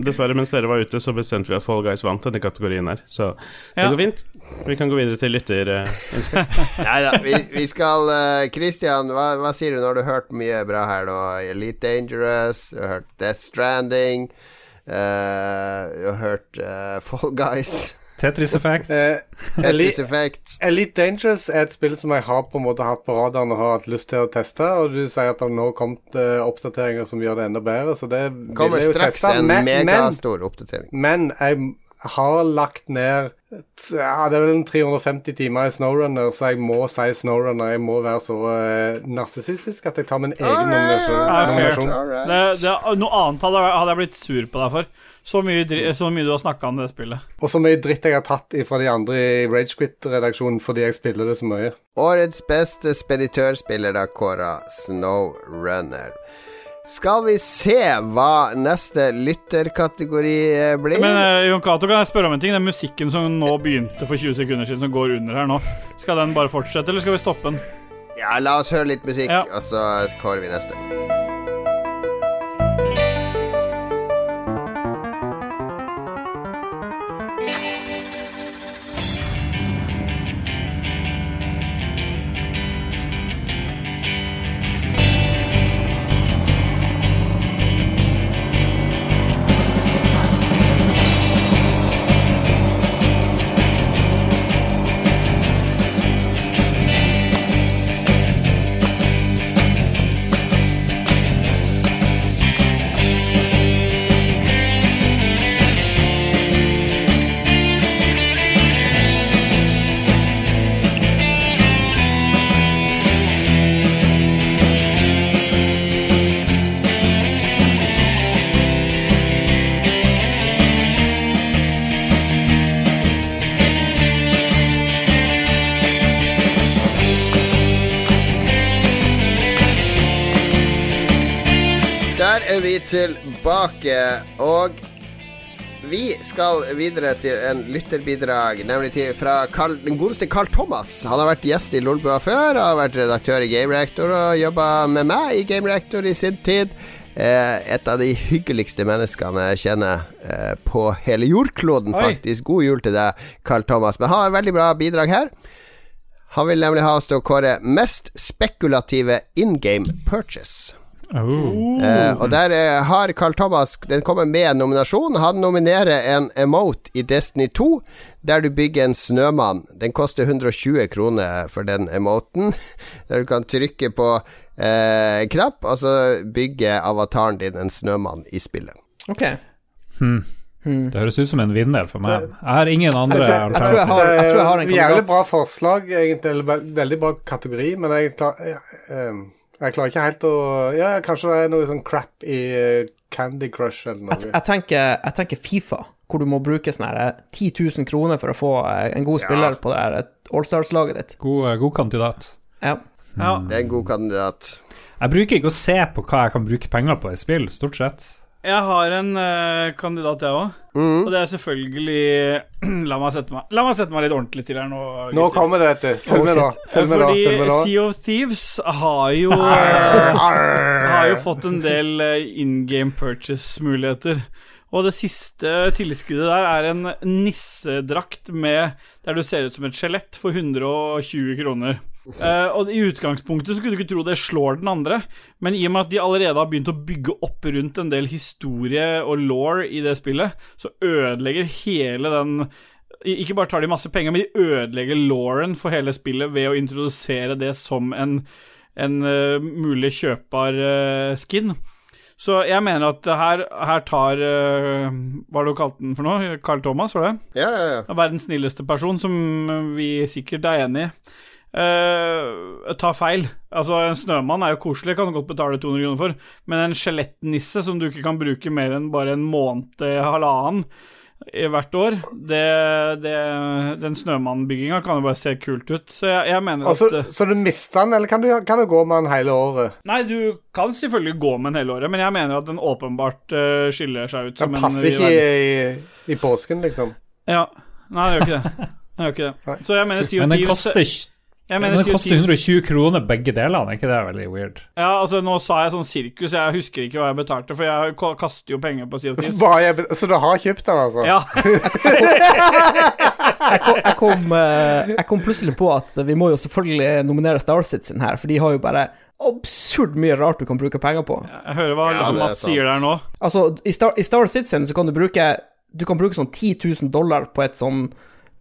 dessverre, mens dere var ute, så bestemte vi at Fall Guys vant denne kategorien her. Så det Ja. går fint. Vi kan gå videre til lytterinnspill. Nei da, vi, vi skal uh, Christian, hva, hva sier du? når du har hørt mye bra her nå. Elite Dangerous, du har hørt Death Stranding, uh, du har hørt eh, Fall Guys, Tetris Effect. eh, Tetris Elite, Effect. Elite Dangerous er et spill som jeg har på en måte hatt på radaren og har hatt lyst til å teste. Og du sier at det nå har kommet eh, oppdateringer som gjør det enda bedre, så det Kommer vil jeg jo straks teste. en Men, men, megastor oppdatering. men jeg, har lagt ned ja, Det er vel en 350 timer i Snowrunner, så jeg må si Snowrunner. Jeg må være så uh, narsissistisk at jeg tar min egen nominasjon. Right. Right. nominasjon. Det, det, noe annet hadde, hadde jeg blitt sur på deg for. Så mye, dri- så mye du har snakka om det spillet. Og så mye dritt jeg har tatt fra de andre i Ragequit-redaksjonen fordi jeg spiller det så mye. Årets beste speditørspiller da kåra Snowrunner. Skal vi se hva neste lytterkategori eh, blir? Men uh, Jon Cato, kan jeg spørre om en ting? Den musikken som nå begynte for 20 sekunder siden, som går under her nå, skal den bare fortsette, eller skal vi stoppe den? ja, la oss høre litt musikk, Ja. og så kårer vi neste. Tilbake, og vi skal videre til en lytterbidrag, nemlig til fra Carl, den godeste Carl Thomas. Han har vært gjest i Lolbua før, har vært redaktør i Game Reactor og jobba med meg i Game Reactor i sin tid. Eh, et av de hyggeligste menneskene jeg kjenner eh, på hele jordkloden, Oi. faktisk. God jul til deg, Carl Thomas. Men han har et veldig bra bidrag her. Han vil nemlig ha oss til å kåre mest spekulative in game purchase. Eh, og der eh, har Carl Thomas Den kommer med en nominasjon. Han nominerer en emote i Destiny 2 der du bygger en snømann. Den koster 120 kroner for den emoten. Der du kan trykke på eh, knapp, og så bygger avataren din en snømann i spillet. Ok. Det høres ut som en vinner for meg. Jeg har ingen andre Jeg Jeg tror jeg alternativer. har, tror jeg har en er Jævlig bra forslag, egentlig. Veldig bra kategori, men jeg, klar, jeg, eh, jeg klarer ikke helt å Ja, kanskje det er noe sånn crap i eh, Candy Crush eller noe. Jeg, jeg, tenker, jeg tenker Fifa, hvor du må bruke sånn her 10 000 kroner for å få eh, en god spiller på det her Allstars-laget ditt. God, god kandidat. Ja. Ja. Det er en god kandidat. Jeg bruker ikke å se på hva jeg kan bruke penger på i spill, stort sett. Jeg har en uh, kandidat, jeg òg. Mm. Og det er selvfølgelig La meg meg La meg sette meg litt ordentlig til her nå. Nå kommer det, vet du. Følg med, da. Følg med, da. Fordi da. Sea of Thieves har jo eh, Har jo fått en del eh, in game purchase-muligheter. Og det siste tilskuddet der er en nissedrakt med der du ser ut som et skjelett for 120 kroner. Eh, og I utgangspunktet så kunne du ikke tro det slår den andre, men i og med at de allerede har begynt å bygge opp rundt en del historie og law i det spillet, så ødelegger hele den Ikke bare tar de masse penger, men de ødelegger lawen for hele spillet ved å introdusere det som en, en uh, mulig kjøpbar uh, skin. Så jeg mener at her, her tar Hva Hva det du kalte den for noe? Carl Thomas, var det? Ja, ja, ja. Verdens snilleste person, som vi sikkert er enig i. Uh, ta feil. Altså, en snømann er jo koselig, kan du godt betale 200 kroner for, men en skjelettnisse som du ikke kan bruke mer enn bare en måned, halvannen i hvert år, det, det, den snømannbygginga kan jo bare se kult ut. Så jeg, jeg mener Altså, at eh, så du mister den, eller kan du, kan du gå med den hele året? Nei, du kan selvfølgelig gå med den hele året, men jeg mener at den åpenbart uh, skiller seg ut som Den en passer ikke i, i påsken, liksom. Ja. Nei, det gjør ikke det. Den gjør ikke det. Så jeg mener CO2 Men den koster, jeg mener det Sea koster 120 kroner begge delene, er ikke det veldig weird? Ja, altså Nå sa jeg sånn sirkus, jeg husker ikke hva jeg betalte, for jeg kaster jo penger på Sea of Thieves. Hva jeg, be- så du har kjøpt den, altså? Ja, Jeg kom, jeg, kom, eh, jeg kom plutselig på at vi må jo selvfølgelig nominere Star Citizen her, for de har jo bare absurd mye rart du kan bruke penger på. jeg hører hva Ja, er Mats sier der nå. Altså, i Star, i Star Citizen så kan du bruke Du kan bruke sånn 10 000 dollar på et sånn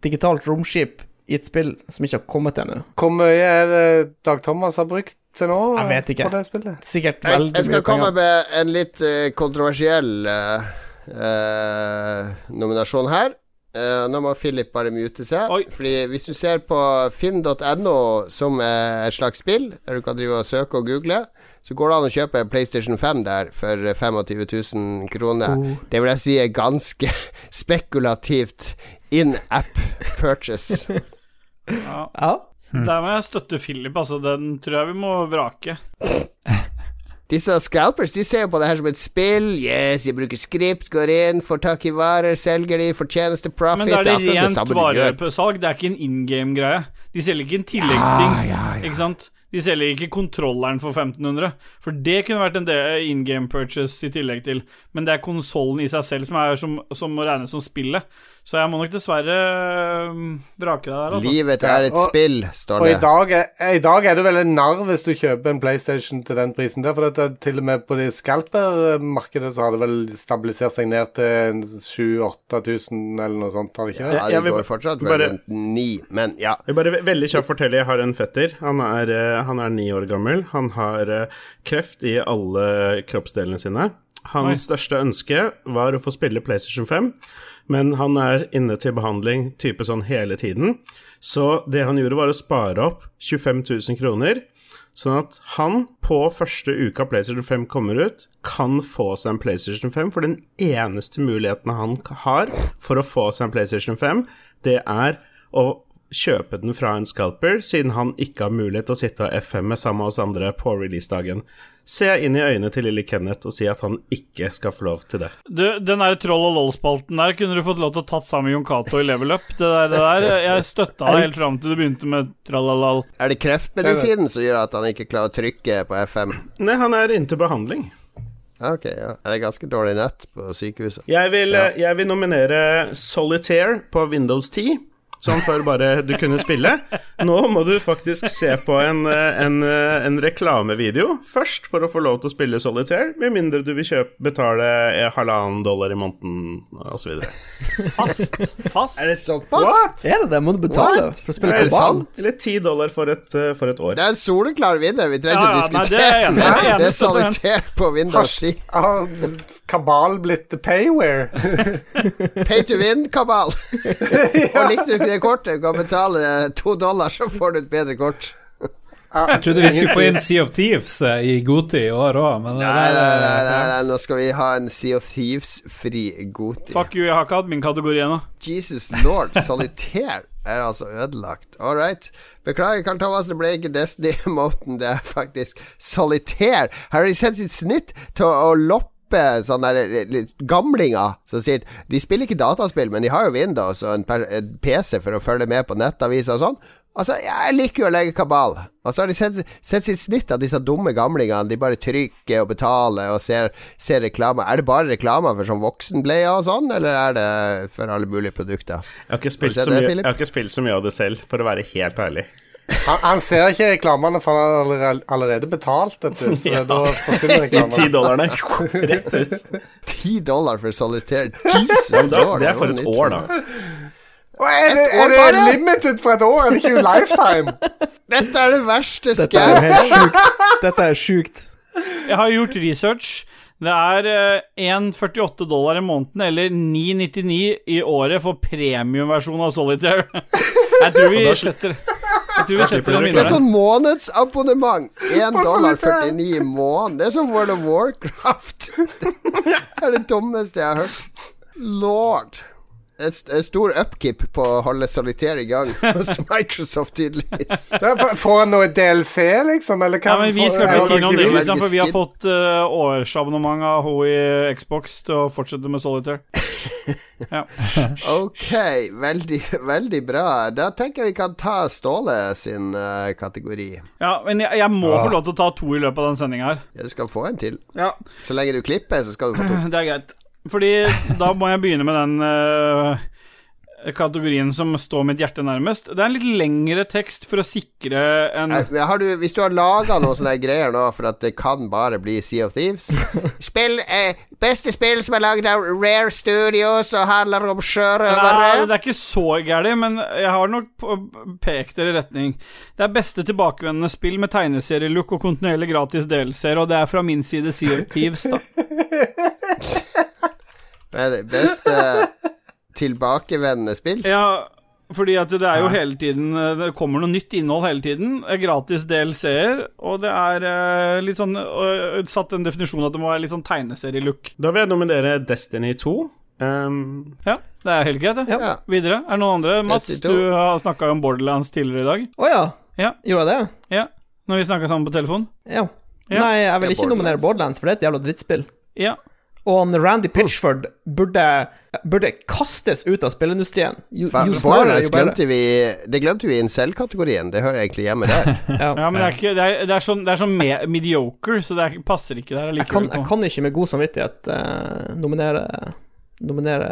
digitalt romskip i et spill som ikke har kommet ennå. Hvor mye er det Dag Thomas har brukt til nå? Jeg vet ikke. På det spillet? Sikkert Jeg, penger. jeg skal komme penger. med en litt eh, kontroversiell uh, eh, nominasjon her. Uh, nå må Philip bare mute seg. Oi. Fordi hvis du ser på finn.no som er et slags spill, der du kan drive og søke og google, så går det an å kjøpe PlayStation 5 der for 25 000 kroner. Det vil jeg si er ganske spekulativt in app purchase. Ja. Ja. Der må jeg støtte Philip, altså. Den tror jeg vi må vrake. Disse scalpers de ser jo på det her som et spill. Yes, jeg bruker skript, går inn, får tak i varer, selger de, fortjeneste, profit. Men da er det rent varesalg, det er ikke en in game-greie. De selger ikke en tilleggsting, Ja, ja, ja. ikke sant? De selger ikke kontrolleren for 1500, for det kunne vært en in game purchase i tillegg til, men det er konsollen i seg selv som, er som, som må regnes som spillet. Så jeg må nok dessverre øhm, vrake deg der, altså. Livet er et og- spill, står Og i det. dag, er, i dag er du vel en narr hvis du kjøper en PlayStation til den prisen der, for dette, til og med på det scalper-markedet så har det vel stabilisert seg ned til en 7000-8000 eller noe sånt, har det ikke? det? Ja, det går fortsatt vel bare- rundt ni, men ja. Jeg bare veldig kjapt fortelle, jeg har en fetter. Han er, eh, han er ni år gammel. Han har eh, kreft i alle kroppsdelene sine. Hans største ønske var å få spille PlayStation 5, men han er inne til behandling type sånn hele tiden. Så det han gjorde, var å spare opp 25 000 kroner. Sånn at han på første uka PlayStation 5 kommer ut, kan få seg en PlayStation 5. For den eneste muligheten han har for å få seg en PlayStation 5, det er å kjøpe den fra en scalper, siden han ikke har mulighet til å sitte og FM-e sammen med oss andre på releasedagen. Se inn i øynene til lille Kenneth og si at han ikke skal få lov til det. Du, den der troll og lol-spalten der kunne du fått lov til å tatt sammen med Jon Cato i level up. Det der, det der Jeg støtta deg helt fram til du begynte med tralalal. Er det kreftmedisinen som gjør at han ikke klarer å trykke på FM? Nei, han er inntil behandling. Ok, ja. Det er ganske dårlig nett på sykehuset. Jeg vil, ja. jeg vil nominere Solitaire på Windows 10. Som før bare du kunne spille. Nå må du faktisk se på en, eh, en, eh, en reklamevideo først for å få lov til å spille Solitaire, med mindre du vil kjøpe, betale eh, halvannen dollar i måneden osv. Fast. Fast. Er det såpass? Er det det? Må du betale What? for å spille Er kabal? Eller ti dollar for et, for et år. Det er en soleklar vinner. Vi trenger ikke ja, ja, å diskutere. Nei, det er. Er det er den. solitær på Windows 10. Kabal blitt payware? Pay to win-kabal. Og likte du ikke det kortet, du kan betale to dollar, så får du et bedre kort. Jeg trodde vi skulle få inn Sea of Thieves eh, i godtid i år òg, men nei, nei, eh, nei, nei, nå skal vi ha en Sea of Thieves-fri godtid. Fuck you, jeg har ikke hatt min kategori ennå. Jesus lord, solitaire er altså ødelagt. All right. Beklager, Karl Thomas, det ble ikke Destiny-moten. Det er faktisk solitaire. Har de sett sitt snitt til å loppe sånne der, eh, gamlinger som sier De spiller ikke dataspill, men de har jo Windows og en, en PC for å følge med på nettaviser og sånn. Altså, jeg liker jo å legge kabal. Og så har de sett, sett sitt snitt av disse dumme gamlingene. De bare trykker og betaler og ser, ser reklame. Er det bare reklamer for sånn voksenbleier og sånn, eller er det for alle mulige produkter? Jeg har, ikke spilt så det, mye, jeg har ikke spilt så mye av det selv, for å være helt ærlig. Han, han ser ikke reklamene, for han har allerede, betalt dette. Så Ja. da forsvinner De ti reklamene. dollarene rett ut. Ti dollar for solitaire. Jesus da, det er for et år, da. Er det, er det limited for et år? Er det ikke lifetime? Dette er det verste er sjukt. Dette er sjukt. Jeg har gjort research. Det er eh, 1,48 dollar i måneden eller 9,99 i året for premiumversjonen av Solitaire. Jeg tror vi sletter Det er sånn månedsabonnement. 1 dollar 49 i måneden. Det er som World of Warcraft. det er det dummeste jeg har hørt. Lord. Et st- stor upkeep på å holde solitaire i gang hos Microsoft, tydeligvis. Får han noe DLC, liksom? Eller Ja, kan men Vi skal ikke si noe om det, liksom, for vi har fått uh, årsabonnement av hun i Xbox til å fortsette med Solitaire. Ok, veldig, veldig bra. Da tenker jeg vi kan ta Ståle sin uh, kategori. Ja, men jeg, jeg må få lov til å ta to i løpet av den sendinga her. Ja, du skal få en til. Ja, Så lenge du klipper, så skal du få to. Det er greit. Fordi da må jeg begynne med den eh, kategorien som står mitt hjerte nærmest. Det er en litt lengre tekst for å sikre en Har du, hvis du har laga noe sånne greier nå for at det kan bare bli Sea of Thieves Spill, eh, Beste spill som er lagd av Rare Studios og handler om Nei, sjørøvere. det er ikke så gærent, men jeg har nok pekt dere i retning. Det er beste tilbakevendende spill med tegneserielook og kontinuerlig gratis delseere, og det er fra min side Sea of Thieves, da. Men det beste tilbakevendende spill. Ja, fordi at det er jo hele tiden eh, Det kommer noe nytt innhold hele tiden. Er Gratis DLC-er, og det er eh, litt sånn Satt en definisjon at det må være litt sånn tegneserielook. Da vil jeg nominere Destiny 2. Um, Ja, det er helt greit, det. Ja. Ja. Videre. Er det noen andre? Mats, du har snakka om Borderlands tidligere i dag. Å ja. Ja. Gjorde jeg det? Ja. Når vi snakka sammen på telefon. Ja. Ja. Nei, jeg vil ikke nominere Borderlands. Borderlands, for det er et jævla drittspill. Ja. Og han Randy Pitchford burde, burde kastes ut av spillindustrien. Jo, jo snarere, jo bedre. glemte vi Det glemte vi i incel-kategorien. Det hører egentlig hjemme der. Ja. ja, men det er, ikke, det er, det er sånn, det er sånn me mediocre, så det er, passer ikke der Jeg, kan, jeg kan ikke med god samvittighet uh, nominere, nominere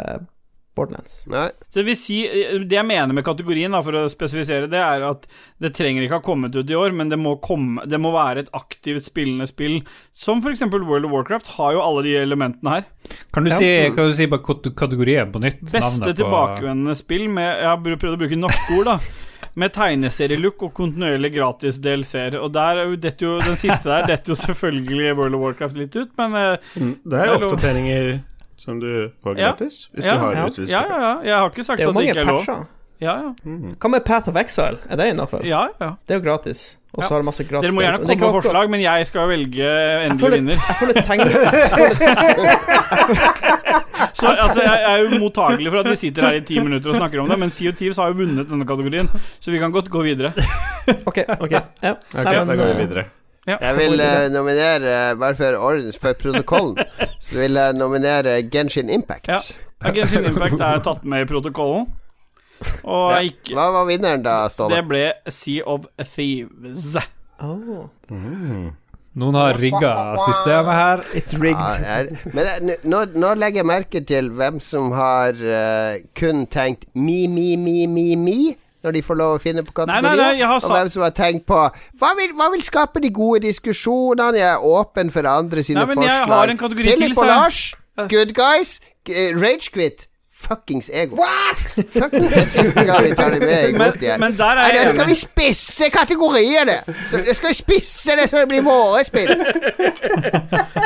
Borderlands. Nei. Så det vil si, det jeg mener med kategorien, da, for å spesifisere det, er at det trenger ikke ha kommet ut i år, men det må, komme, det må være et aktivt spillende spill. Som f.eks. World of Warcraft har jo alle de elementene her. Kan du, Ja. si, kan du si bare kategorien på nytt? Beste på- tilbakevendende spill med Jeg har prøvd å bruke norske ord, da. Med tegneserielook og kontinuerlig gratis DLC-er. Og der er jo, den siste der detter jo selvfølgelig World of Warcraft litt ut, men eh, det er jo oppdateringer som du får Ja. gratis, hvis Ja, du har ja. utvidet ja, ja, ja. Jeg har ikke sagt Det er jo at det mange ikke er lov. patcher. Ja, ja. Hva med Path of Exile? Er det innafor? ja, ja. Det er jo gratis. Og så Ja. har det masse gratis Dere må gjerne. Det er komme med forslag, men jeg skal velge endelig vinner. jeg føler tegn... Så altså, jeg er jo mottagelig for at vi sitter her i ti minutter og snakker om det, men of Thieves har jo vunnet denne kategorien, så vi kan godt gå videre. Ok, ok. Ja. okay Nei, men, da går vi eh, videre. Jeg vil uh, nominere, bare for ordens for protokollen, så vil jeg nominere Genshin Impact. Ja. Genshin Impact er tatt med i protokollen, og Ja. ikke, Hva var vinneren da, Ståle? det ble Sea of Thieves. Oh, Noen har rigga systemet her. it's rigged. Ja, er, men det, nå, nå legger jeg merke til hvem som har uh, kun tenkt mi, mi, mi, mi, mi. Når de får lov å finne på kategorier. nei, nei, nei, og hvem som har tenkt på hva vil, hva vil skape de gode diskusjonene? Jeg er åpen for andre sine forslag. Philip og. Lars, good guys. rage Ragequit. Fuckings ego. What?! Fucking, det siste gang vi tar det med i godt igjen. men der er jeg skal vi spisse kategoriene! Så, da skal vi spisse det så det blir våre spill.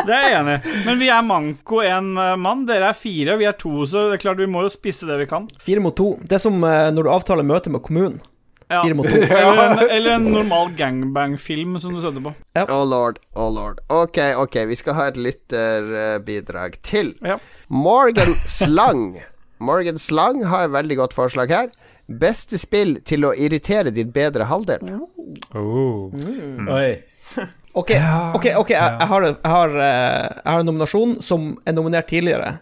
Det er jeg enig i. Men vi er manko én mann. Dere er fire, vi er to, så det er klart vi må jo spisse det vi kan. Fire mot to. Det er som eh, når du avtaler møte med kommunen. Ja. Fire mot to. Eller, en, eller en normal gangbang-film som du setter på. Oh lord, oh lord. Ok, ok, vi skal ha et lytterbidrag til. Ja. Morgan Slang. Morgan Slang har et veldig godt forslag her. Beste spill til å irritere din bedre halvdel. Oh. Oi. Ok, ok, ok, jeg, jeg, har, jeg, har, eh, jeg har en nominasjon som er nominert tidligere.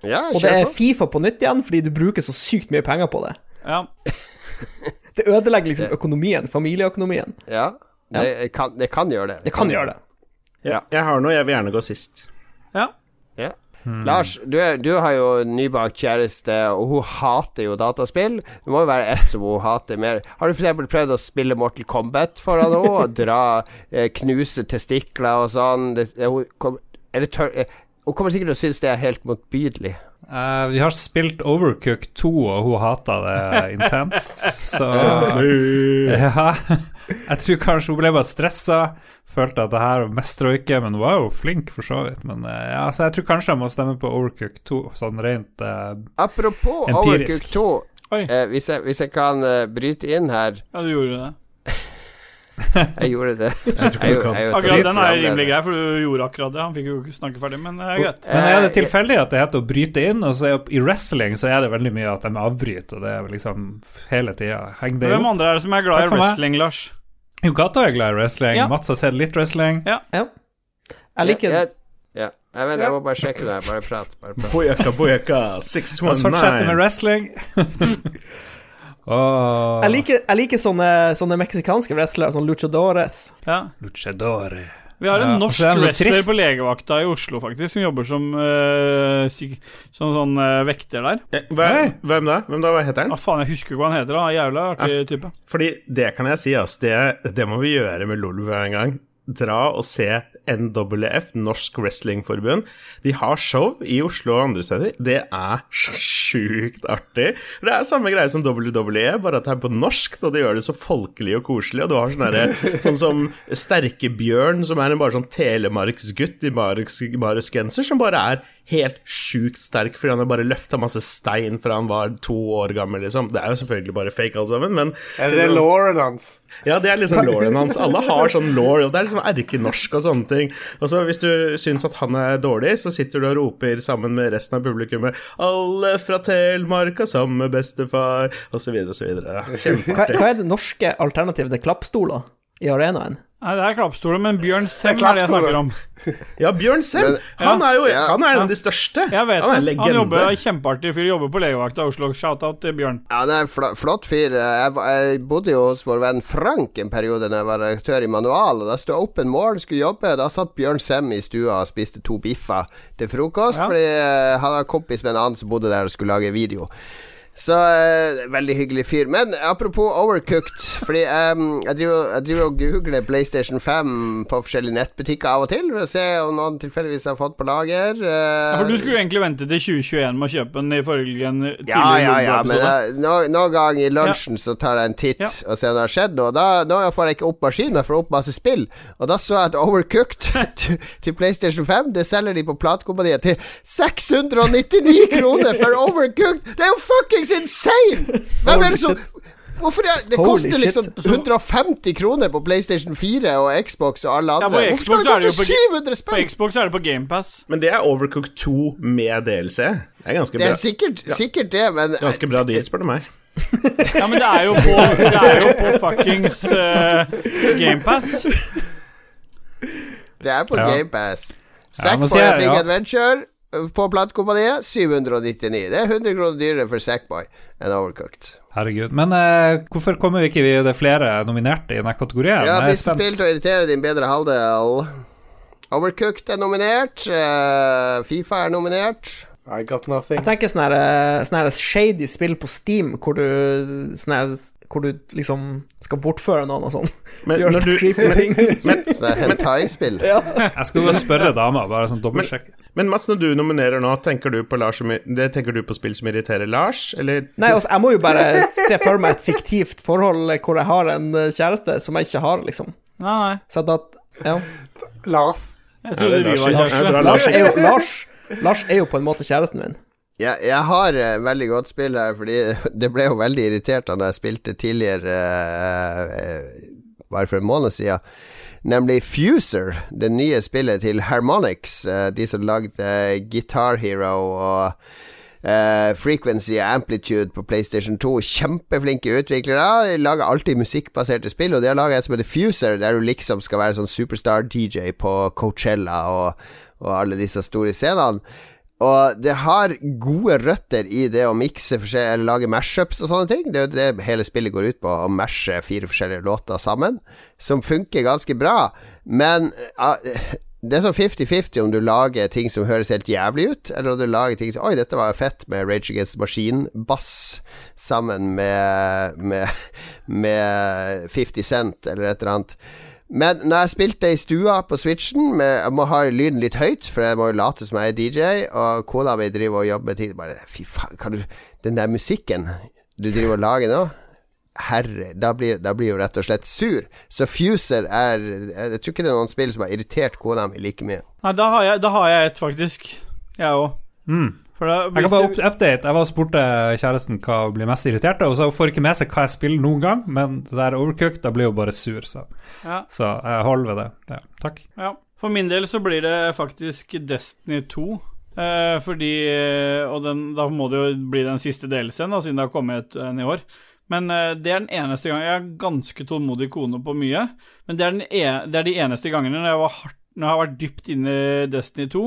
Ja, Og det er. Fifa på nytt igjen, fordi du bruker så sykt mye penger på det. Ja. Det ødelegger liksom økonomien, familieøkonomien. Ja, det kan, det kan gjøre det. Det kan gjøre det. Ja, jeg har noe, jeg vil gjerne gå sist. ja. Ja. Lars, du, du har jo nybakt kjæreste, og hun hater jo dataspill. Det må jo være ett som hun hater mer. Har du f.eks. prøvd å spille Mortal Kombat foran henne? Og dra, eh, knuse testikler og sånn? Det, hun, kom, tør, eh, hun kommer sikkert til å synes det er helt motbydelig. Eh, vi har spilt Overcook 2, og hun hata det intenst, så Ja. Jeg tror kanskje hun ble bare stressa. Følte at det her mestra hun ikke, men hun var jo flink, for så vidt. Men uh, ja, så jeg tror kanskje jeg må stemme på Overcook 2, sånn rent uh, Apropos Empirisk. Overcook 2, Oi. eh, hvis, jeg, hvis jeg kan eh, bryte inn her ja, du gjorde det. Jeg gjorde det. Jeg, tror du kan. jeg, jeg, Akkurat den er rimelig grei, for du gjorde akkurat det. Han fikk jo ikke snakke ferdig, men det er greit. Men er det Eh, tilfeldig at det heter å bryte inn? Og så er, I wrestling så er det veldig mye at de avbryter, og det er liksom hele tida. Heng det Hvem opp? andre er det som er glad i wrestling, Lars? Jo, Gato er glad i wrestling. Ja. Mats har sett litt wrestling. Ja. Jeg liker det. ja. Jeg, vet, jeg må bare sjekke det. her. Bare prat. Bare prat. Boyaka, boyaka, La oss fortsette med wrestling. Åh, Jeg liker, jeg liker sånne, sånne meksikanske wrestlere, sånn luchadores. Ja. Luchadore. Vi har en Ja, norsk er wrestler på legevakta i Oslo, faktisk, som jobber som øh, syk, som sånn øh, vekter der. Hvem, hvem da? Hvem da? Hva heter han? han? faen, jeg husker ikke hva han heter. Er jævla artig type. Fordi det kan jeg si, ass. Det, det må vi gjøre med Lolbø en gang. Dra og se NWF, Norsk Wrestlingforbund. De har show i Oslo og andre steder. Det er så sjukt artig. Det er samme greie som WWE, bare at det er på norsk, og de gjør det så folkelig og koselig. Og du har sånn derre Sånn som Sterkebjørn, som er en bare sånn telemarksgutt i mariusgenser, som bare er helt sjukt sterk fordi han har bare løfta masse stein fra han var to år gammel, liksom. Det er jo selvfølgelig bare fake, alt sammen, men Er det Lauren hans? ja, det er liksom lauren hans. Alle har sånn law, og det er liksom erkenorsk og sånne ting. Og så Hvis du syns at han er dårlig, så sitter du og roper sammen med resten av publikummet 'Alle fra Telemark har samme bestefar', osv., osv. Hva, Kjempeartig. hva er det norske alternativet til klappstoler i arenaen? Nei, det er klappstoler, men Bjørn Sem er det jeg snakker om. Ja, Bjørn Sem, han er jo Ja. han er en av de største. Jeg vet han er en legende. Han jobber kjempeartig fyr, jobber på legevakta i Oslo. Shout-out til Bjørn. Ja, det er en fl flott fyr. Jeg, jeg bodde jo hos vår venn Frank en periode da jeg var redaktør i Manual. Og Da sto Open en morgen, skulle jobbe. Da satt Bjørn Sem i stua og spiste to biffer til frokost. Ja. Fordi eh, han var kompis med en annen som bodde der og skulle lage video. Så eh, veldig hyggelig fyr. Men apropos overcooked, fordi eh, jeg, driver, jeg driver og googler PlayStation 5 på forskjellige nettbutikker av og til for å se om noen tilfeldigvis har fått på lager. eh, Ja, for du skulle egentlig vente til 2021 med å kjøpe den i forrige tidligere ja, ja, ja, men jeg- nå- noen gang i lunsjen så tar jeg en titt Ja. og ser om det har skjedd noe. Da, nå får jeg ikke opp maskinen, jeg får opp masse spill. Og da så jeg at Overcooked til, til PlayStation 5, det selger de på platekompaniet til 699 kroner for Overcooked! Det er jo fuckings insane! Hvem er det som Hvorfor det, det koster liksom 150 kroner på PlayStation 4 og Xbox og alle Ja, andre. på Hvorfor Xbox skal er det koste på- 700 På? Xbox er det på GamePass. Men det er Overcooked 2 med DLC. Det er ganske bra. Det er sikkert, sikkert det, men ganske bra deal, spør du meg. Ja, men det er jo på, det er jo på fuckings uh, GamePass. Det er på Ja. GamePass. Ja, for a Big ja. Adventure på platekompaniet 799. Det er 100 kroner dyrere for Sackboy enn Overcooked. Herregud. Men eh, hvorfor kommer vi ikke vi det er flere nominerte i denne kategorien? Ja, Jeg er Hvis spent. spill til å irritere din bedre halvdel. Overcooked er nominert. uh, Fifa er nominert. I got nothing. Jeg tenker sånn her, eh, sånn shady spill på Steam, hvor du sånne, hvor du liksom skal bortføre noen og sånn. Men Gjør sånne creepy ting. Men, men, men, hentai-spill. Jeg skal gå og spørre dama, bare sånn dobbeltsjekke. Men Mats, når du nominerer nå, tenker du på, Lars det, tenker du på spill som irriterer Lars, eller Nei, altså, jeg må jo bare se for meg et fiktivt forhold hvor jeg har en eh, kjæreste som jeg ikke har, liksom. Nei, nei. Så at, ja. Lars. Jeg Ja, trodde det er vi var Lars. Kjærester. Lars er jo Lars, Lars er jo på en måte kjæresten min. Jeg, jeg har eh, veldig godt spill her, fordi det ble jo veldig irritert da jeg spilte tidligere, eh, eh, bare for en måned siden. Nemlig Fuser, det nye spillet til Harmonix, eh, de som lagde Guitar Hero og Uh, Frequency og Amplitude på PlayStation 2. Kjempeflinke utviklere. De lager alltid musikkbaserte spill, og de har laga et som heter Fuser, der du liksom skal være sånn superstar-DJ på Coachella og, og alle disse store scenene. Og det har gode røtter i det å mikse eller lage mashups og sånne ting. Det er jo det hele spillet går ut på, å mashe fire forskjellige låter sammen, som funker ganske bra. Men uh, det er sånn 50-50 om du lager ting som høres helt jævlig ut, eller om du lager ting som Oi, dette var jo fett med Rage Against Machine-bass sammen med, med, med 50 Cent eller et eller annet. Men når jeg spilte i stua på Switchen med, Jeg må ha lyden litt høyt, for jeg må jo late som jeg er DJ, og kona mi driver og jobber med ting Bare fy faen, kan du Den der musikken du driver og lager nå Herre, da blir, da blir jo rett og slett sur. Så Fuser er Jeg tror ikke det er noen spill som har irritert kona mi like mye. Nei, da har jeg, da har jeg et, faktisk. Jeg òg. Mm. Da, Jeg kan bare update. Jeg var spurte kjæresten hva hun blir mest irritert av, så får hun ikke med seg hva jeg spiller noen gang, men det der overcooked, da blir hun bare sur, så, ja, så jeg holder ved det. Ja, takk. ja. For min del så blir det faktisk Destiny 2. Eh, fordi Og den, da må det jo bli den siste delelsen, siden det har kommet en i år. Men eh, det er den eneste gangen Jeg er ganske tålmodig kone på mye, men det er, den e det er de eneste gangene når jeg, hardt, når jeg har vært dypt inne i Destiny 2,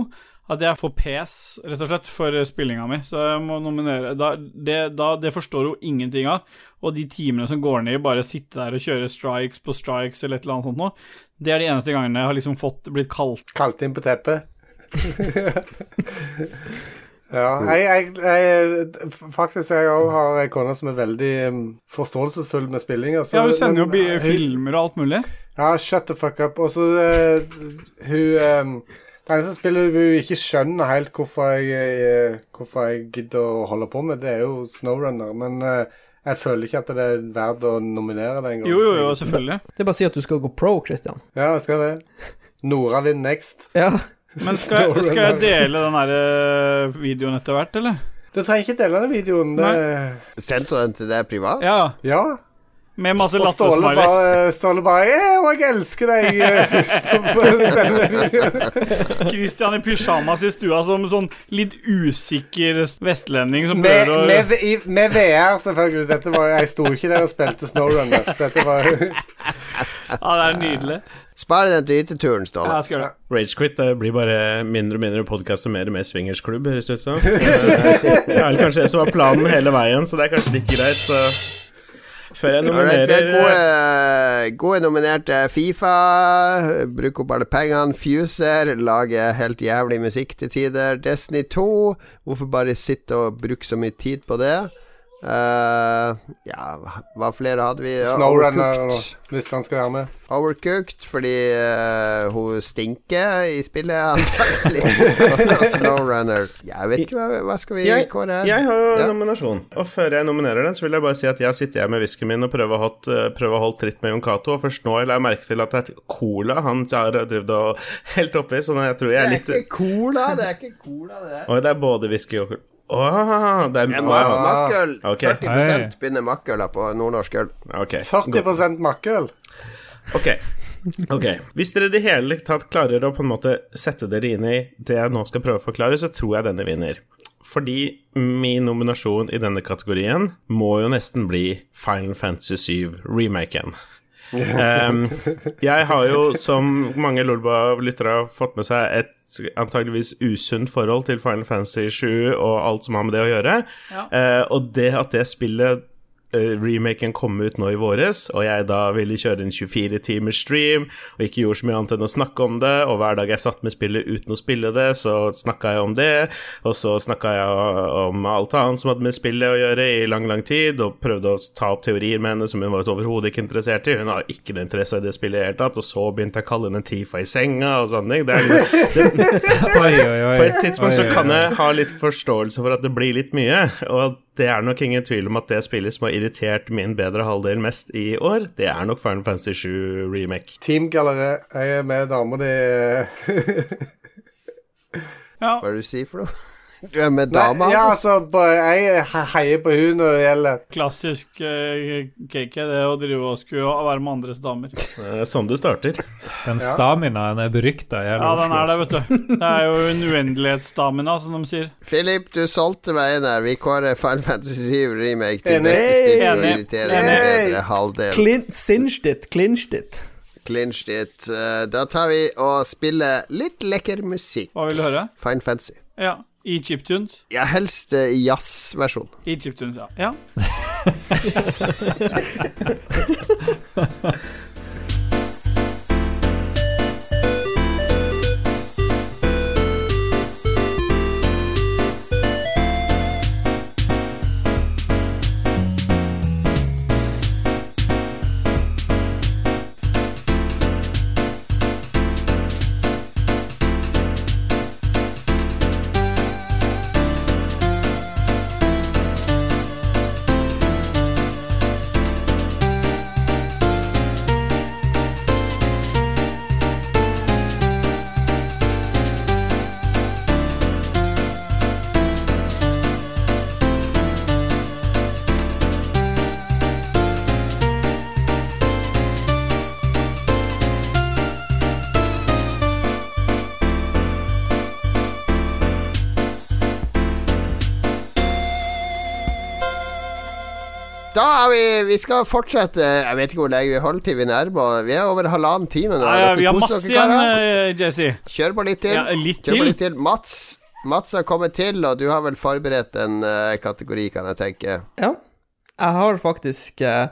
at jeg får pes, rett og slett, for spillinga mi. Så jeg må nominere da, det, da, det forstår hun ingenting av. Og de timene som går ned i bare å sitte der og kjøre strikes på strikes eller et eller annet sånt noe, det er de eneste gangene jeg har liksom fått blitt kalt Kalt inn på teppet. ja, jeg, jeg, jeg Faktisk, jeg òg har ei kone som er veldig um, forståelsesfull med spilling. altså, Ja, hun sender jo men, bi- filmer og alt mulig. Ja, shut the fuck up. Og så uh, hun um, Det eneste spillet du ikke skjønner helt hvorfor jeg, eh, hvorfor jeg gidder å holde på med, det er jo Snowrunner. Men eh, jeg føler ikke at det er verdt å nominere det engang. Jo, jo, jo, selvfølgelig. Det er bare å si at du skal gå pro, Christian. Ja, jeg skal det. Nora vinner next. Ja. Men skal, jeg- skal jeg dele den her eh, videoen etter hvert, eller? Du trenger ikke dele den videoen. Det, Sendte du den til deg privat? Ja, ja. Med masse Og Ståle lattersmileys. bare, Ståle bare «Eh, og jeg elsker deg'. eh, videoen. Christian i pysjamas i stua som sånn litt usikker vestlending som Med, prøver å med, i- med VR, selvfølgelig. Dette var, jeg sto ikke der og spilte Snowrunner. Dette var Ja, det er nydelig. Spar den til hytteturen, Ståle. Ja. Ragequit blir bare mindre og mindre podkast og mer og mer swingersklubb, høres det ut som. Eh, Det er vel kanskje det som var planen hele veien, så det er kanskje like greit, så Før jeg nominerer right, gode, gode nominerte Fifa. Bruk opp alle pengene. Fuser. Lage helt jævlig musikk til tider. Destiny 2. Hvorfor bare sitte og bruke så mye tid på det? Eh, ja, hva flere hadde vi? Snowrunner, Overcooked. hvis han skal være med. Overcooked fordi uh, hun stinker i spillet, antakelig. Snowrunner. Jeg vet ikke hva, hva skal vi jeg, kåre her? jeg har jo Ja. nominasjon, og før jeg nominerer den, så vil jeg bare si at jeg sitter her med whiskyen min og prøver å holde, prøver å holde tritt med Jon Cato, og først nå la jeg merke til at det er cola han har drevet og helt oppi, så jeg tror jeg er Det er ikke cola, det er ikke cola, det der. Oi, det er både whisky og Åh, er Det er wow. ma- makkøl. Okay. 40 Hei. begynner makkøl på nordnorsk øl. Okay. 40 makkøl. Ok. Ok. Hvis dere i det hele tatt klarer å på en måte sette dere inn i det jeg nå skal prøve å forklare, så tror jeg denne vinner. Fordi min nominasjon i denne kategorien må jo nesten bli Final Fantasy 7 Em, jeg har jo, som mange Lolba-lyttere fått med seg, et antageligvis usunt forhold til Final Fantasy 7 og alt som har med det å gjøre. Eh, og det at det spillet remaken kom ut nå i våres, og jeg da ville kjøre en 24 timers stream, og ikke gjorde så mye annet enn å snakke om det, og hver dag jeg satt med spillet uten å spille det, så snakka jeg om det, og så snakka jeg om alt annet som hadde med spillet å gjøre i lang, lang tid, og prøvde å ta opp teorier med henne som hun var overhodet ikke interessert i. Hun har ikke noe interesse i det spillet i det hele tatt, og så begynte jeg å kalle henne Tifa i senga og sånne ting. Det det, Oi, oi, oi. på et tidspunkt så kan jeg ha litt forståelse for at det blir litt mye, og det er nok ingen tvil om at det spillet som har irritert min bedre halvdel mest i år, det er nok Final Fantasy 7 Remake. Team Galleré, Jeg er med dama di. Ja. Hva er det du sier for noe? Du er med Nei, dama? ja, altså, bare, jeg heier på hun når det gjelder Klassisk uh, cake, det å drive og skulle være med andres damer. Eh, Sånn det starter. Den staminaen er berykta i hele Ja, den er det, vet du. Det er jo en uendelighetsdamina, som de sier. Philip, du solgte meg en her. Vi kårer Final Fantasy 7 Remake til Enig. beste spill og irriterer din bedre halvdel. Clin cinched it, clinched it. Clinched it. Eh, Da tar vi og spiller litt lekker musikk. Hva vil du høre? Fine Fantasy. Ja. I chiptunes. Ja, helst eh, jazzversjon. I chiptunes, ja. ja. Da er vi Vi skal fortsette. Jeg vet ikke hvor lenge vi holder til vi nærmer. Vi er over halvannen time nå. Ja, ja, vi har masse dere, igjen, eh, Jesse. Kjør på litt til. Ja, litt Kjør på til? litt til. Mats, Mats har kommet til, og du har vel forberedt en uh, kategori, kan jeg tenke. Ja. Jeg har faktisk uh,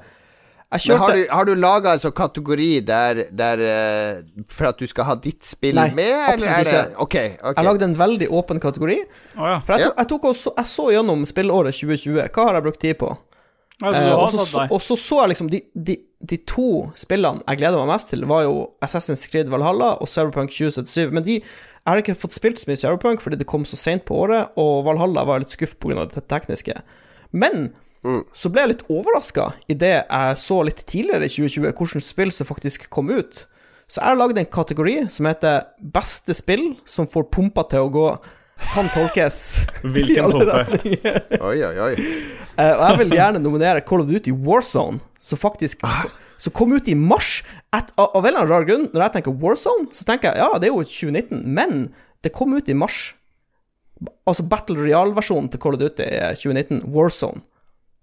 Jeg Men har du, har du laga en sånn kategori der, der uh, For at du skal ha ditt spill Nei, med, eller er absolutt det ikke. Okay, ok. Jeg lagde en veldig åpen kategori. Oh, ja. For jeg, Ja. tok, jeg, tok også, jeg så gjennom spillåret 2020. Hva har jeg brukt tid på? Altså, Eh, og, så, så, deg. og så så jeg liksom de, de, de to spillene jeg gleder meg mest til, var jo Assassin's Creed Valhalla og Cyberpunk 2077. Men de jeg har ikke fått spilt så mye Cyberpunk fordi det kom så seint på året, og Valhalla var litt skuff pga. det tekniske. Men så ble jeg litt overraska idet jeg så litt tidligere i 2020 hvilket spill som faktisk kom ut. Så jeg har lagd en kategori som heter 'Beste spill som får pumpa til å gå'. Kan tolkes i Hvilken alle pumpe? retninger. Oi, oi, oi. Eh, og jeg vil gjerne nominere Call of Duty Warzone, som faktisk Som kom ut i mars. Et, av, en eller annen rar grunn, når jeg tenker Warzone, så tenker jeg ja, det er jo 2019, men det kom ut i mars. Altså Battle Real-versjonen til Call of Duty er 2019, Warzone,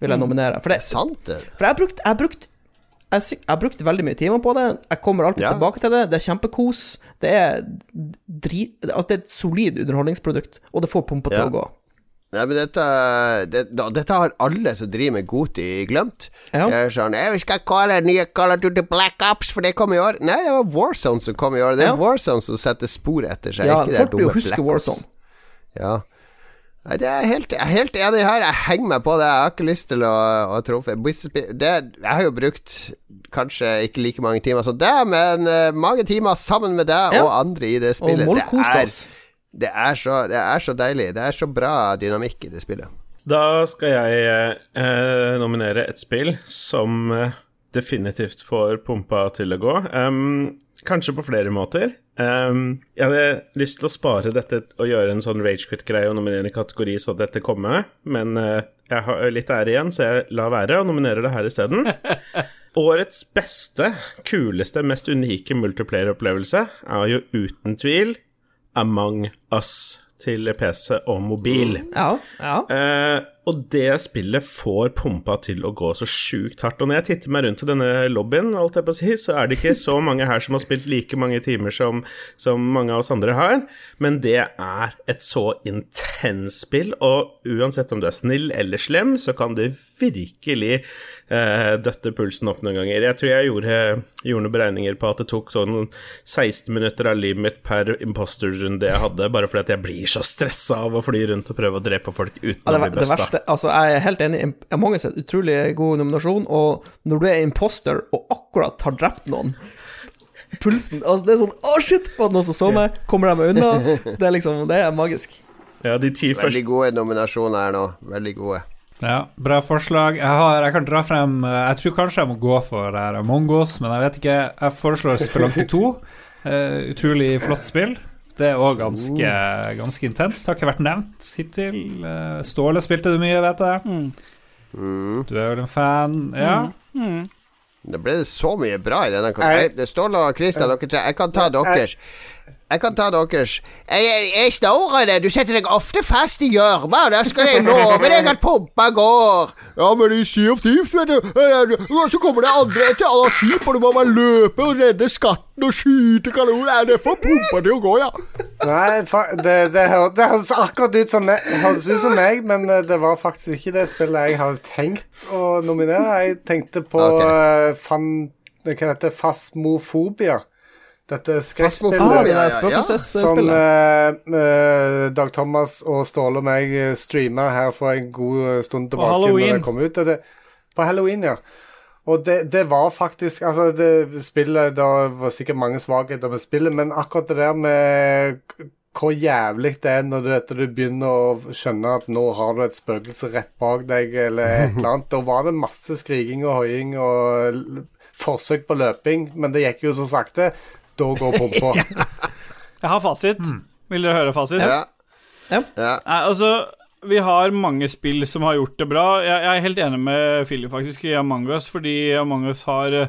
vil jeg nominere. For, det, Sant, det. for jeg har brukt, jeg har brukt jeg, har brukt veldig mye timer på det. Jeg kommer alltid Ja. tilbake til det. Det er kjempekos. Det er drit... Altså, det er et solid underholdningsprodukt, og det får pumpa til Ja. å gå. Ja, men dette, det, da, dette har alle som driver med Goti, glemt. Ja. Er sånn «Eh, 'Vi skal kalle nye Call of Duty Black Ops, for det kom i år.' Nei, det var Warzone som kom i år. Det er. Warzone som setter spor etter seg. Ja, folk blir jo huske. Warzone. Ja. Nei, det er helt, helt enig her. Jeg henger meg på det. Jeg har ikke lyst til å, å trumfe. Jeg har jo brukt kanskje ikke like mange timer som deg, men eh, mange timer sammen med deg Ja. og andre i det spillet. Og Det er, det, er så, det er så deilig. Det er så bra dynamikk i det spillet. Da skal jeg eh, nominere et spill som eh, definitivt får pumpa til å gå. Em, kanskje på flere måter. Um, jeg hadde lyst til å spare dette og gjøre en sånn ragequit-greie og nominere en kategori så dette kommer, men uh, jeg har litt ære igjen, så jeg lar være og nominerer det her isteden. Årets beste, kuleste, mest unike multiplayer-opplevelse er jo uten tvil Among Us til PC og mobil. Ja, ja. Eh, og det spillet får pumpa til å gå så sjukt hardt. Og når jeg titter meg rundt i denne lobbyen, alt jeg på å si, så er det ikke så mange her som har spilt like mange timer som, som mange av oss andre har, men det er et så intens spill, og uansett om du er snill eller slem, så kan det virkelig eh, døtte pulsen opp noen ganger. Jeg tror jeg gjorde, gjorde noen beregninger på at det tok sånn 16 minutter av livet mitt per imposter-runde jeg hadde, bare fordi at jeg blir så stressa av å fly rundt og prøve å drepe folk uten Ja, det, å bli det verste Altså, jeg er helt enig. Among Us er en utrolig god nominasjon, og når du er imposter og akkurat har drept noen Pulsen altså Det er sånn Å, shit! Var det noen som så meg? Kommer de meg unna? Det er liksom Det er magisk. Ja, de ti første Veldig gode nominasjoner her nå. Veldig gode. Ja, bra forslag. Jeg, har, jeg kan dra frem eh, Jeg tror kanskje jeg må gå for her Among us, men jeg vet ikke. Jeg foreslår Spelunky 2. Uh, utrolig flott spill. Det er òg ganske, ganske intenst. Har ikke vært nevnt hittil. Eh, Ståle spilte du mye, vet jeg. Mm. Du er vel en fan? Ja. Det ble så mye bra i denne kampen. Ståle og Christian, dere tre. Jeg kan ta deres. Jeg kan ta deres. Jeg, jeg, jeg står det. Du setter deg ofte fast i gjørma, og da skal jeg love deg at pumpa går. Ja, men i Sea of Thieves, vet du, eh, så kommer det andre etter alle skip, og du må bare løpe og redde skatten og skyte kanoner. Det får pumpa til å gå, ja. Nei, fa det, det, det høres akkurat ut som meg, høres ut som meg, men eh, det var faktisk ikke det spillet jeg hadde tenkt å nominere. Jeg tenkte på okay. eh, fan, Det kan det? Fasmofobia. Dette skrekkspillet. Ah, ja, ja, ja. Som uh, Dag Thomas og Ståle og meg eh, streama her for en god stund tilbake. Halloween. Når det kom ut. Det, på Halloween, ja. Og det, det var faktisk Altså, det spillet Det var sikkert mange svakheter med spillet, men akkurat det der med hvor jævlig det er når du, etter du begynner å skjønne at nå har du et spøkelse rett bak deg, eller et eller annet. Da var det masse skriking og hoiing og forsøk på løping, men det gikk jo så sakte. Da går på. Jeg har fasit. Vil dere høre fasit? Ja. Ja. ja. Nei, altså Vi har mange spill som har gjort det bra. Jeg, jeg er helt enig med Philip faktisk i Among us, fordi Among us har eh,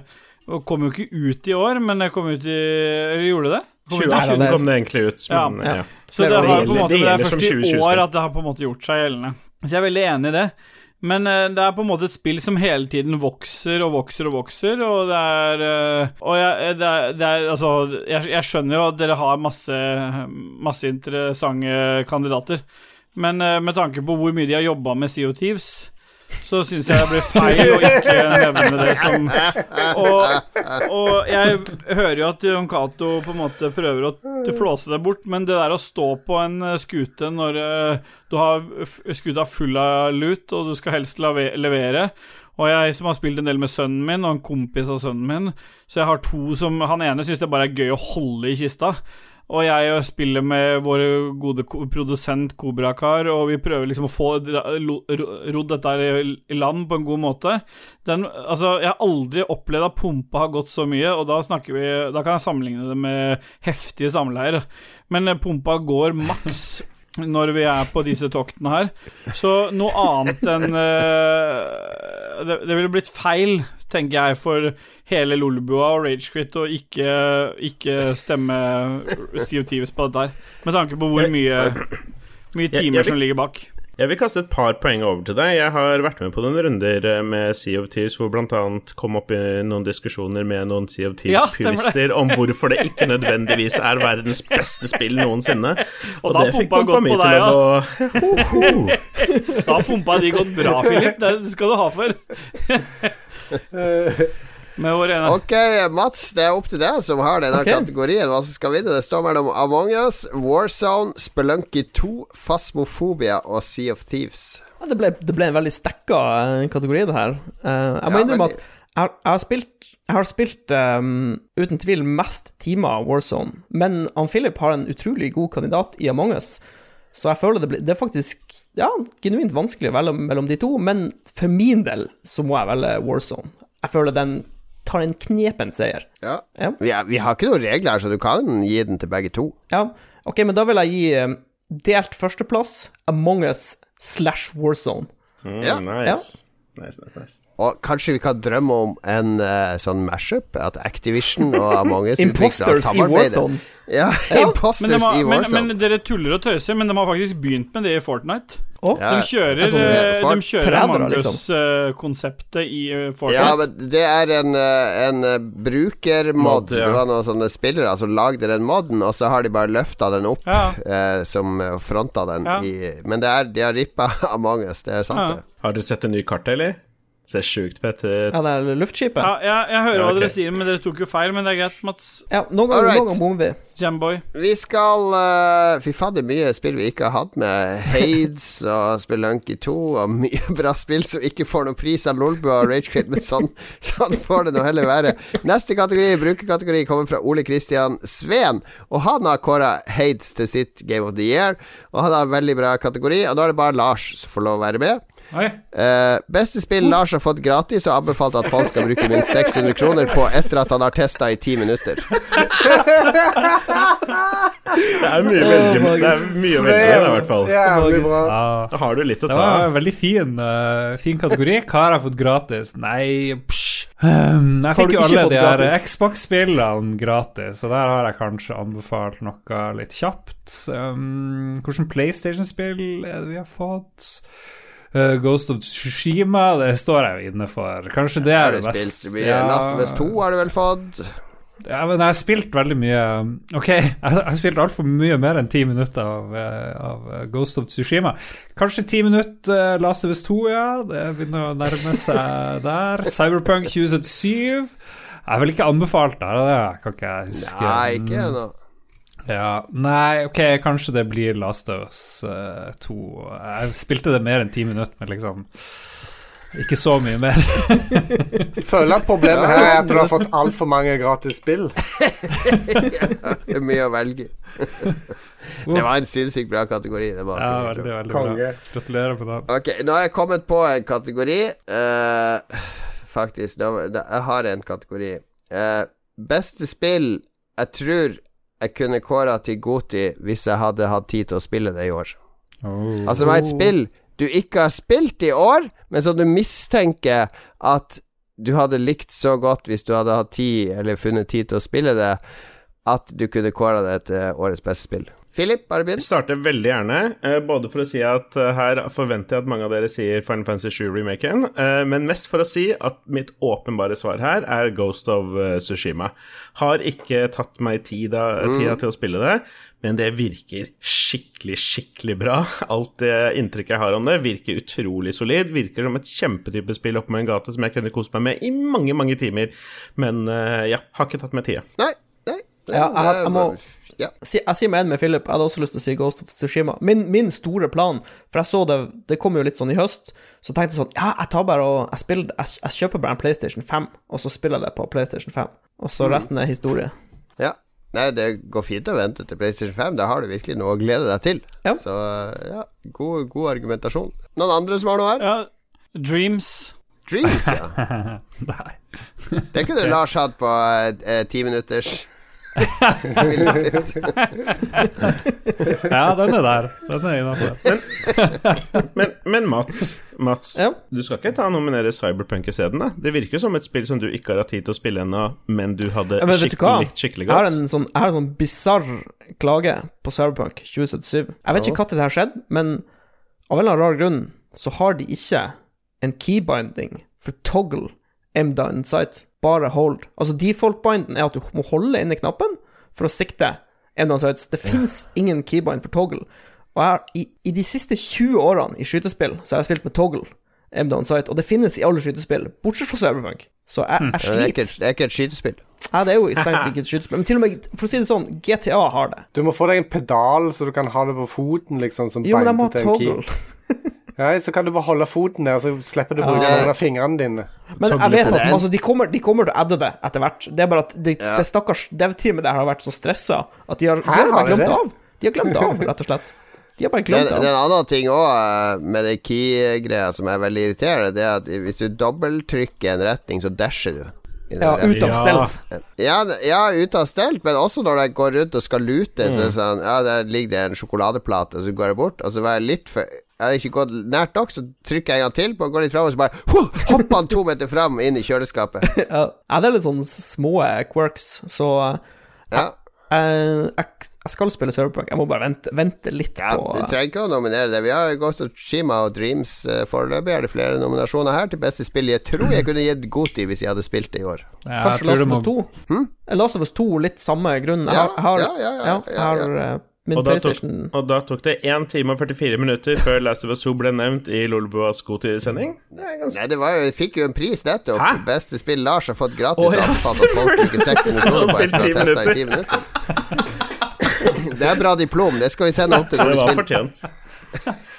Kom jo ikke ut i år, men det kom ut i Eller gjorde det? Kom ut i- 2018 kom det egentlig ut, men ja. ja. Så det, det, har Det på en måte, gjelder- det er det først i år at det har på en måte gjort seg gjeldende. Så jeg er veldig enig i det. Men eh, det er på en måte et spill som hele tiden vokser og vokser og vokser, og det er eh, Og jeg, det er, det er Altså, jeg, jeg skjønner jo at dere har masse, masse interessante kandidater, men eh, med tanke på hvor mye de har jobba med of Thieves, så syns jeg det blir feil å ikke nevne det som og, og jeg hører jo at Jon Cato på en måte prøver å flåse det bort, men det der å stå på en eh, skute når eh, du har skuta full av lut, og du skal helst levere og jeg som har spilt en del med sønnen min, og en kompis av sønnen min, så jeg har to som Han ene syns det bare er gøy å holde i kista. Og jeg spiller med vår gode produsent Kobrakar, og vi prøver liksom å få rodd dette i land på en god måte. Den, altså, jeg har aldri opplevd at pumpa har gått så mye, og da vi Da kan jeg sammenligne det med heftige samleier. Men pumpa går maks når vi er på disse toktene her. Så noe annet enn uh, det, det ville blitt feil, tenker jeg, for hele Lolbua og Ragequit å ikke, ikke stemme Sea of Thieves på dette her. Med tanke på hvor mye, mye timer som ligger bak. Jeg vil kaste et par poeng over til deg. Jeg har vært med på noen runder eh, med Sea of Thieves hvor annet kom opp i noen diskusjoner med noen Sea of Ja. Thieves-purister om hvorfor det ikke nødvendigvis er verdens beste spill noensinne. Og da det fikk pumpa mye til deg, å ho-ho. Da pumpa de godt bra, Philip. Det skal du ha for. Med vår Ok, Mats, det er opp til deg som har denne okay. kategorien. Hva som skal vinne? Det står mellom Among us, Warzone, Spelunky 2, Phasmophobia og Sea of Thieves. Ja, det, ble, det ble en veldig stekka eh, kategori, det her. Eh, jeg må Ja, innrømme at jeg, har- jeg har spilt, jeg har spilt um, uten tvil mest timer Warzone, men han Philip har en utrolig god kandidat i Among us. Så jeg føler det, ble, det er faktisk ja, genuint vanskelig å velge mellom de to, men for min del så må jeg velge Warzone. Jeg føler den tar en knepen seier. Ja. Ja. Vi, er, vi har ikke noen regler her, så du kan gi den til begge to. Ja, ok, men da vil jeg gi eh, delt førsteplass Among us slash Warzone. Ja. Mm, nice. Nice, nice, nice. Og kanskje vi kan drømme om en uh, sånn mashup? At Activision og Among us Imposters i. Warzone. Ja, ja, Imposters de har, i men, men dere tuller og tøyser, men de har faktisk begynt med det i Fortnite. Å, Ja. De kjører, sånn, de kjører forrædere, liksom. I eh, Fortnite. Ja, men det er en, eh, en brukermod. Mod, ja. Det var noen sånne spillere som lagde den moden, og så har de bare løfta den opp Ja. eh, som fronta den Ja. i Men det er, de har rippa Among us, det er sant, Ja. det. Har dere sett det nye kartet, eller? Ser sjukt fett ut. Ja, det er luftskipet. Ja, jeg, jeg hører Ja, hva dere sier, men dere tok jo feil. Men det er greit, Mats. Ja, noen ganger, right. ganger bommer vi. Jamboy. Vi skal uh, Fy faen, det er mye spill vi ikke har hatt med. Hades og Spelunky 2 og mye bra spill som ikke får noen pris av Lolbua og Ragequit, men sånn, sånn får det nå heller være. Neste kategori, brukerkategori, kommer fra Ole Kristian Sveen, og han har kåra Hades til sitt Game of the Year, og han har en veldig bra kategori, og da er det bare Lars som får lov å være med. Eh, beste spill Lars har fått gratis, og anbefalt at folk skal bruke minst 600 kroner på etter at han har testa i ti minutter. Det er mye, å velge, det er mye å velge med, i hvert fall. Jævlig bra. Ja. Da har du litt å Det ta var av. en veldig fin, uh, fin kategori. Hva har jeg fått gratis? Nei, psj. Um, jeg fikk jo alle de her? Xbox-spillene gratis, så der har jeg kanskje anbefalt noe litt kjapt. Um, Hvilket PlayStation-spill er det vi har fått? Eh, Ghost of Tsushima, det står jeg jo inne for. Kanskje det er det beste. Ja. Last of Us 2 har du vel fått? Ja, men jeg har spilt veldig mye Ok, jeg har spilt altfor mye mer enn ti minutter av, eh, av eh, Ghost of Tsushima. Kanskje ti minutter uh, Last of Us 2, ja. Det begynner å nærme seg der. Cyberpunk 2077. Jeg er vel ikke anbefalt det, det kan ikke jeg huske. Nei, ikke ennå. Ja, nei, ok, kanskje det blir Last of Us eh, 2. Jeg spilte det mer enn ti minutter, men liksom ikke så mye mer. Føler at problemet her er at du har fått altfor mange gratis spill. Det er mye å velge. Det var en sinnssykt bra kategori. Det var Ja, veldig, veldig bra. Gratulerer med det. Ok, nå har jeg kommet på en kategori. Uh, faktisk, jeg har en kategori. Uh, beste spill jeg tror jeg kunne kåra til Goti hvis jeg hadde hatt tid til å spille det i år. Oh. Altså det var et spill du ikke har spilt i år, men som du mistenker at du hadde likt så godt hvis du hadde hatt tid, eller funnet tid til å spille det, at du kunne kåra det til årets beste spill. Philip, bare begynn. Jeg starter veldig gjerne, eh, både for å si at eh, her forventer jeg at mange av dere sier Final Fantasy 7-remaken, eh, men mest for å si at mitt åpenbare svar her er Ghost of Sushima. Tsushima. Har ikke tatt meg tida, tida til å spille det, men det virker skikkelig, skikkelig bra. Alt det inntrykket jeg har om det, virker utrolig solid. Virker som et kjempetype spill oppe med en gate som jeg kunne kost meg med i mange, mange timer. Men ja, har ikke tatt meg tida. Nei, nei. Ja, jeg har- jeg må- ja. Si, jeg sier meg enig med Philip. Jeg hadde også lyst til å si Ghost of Tsushima. Min, min store plan, for jeg så det Det kom jo litt sånn i høst, så tenkte jeg sånn Ja, jeg tar bare og Jeg, spiller, jeg, jeg kjøper bare en PlayStation 5, og så spiller jeg det på PlayStation 5. Og så resten er historie. Ja. Nei, det går fint å vente til PlayStation 5. Da har du virkelig noe å glede deg til. Ja. Så ja, god, god argumentasjon. Noen andre som har noe her? Ja, Dreams. Dreams, ja. Nei. Det kunne Lars hatt på eh, ti minutters. Ja, den er der. Den er innafor. Men, men Mats, Mats Ja. du skal ikke ta og nominere Cyberpunk isteden? Det virker som et spill som du ikke har hatt tid til å spille ennå, men du hadde Ja, men skikkelig, likt skikkelig Jeg har en sånn, jeg har en sånn bisarr klage på Cyberpunk 2077. Jeg vet ikke når det har skjedd, men av en eller annen rar grunn så har de ikke en keybinding for toggle Emda down sight, bare hold. Altså default-binden er at du må holde inne knappen for å sikte. Det fins ingen keybind for toggle. Og jeg i, i de siste 20 årene i skytespill så har jeg spilt med toggle sight, og det finnes i alle skytespill, bortsett fra Cyberpunk. Så jeg, jeg sliter. Det er, ikke, det er ikke et skytespill. Ja, det er jo strengt ikke et skytespill. Men til og med, for å si det sånn, GTA har det. Du må få deg en pedal, så du kan ha det på foten, liksom, som binder til en key. Ja, så kan du bare holde foten der, så slipper du å bruke Ja. noen av fingrene dine. Men jeg vet at altså, de, kommer, de kommer til å adde det etter hvert. Det er bare at det, Ja. det stakkars dev-teamet der har vært så stressa at de har, de har har glemt det? av. De har glemt av, rett og slett. De har bare glemt det av. er en annen ting òg med det key-greia som er veldig irriterende. Det er at hvis du dobbelttrykker en retning, så dasher du. Ja, ut av Ja. Ja, ja, ut av stelt, men også når jeg går rundt og skal lute, så er det Mm. sånn Ja, der ligger det en sjokoladeplate, og så går jeg bort, og så var jeg litt for Jeg har ikke gått nært nok, så trykker jeg en gang til på, går litt fram, og så bare huh, hopper han to meter fram inn i kjøleskapet. Ja, ja, det er litt sånn små quirks, så Ja, jeg, jeg, jeg skal spille Cyberpunk. Jeg må bare vente, vente litt ja på Du trenger ikke å nominere det. Vi har Ghost of Shima og Dreams eh, foreløpig. Er det flere nominasjoner her til beste spill? Jeg tror jeg kunne gitt Goti hvis jeg hadde spilt det i år. Ja, Kanskje tror Last of Us 2? Hmm? Last of Us 2, litt samme grunn. Jeg har, jeg har, ja, ja, ja, jeg ja, har min Og da, tok, og da tok det 1 time og 44 minutter før Last of Us 2 ble nevnt i. Det er ganske Nei, det var jo, fikk jo en pris nettopp. Hæ? Beste spill Lars har fått gratis. Oh, ja, anbefalt at folk bruker 60 kroner på Spilt å 10 ha i 10 minutter. Det er bra diplom. Det skal vi sende opp til Det var fortjent.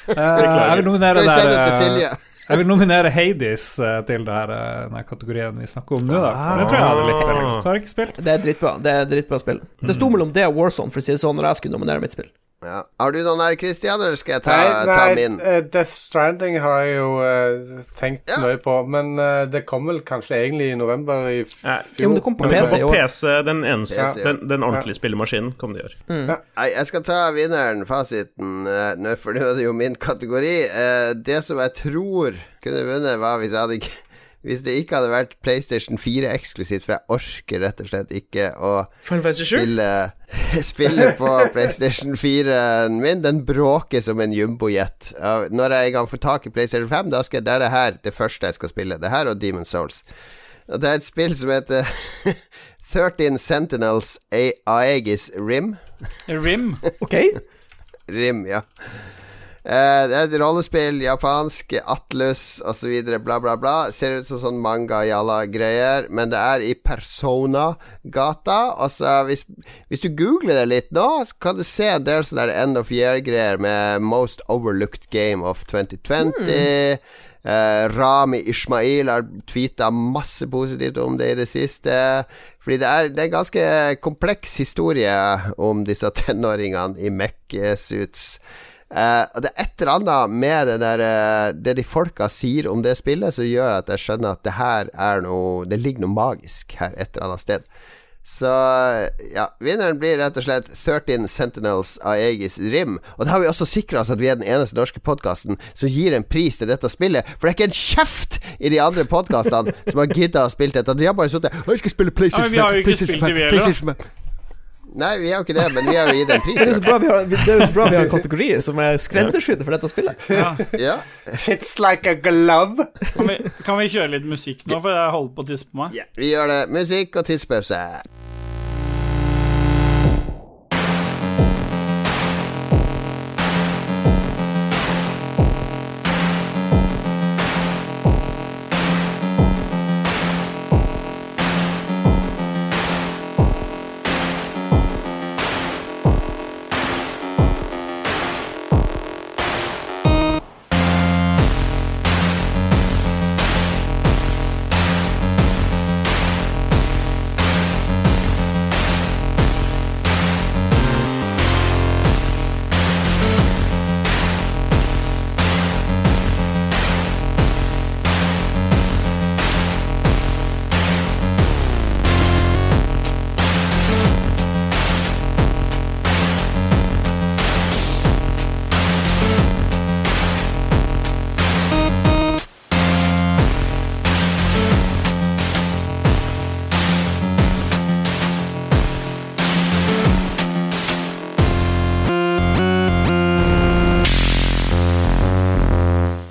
Eh, Jeg vil nominere der, Jeg vil nominere Hades eh, til det her, denne kategorien vi snakker om nå. Da. Det tror jeg hadde likt veldig godt. Har jeg ikke spilt. Det er dritbra. Det er dritbra spill. Det sto mellom det og Warzone, for å si det sånn, når jeg skulle nominere mitt spill. Ja. Har du noen her, Christian, eller skal jeg ta, Nei, ta nei min? Uh, Death Stranding har jeg jo uh, tenkt Ja. mye på, men uh, det kom vel kanskje egentlig i november i fjor. Jo, men det kom på Men PC kom. PC, den eneste, PC, ja. den, den ordentlige spillemaskinen, kom det i år. Nei, jeg skal ta vinneren, fasiten, uh, nå, for nå er det jo min kategori. Det som jeg tror kunne vunnet, var hvis jeg hadde ikke hvis det ikke hadde vært PlayStation 4 eksklusivt, for jeg orker rett og slett ikke å Final Fantasy 7? spille, spille på PlayStation 4-en min. Den bråker som en jumbojet. Når jeg en gang får tak i PlayStation 5, da skal jeg, det er det her det første jeg skal spille. Det her og Demon Souls. Og det er et spill som heter 13 Sentinels A Aegis Rim. Rim. OK? Rim, ja. Eh, det er et rollespill, japansk, Atlus osv., bla, bla, bla. Ser ut som sånn manga-jalla-greier, men det er i Persona-gata. Altså, hvis, hvis du googler det litt nå, så kan du se en del sånne end of year-greier med Most Overlooked Game of 2020. Eh, Rami Ishmael har tweeta masse positivt om det i det siste. Fordi det er, det er en ganske kompleks historie om disse tenåringene i Mech-suits. Eh, og det er et eller annet med det der uh, Det de folka sier om det spillet, som gjør at jeg skjønner at det her er noe Det ligger noe magisk her et eller annet sted. Så ja, vinneren blir rett og slett 13 Sentinels av Aegis Rim. Og da har vi også sikra oss at vi er den eneste norske podkasten som gir en pris til dette spillet. For det er ikke en kjeft i de andre podkastene som har gidda å spille dette. De har bare sittet og Jeg skal spille PlayStation men vi har jo 5, ikke PlayStation spilt det, 5, vi heller. PlayStation 5. Nei, vi har jo ikke det, men vi har jo gitt en Det er jo pris. så bra vi har, bra vi har en kategori som er skreddersydd for dette spillet. Ja. It's like a glove. Kan vi, kan vi kjøre litt musikk nå, for jeg holder på å tisse på meg? Ja, vi gjør det. Musikk og tidspause.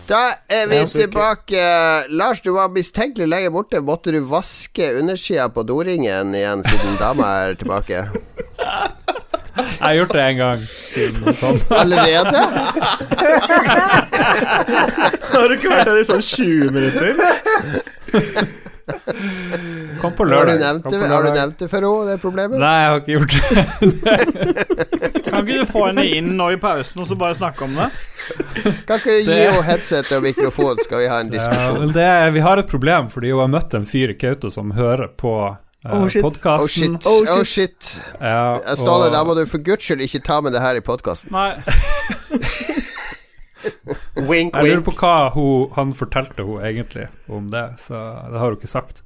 Da er vi tilbake. Lars, du var mistenkelig lenge borte. Måtte du vaske undersida på doringen igjen siden dama er tilbake? Jeg har gjort det en gang siden hun kom. Allerede? Har du ikke vært der i sånn 20 minutter? Kom på Har du lørdag. nevnt det, har du nevnt det for henne, det problemet? Nei, jeg har ikke gjort det. Kan ikke du få henne inn nå i pausen og så bare snakke om det? Kan ikke du gi henne headset og mikrofon, skal vi ha en diskusjon? Ja, det, vi har et problem, fordi hun har møtt en fyr i Kautokeino som hører på uh, Oh, shit. Oh shit. Oh shit. Ja, Ståle, og- da må du for guds skyld ikke ta med det her i podkasten. Nei. Wink, Jeg lurer på hva hun, han fortalte hun egentlig om det, så det har hun ikke sagt.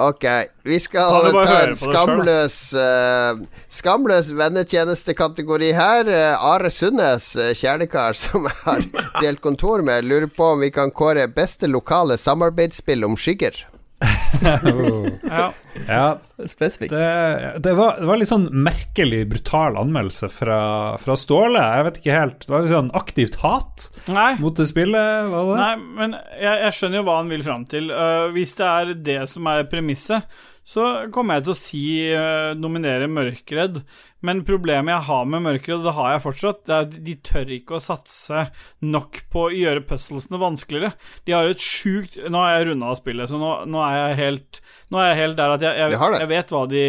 Ok, vi skal ta en skamløs uh, Skamløs vennetjenestekategori her. Uh, Are Sundnes, uh, kjernekar som jeg har delt kontor med, lurer på om vi kan kåre beste lokale samarbeidsspill om skygger. Ja. Ja, Spesifikt. det, det, var, det var litt sånn merkelig brutal anmeldelse fra, fra Ståle. Jeg vet ikke helt. Det var litt sånn aktivt hat Nei. mot det spillet, var det? Nei, men jeg, jeg skjønner jo hva han vil fram til. Uh, hvis det er det som er premisset, så kommer jeg til å si uh, nominere Mørkredd. Men problemet jeg har med Mørkredd, og det har jeg fortsatt, det er at de tør ikke å satse nok på å gjøre puzzlesene vanskeligere. De har jo et sjukt Nå har jeg runda av spillet, så nå, nå er jeg helt Nå er jeg helt der at jeg, jeg, jeg vet hva de,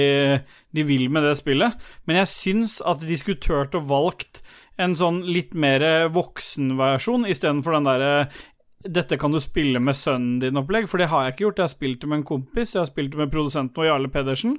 de vil med det spillet, men jeg syns at de skulle turt å valgt en sånn litt mer voksen versjon istedenfor den derre dette kan du spille med sønnen din-opplegg, for det har jeg ikke gjort. Jeg har spilt det med en kompis, jeg har spilt det med produsenten vår, Jarle Pedersen.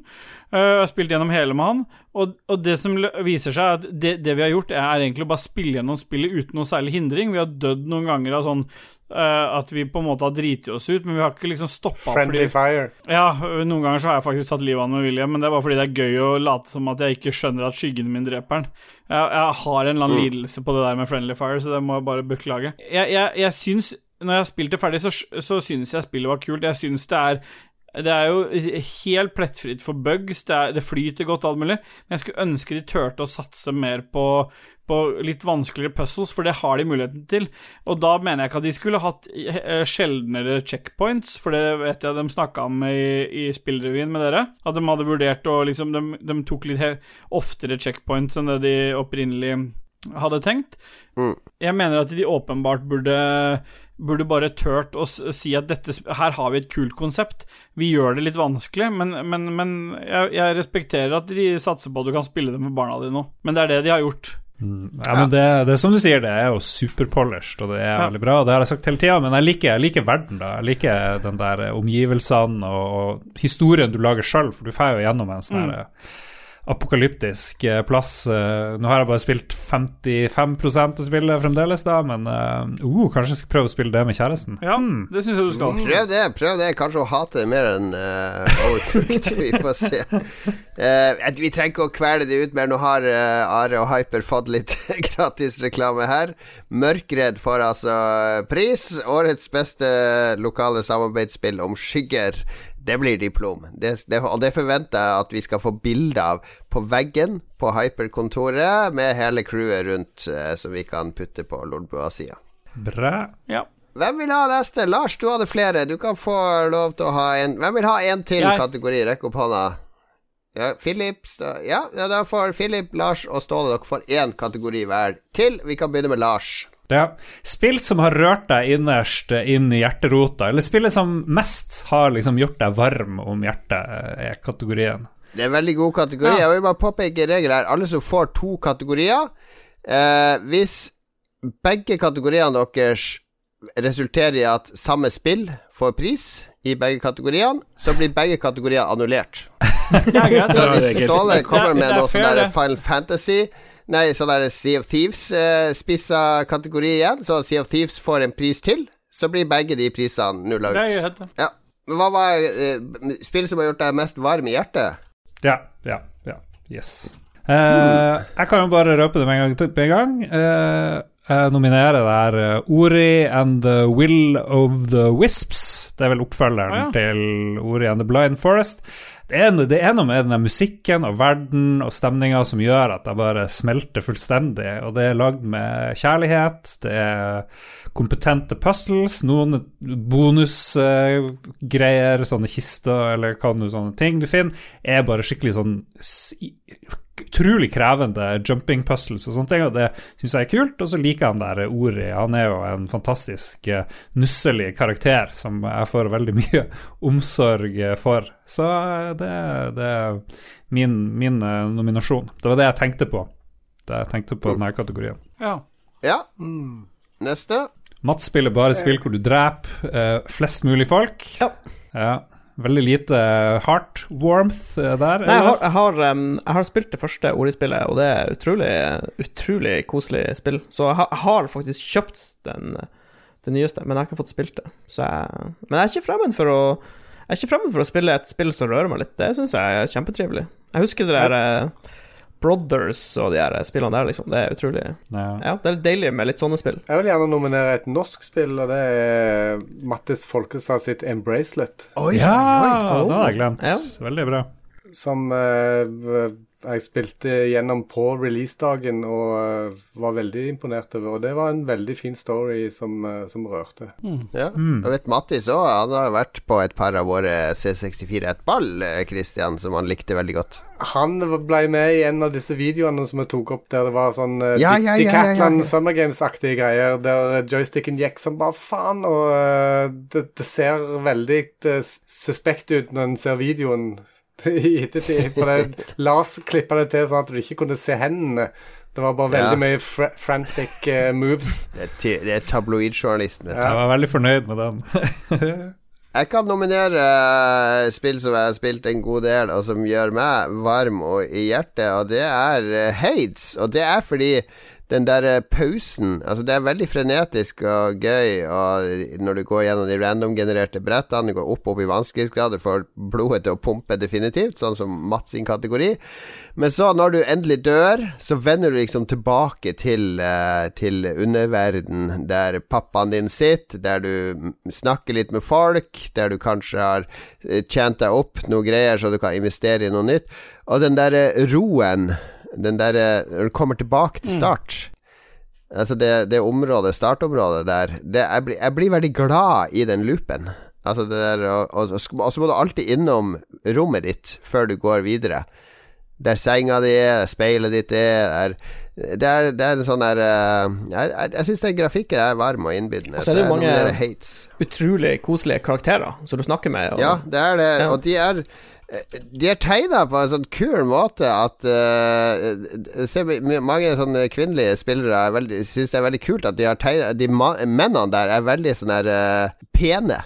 Uh, jeg har spilt gjennom hele med han, og, og det som viser seg, er at det, det vi har gjort, er egentlig å bare spille gjennom spillet uten noe særlig hindring. Vi har dødd noen ganger av sånn uh, at vi på en måte har driti oss ut, men vi har ikke liksom stoppa Friendly fire. ja, noen ganger så har jeg faktisk tatt livet av ham med vilje, men det er bare fordi det er gøy å late som at jeg ikke skjønner at skyggen min dreper han. Jeg, jeg har en eller annen lidelse på det der med Friendly Fire, så det må jeg bare beklage. Jeg, jeg, jeg syns, når jeg har spilt det ferdig, så, så syns jeg spillet var kult. Jeg syns det er det er jo helt plettfritt for bugs, det, er, det flyter godt, alt mulig, men jeg skulle ønske de turte å satse mer på, på litt vanskeligere puzzles, for det har de muligheten til. Og da mener jeg ikke at de skulle hatt eh, sjeldnere checkpoints, for det vet jeg de snakka om i, i spillrevyen med dere. At de hadde vurdert å liksom De, de tok litt oftere checkpoints enn det de opprinnelig hadde tenkt. Mm. Jeg mener at de åpenbart burde Burde bare tørt å si at dette, her har vi et kult konsept. Vi gjør det litt vanskelig, men, men, men jeg, jeg respekterer at de satser på at du kan spille det med barna dine nå. Men det er det de har gjort. Ja, men det, det er som du sier, det er jo superpolished, og det er Ja. veldig bra. Det har jeg sagt hele tida, men jeg liker, jeg liker verden, da. Jeg liker den der omgivelsene og, og historien du lager sjøl, for du får jo gjennom en sånn her apokalyptisk eh, plass. Eh, Nå har jeg bare spilt 55% av spillet fremdeles, da, men eh, uh, kanskje jeg skal prøve å spille det med kjæresten. Ja, det syns jeg du skal. Prøv det, prøv det. Kanskje hun hater det mer enn uh, Overcooked. Vi får se. Uh, vi trenger ikke å kvele det ut mer. Nå har uh, Are og Hyper fått litt gratis reklame her. Mørkredd får altså pris. Årets beste lokale samarbeidsspill om skygger. Det blir diplom. Det, det, og det forventer jeg at vi skal få bilde av på veggen på Hyper-kontoret, med hele crewet rundt, eh, som vi kan putte på Lolbua-sida. Bra. Ja. Hvem vil ha neste? Lars, du hadde flere. Du kan få lov til å ha en Hvem vil ha en til Jeg. kategori? Rekk opp hånda. Ja, Philip Ja, ja, da får Philip, Lars og Ståle Dere får én kategori hver til. Vi kan begynne med Lars. Ja. Spill som har rørt deg innerst inn i hjerterota, eller spillet som mest har liksom gjort deg varm om hjertet, eh, er kategorien. Det er en veldig god kategori. Ja. Jeg vil bare påpeke en regel her. Alle som får to kategorier eh, Hvis begge kategoriene deres resulterer i at samme spill får pris i begge kategoriene, så blir begge kategorier annullert. Er. Så hvis. Ståle kommer er- med det noe sånn der. Final Fantasy Nei, sånn der Sea of Thieves-spissa kategori igjen, så Sea of Thieves får en pris til, så blir begge de prisene nulla Det er ut. Ja. Men hva var eh, spillet som har gjort deg mest varm i hjertet? Ja, ja, ja. Yes. Eh, jeg kan jo bare røpe det med en gang. Med en gang. Eh, jeg nominerer der eh, Ori and the Will of the Wisps. Det er vel oppfølgeren Ah, ja. til Ori and the Blind Forest. Det er, det er noe med den musikken og verden og stemninga som gjør at jeg bare smelter fullstendig. Og det er lagd med kjærlighet, det er kompetente puzzles, noen bonusgreier, sånne kister eller hva nå sånne ting du finner, er bare skikkelig sånn utrolig krevende jumping puzzles og sånne ting, og det syns jeg er kult. Og så liker han der Ori. Han er jo en fantastisk eh, nusselig karakter som jeg får veldig mye omsorg for. Så eh, det, det er min, min eh, nominasjon. Det var det jeg tenkte på da jeg tenkte på denne kategorien. Ja. Ja. Neste. Mats spiller bare spill hvor du dreper uh, flest mulig folk. Ja. Ja. Veldig lite heart warmth eh, der. Nei, jeg har, jeg, har, um, jeg har spilt det første Ori-spillet, og det er utrolig, utrolig koselig spill. Så jeg, har- jeg har faktisk kjøpt den, det nyeste, men jeg har ikke fått spilt det. Men jeg er ikke fremmed for å Jeg er ikke fremmed for å spille et spill som rører meg litt. Det syns jeg er kjempetrivelig. Jeg husker det der eh, Brothers og de her spillene der, liksom. Det er utrolig Ja. Ja, det er litt deilig med litt sånne spill. Jeg vil gjerne nominere et norsk spill, og det er Mattis Folkestad sitt Embracelet. ja, oi. det har jeg glemt. Ja. Veldig bra. Som eh, jeg spilte gjennom på releasedagen og eh, var veldig imponert over. Og det var en veldig fin story som, eh, som rørte. Ja. Jeg vet Mattis òg. Han har vært på et par av våre C64 et ball, eh, Christian, som han likte veldig godt. Han ble med i en av disse videoene som jeg tok opp, der det var sånn uh, Ja, ja, ja, ja, ja. Summer Games-aktige greier, der joysticken gikk som bare faen, og det, det ser veldig eh, suspekt ut når en ser videoen i ettertid. For det, Lars klippa det til sånn at du ikke kunne se hendene. Det var bare veldig Ja. mye fra frantic uh, moves. Det er, er tabloidjournalisten, vet du. Jeg var veldig fornøyd med den. Jeg kan nominere uh, spill som jeg har spilt en god del, og som gjør meg varm og i hjertet, og det er uh, Hades. Og det er fordi den der eh, pausen Altså, det er veldig frenetisk og gøy og når du går gjennom de randomgenererte brettene, du går opp opp i vanskelighetsgrad, du får blodet til å pumpe definitivt, sånn som Mats sin kategori. Men så, når du endelig dør, så vender du liksom tilbake til, eh, til underverden, der pappaen din sitter, der du snakker litt med folk, der du kanskje har eh, tjent deg opp noe greier så du kan investere i noe nytt. Og den derre roen, den der Når du kommer tilbake til start Altså det, det området, startområdet der det, jeg, blir, jeg blir veldig glad i den loopen. Altså det der Og, og, og så må du alltid innom rommet ditt før du går videre. Der senga di er, speilet ditt er, der det er, det er en sånn der eh, Jeg, jeg, jeg syns den grafikken er varm og innbydende. Og så er det jo mange- Utrolig koselige karakterer som du snakker med. Og, Ja, det er det. Ja. Og de er de er tegna på en sånn kul måte at uh, Se, mange sånne kvinnelige spillere er syns det er veldig kult at de har tegna De mennene der er veldig sånn der uh, pene.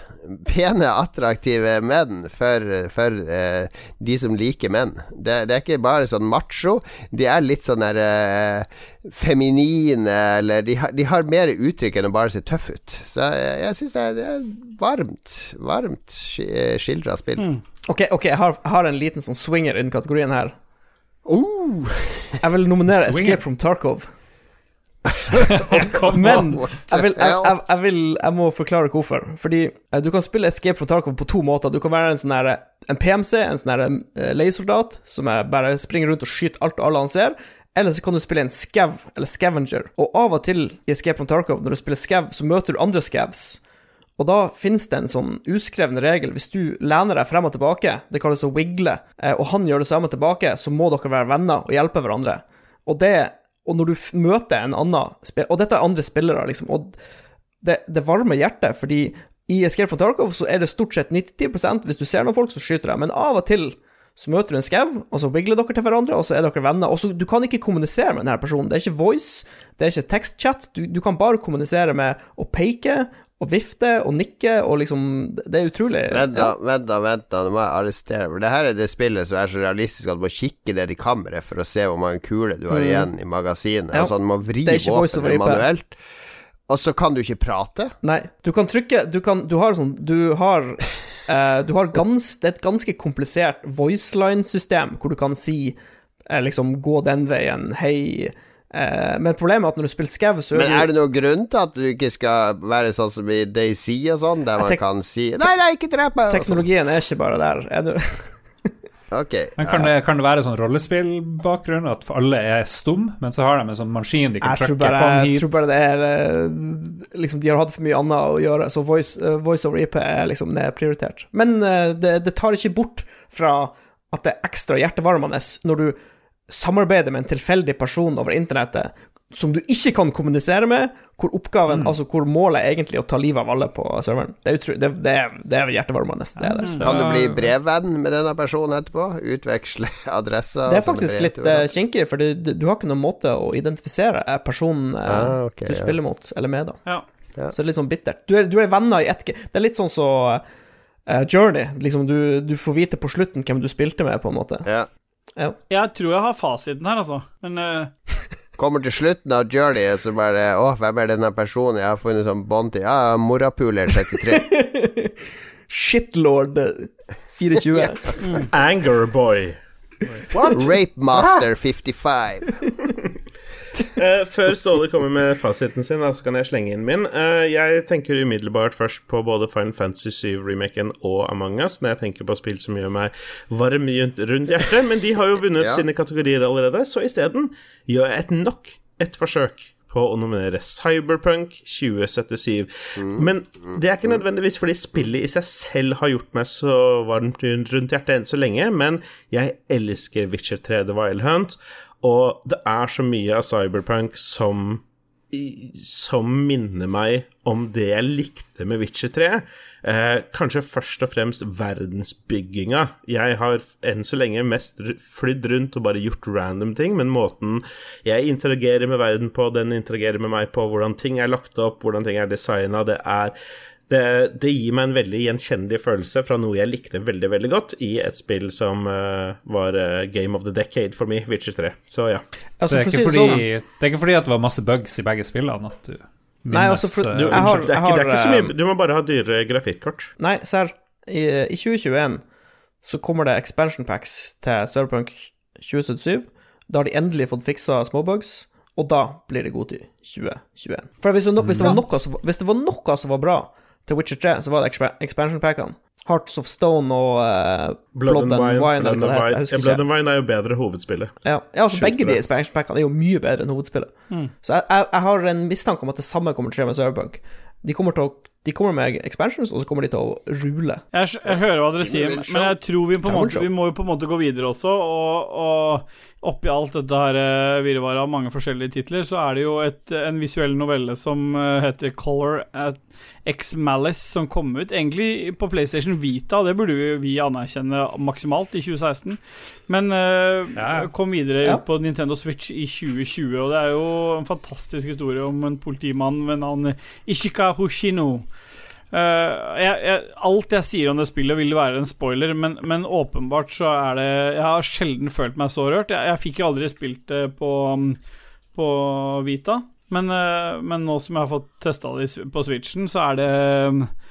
Pene, attraktive menn for, for uh, de som liker menn. Det, det er ikke bare sånn macho. De er litt sånn der eh, feminine, eller de har, de har mer uttrykk enn å bare se tøff ut. Så jeg, jeg syns det, det er varmt, varmt skildra spill. Ok, ok, jeg har, jeg har en liten sånn swinger i den kategorien her. Oh. Jeg vil nominere Swinger. Escape from Tarkov. Men jeg, vil, jeg, jeg, vil, jeg må forklare hvorfor. Fordi eh, du kan spille Escape from Tarkov på to måter. Du kan være en sånn her, En PMC, en sånn her eh, leiesoldat, som bare springer rundt og skyter alt og alle han ser. Eller så kan du spille en scav, eller scavenger. Og av og til i Escape from Tarkov, når du spiller scav, så møter du andre scavs. Og da finnes det en sånn uskreven regel. Hvis du lener deg frem og tilbake, det kalles å wiggle, eh, og han gjør det samme tilbake, så må dere være venner og hjelpe hverandre. Og det Og når du møter en annen spiller Og dette er andre spillere, liksom. Og det, det varmer hjertet, fordi i Escape from Tarkov så er det stort sett 90% Hvis du ser noen folk, så skyter de. Men av og til så møter du en skau, og så wigler dere til hverandre, og så er dere venner. Og så Du kan ikke kommunisere med denne personen. Det er ikke voice, det er ikke tekstchat. Du, du kan bare kommunisere med å peke og vifte og nikke, og liksom Det er utrolig. Vent da, vent da, vent da, nå må jeg arrestere. For det her er det spillet som er så realistisk at du må kikke ned i kammeret for å se hvor mange kuler du har igjen i magasinet. Ja. Altså, du må vri våpenet manuelt. Og så kan du ikke prate. Nei, du kan trykke Du, kan, du har sånn Du har eh, Du har gans, Det er et ganske komplisert voiceline-system hvor du kan si eh, liksom Gå den veien, hei men problemet er at når du spiller skau, så Men er det noen grunn til at du ikke skal være sånn som i Daisy og sånn, der man kan si Nei, nei, ikke drep meg! sånn? Teknologien er ikke bare der. Er du Okay, Men kan det, kan det være sånn rollespillbakgrunn, at alle er stum, men så har de en sånn maskin de kan Jeg trykke bare, kom jeg hit? tror bare det er eh, Liksom, de har hatt for mye annet å gjøre, så voice, eh, voice over IP er liksom nedprioritert. Men eh, det, det tar ikke bort fra at det er ekstra hjertevarmende når du samarbeider med en tilfeldig person over internettet som du ikke kan kommunisere med, hvor oppgaven, Mm. altså hvor målet er egentlig å ta livet av alle på serveren. Det er, utro, det, det er, det er hjertevarmende. Det er det. Kan du bli brevvenn med denne personen etterpå? Utveksle adresser? Det er faktisk litt uh, kinkig, for det- du har ikke noen måte å identifisere eh, personen uh, Ah, okay, du ja. spiller mot, eller med, da. Ja. Ja. Så det er litt sånn bittert. Du er, du er venner i ett Det er litt sånn så uh, Journey. Liksom du, du får vite på slutten hvem du spilte med, på en måte. Ja. Ja. Jeg tror jeg har fasiten her, altså. Men uh... Kommer til slutten av Journey, så bare Å, hvem er denne personen? Jeg har funnet sånn bånd til Ja, morapuler 33. Shitlord eh, 24. Angerboy. Rape Master 55. Eh, før Ståle kommer med fasiten sin, da, så kan jeg slenge inn min. Uh, jeg tenker umiddelbart først på både Final Fantasy 7-remaken og Among us når jeg tenker på spill som gjør meg varm rundt, hjertet, men de har jo vunnet Ja. sine kategorier allerede, så isteden gjør jeg et nok et forsøk på å nominere Cyberpunk 2077. Men det er ikke nødvendigvis fordi spillet i seg selv har gjort meg så varmt rundt hjertet enn så lenge, men jeg elsker Witcher 3 The Wild Hunt, og det er så mye av Cyberpunk som som minner meg om det jeg likte med Witcher 3. Eh, kanskje først og fremst verdensbygginga. Jeg har enn så lenge mest flydd rundt og bare gjort random ting, men måten jeg interagerer med verden på, den interagerer med meg på, hvordan ting er lagt opp, hvordan ting er designa, det er det, det gir meg en veldig gjenkjennelig følelse fra noe jeg likte veldig veldig godt i et spill som uh, var uh, Game of the Decade for me, Witcher 3. Så ja. Altså, Det er, for si fordi, sånn det er ikke fordi at det var masse bugs i begge spillene at du Nei, minnes altså, for- eh, Du, Jeg har- unnskyld, det, er ikke, det er ikke så mye Du må bare ha dyre grafikkort. Nei, serr. I, I 2021 så kommer det expansion packs til Cyberpunk 2077. Da har de endelig fått fiksa småbugs, og da blir det god til 2021. For hvis det, no, hvis, det var noe hvis det var noe som var bra til Witcher 3, så var det expa- expansion packene. Hearts of Stone og uh, Blood, and Wine, Wine, Blood, and det. Wine. Ja, Blood and Wine er jo bedre hovedspillet. Ja, ja altså Begge begge de expansion packene er jo mye bedre enn hovedspillet. Så jeg, jeg, jeg har en mistanke om at det samme kommer til å skje med Cyberpunk. De kommer, til å, de kommer med expansions, og så kommer de til å rule. jeg, jeg hører hva dere sier, men jeg tror vi på måte. Vi må jo på en måte gå videre også, og, og oppi alt dette her eh, virvaret av mange forskjellige titler, så er det jo et, en visuell novelle som eh, heter Color at X Malice, som kom ut egentlig på PlayStation Vita, og det burde vi, vi anerkjenne maksimalt i 2016, men uh, Ja. kom videre Ja. ut på Nintendo Switch i 2020, og det er jo en fantastisk historie om en politimann ved navn Ishika Hoshino. Eh, jeg, jeg, alt jeg sier om det spillet, vil være en spoiler, men, men åpenbart så er det Jeg har sjelden følt meg så rørt. Jeg, jeg fikk jo aldri spilt det på, på Vita, men, uh, men nå som jeg har fått testa det på Switchen, så er det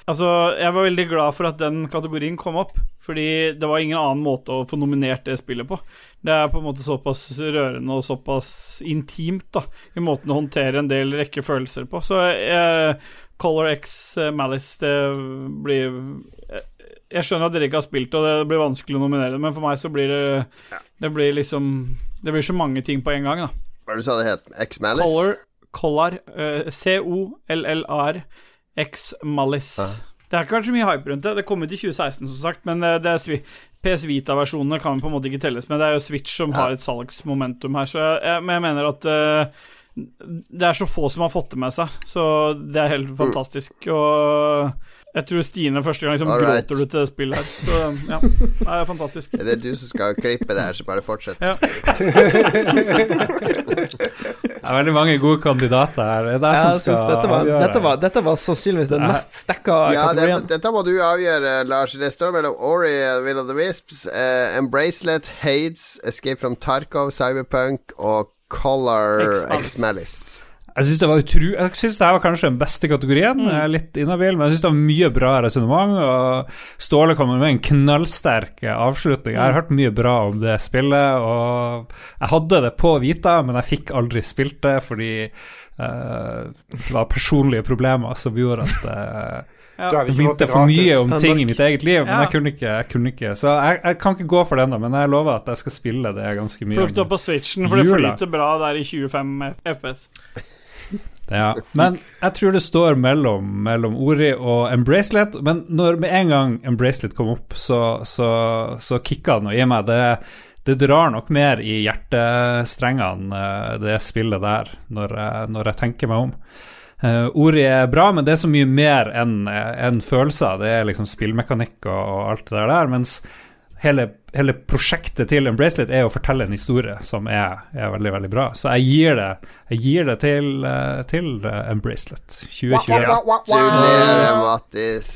Altså, jeg var veldig glad for at den kategorien kom opp, fordi det var ingen annen måte å få nominert det spillet på. Det er på en måte såpass rørende og såpass intimt, da, i måten å håndtere en del rekke følelser på. Så eh, Color X eh, Malice, det blir eh, Jeg skjønner at dere ikke har spilt det, og det blir vanskelig å nominere det, men for meg så blir det Det blir liksom Det blir så mange ting på en gang, da. Hva var det du sa det het? X-Malice? Color, Collar, eh, C-O-L-L-A-R, X Malice. Det har ikke vært så mye hype rundt det. Det kom ut i 2016, som sagt, men eh, det er PS Vita-versjonene kan på en måte ikke telles med. Det er jo Switch som har et salgsmomentum her, så jeg, jeg, men jeg mener at uh, det er så få som har fått det med seg, så det er helt fantastisk. Og jeg tror Stine første gang liksom Alright. gråter du til det spillet her. Så ja, det er fantastisk. Er det du som skal klippe det her, så bare fortsett. Ja. Det er veldig mange gode kandidater her. Det er Jeg som skal dette, var, avgjøre. dette, var, dette var sannsynligvis den mest stekka Ja, det, dette må du avgjøre, Lars. Det står mellom Ori og Will of the Wisps, uh, Embracelet, Hades, Escape from Tarkov, Cyberpunk og Color X-Malice. Jeg syns det var utru... Jeg synes det var kanskje den beste kategorien. Jeg er litt inhabil, men jeg syns det var mye bra resonnement. Og Ståle kommer med en knallsterk avslutning. Jeg har hørt mye bra om det spillet, og jeg hadde det på Vita, men jeg fikk aldri spilt det fordi uh, det var personlige problemer som gjorde at uh, Ja. Du minte for mye om ting i mitt eget liv, men Ja. jeg kunne ikke. Jeg kunne ikke så jeg, jeg kan ikke gå for den, da, men jeg lover at jeg skal spille det ganske mye. Plukk det opp på Switchen, for det flyter bra der i 25 FPS. Ja, men jeg tror det står mellom, mellom Ori og Embracelet. Men når med en gang Embracelet kom opp, så, så, så kicka det noe i meg. Det, det drar nok mer i hjertestrengene, eh, det spillet der, når når jeg tenker meg om. Uh, Ori er bra, men det er så mye mer enn en følelser. Det er liksom spillmekanikk og, og alt det der. Mens hele, hele prosjektet til Embracelet er å fortelle en historie som er, er veldig, veldig bra. Så jeg gir det, jeg gir det til, uh, til eh, Embracelet 2021. Gratulerer, Mattis.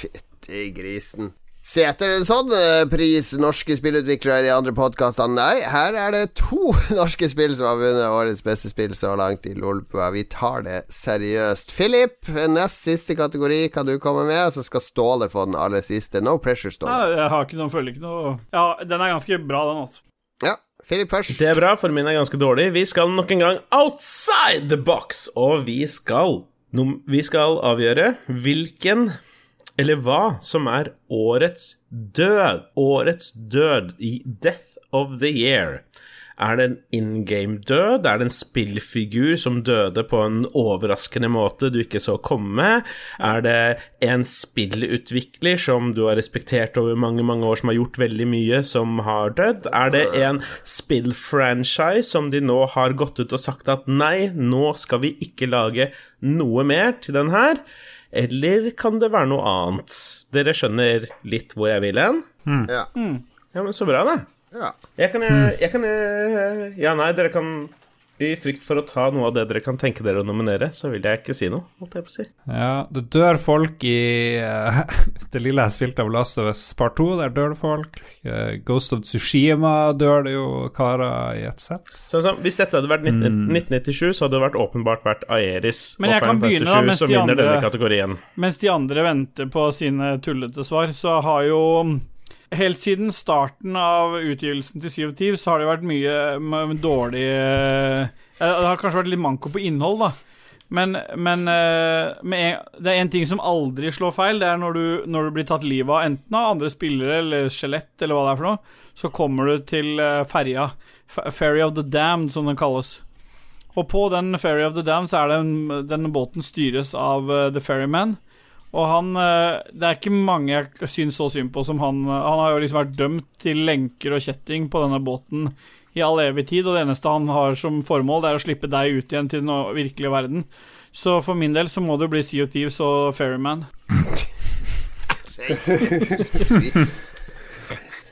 Fytti grisen. Se etter en sånn eh, pris, norske spillutviklere i de andre podkastene. Nei, her er det to norske spill som har vunnet årets beste spill så langt i Lolbua. Vi tar det seriøst. Philip, nest siste kategori kan du komme med, så skal Ståle få den aller siste. No pressure, Ståle. Nei, jeg har ikke noen, føler ikke noe Ja, den er ganske bra, den, altså. Ja, Philip først. Det er bra, for min er ganske dårlig. Vi skal nok en gang outside the box, og vi skal Vi skal avgjøre hvilken eller hva som er årets død. Årets død i Death of the Year. Er det en in game død? Er det en spillfigur som døde på en overraskende måte du ikke så komme? Er det en spillutvikler som du har respektert over mange, mange år, som har gjort veldig mye, som har dødd? Er det en spillfranchise som de nå har gått ut og sagt at nei, nå skal vi ikke lage noe mer til den her? Eller kan det være noe annet? Dere skjønner litt hvor jeg vil hen? Ja. Ja, men så bra, da. ja. Jeg kan, jeg, jeg kan jeg, Ja, nei, dere kan I frykt for å ta noe av det dere kan tenke dere å nominere, så vil jeg ikke si noe, holdt jeg på å si. Ja, det dør folk i uh, Det lille jeg spilte av Last of Us Part 2, der dør det folk. Uh, Ghost of Tsushima dør det jo karer i et sett. Sånn sånn, Hvis dette hadde vært 19, 1997, så hadde det vært åpenbart vært Aeris Men og jeg kan Final Fantasy begynne da, 7 mens som de vinner andre- denne kategorien. Mens de andre venter på sine tullete svar, så har jo Helt siden starten av utgivelsen til Sea of Thieves så har det vært mye dårlig eh, Det har kanskje vært litt manko på innhold, da. Men, men eh, en, det er en ting som aldri slår feil. Det er når du, når du blir tatt livet av enten av andre spillere eller skjelett eller hva det er for noe, så kommer du til eh, ferja. Ferry of the Damned, som den kalles. Og på den Ferry of the Damned så er det en, den båten styres av The Ferryman. Og han eh, Det er ikke mange jeg syns så synd på som han. Han har jo liksom vært dømt til lenker og kjetting på denne båten i all evig tid, og det eneste han har som formål, det er å slippe deg ut igjen til den virkelige verden. Så for min del så må det bli Sea of Thieves og Ferryman.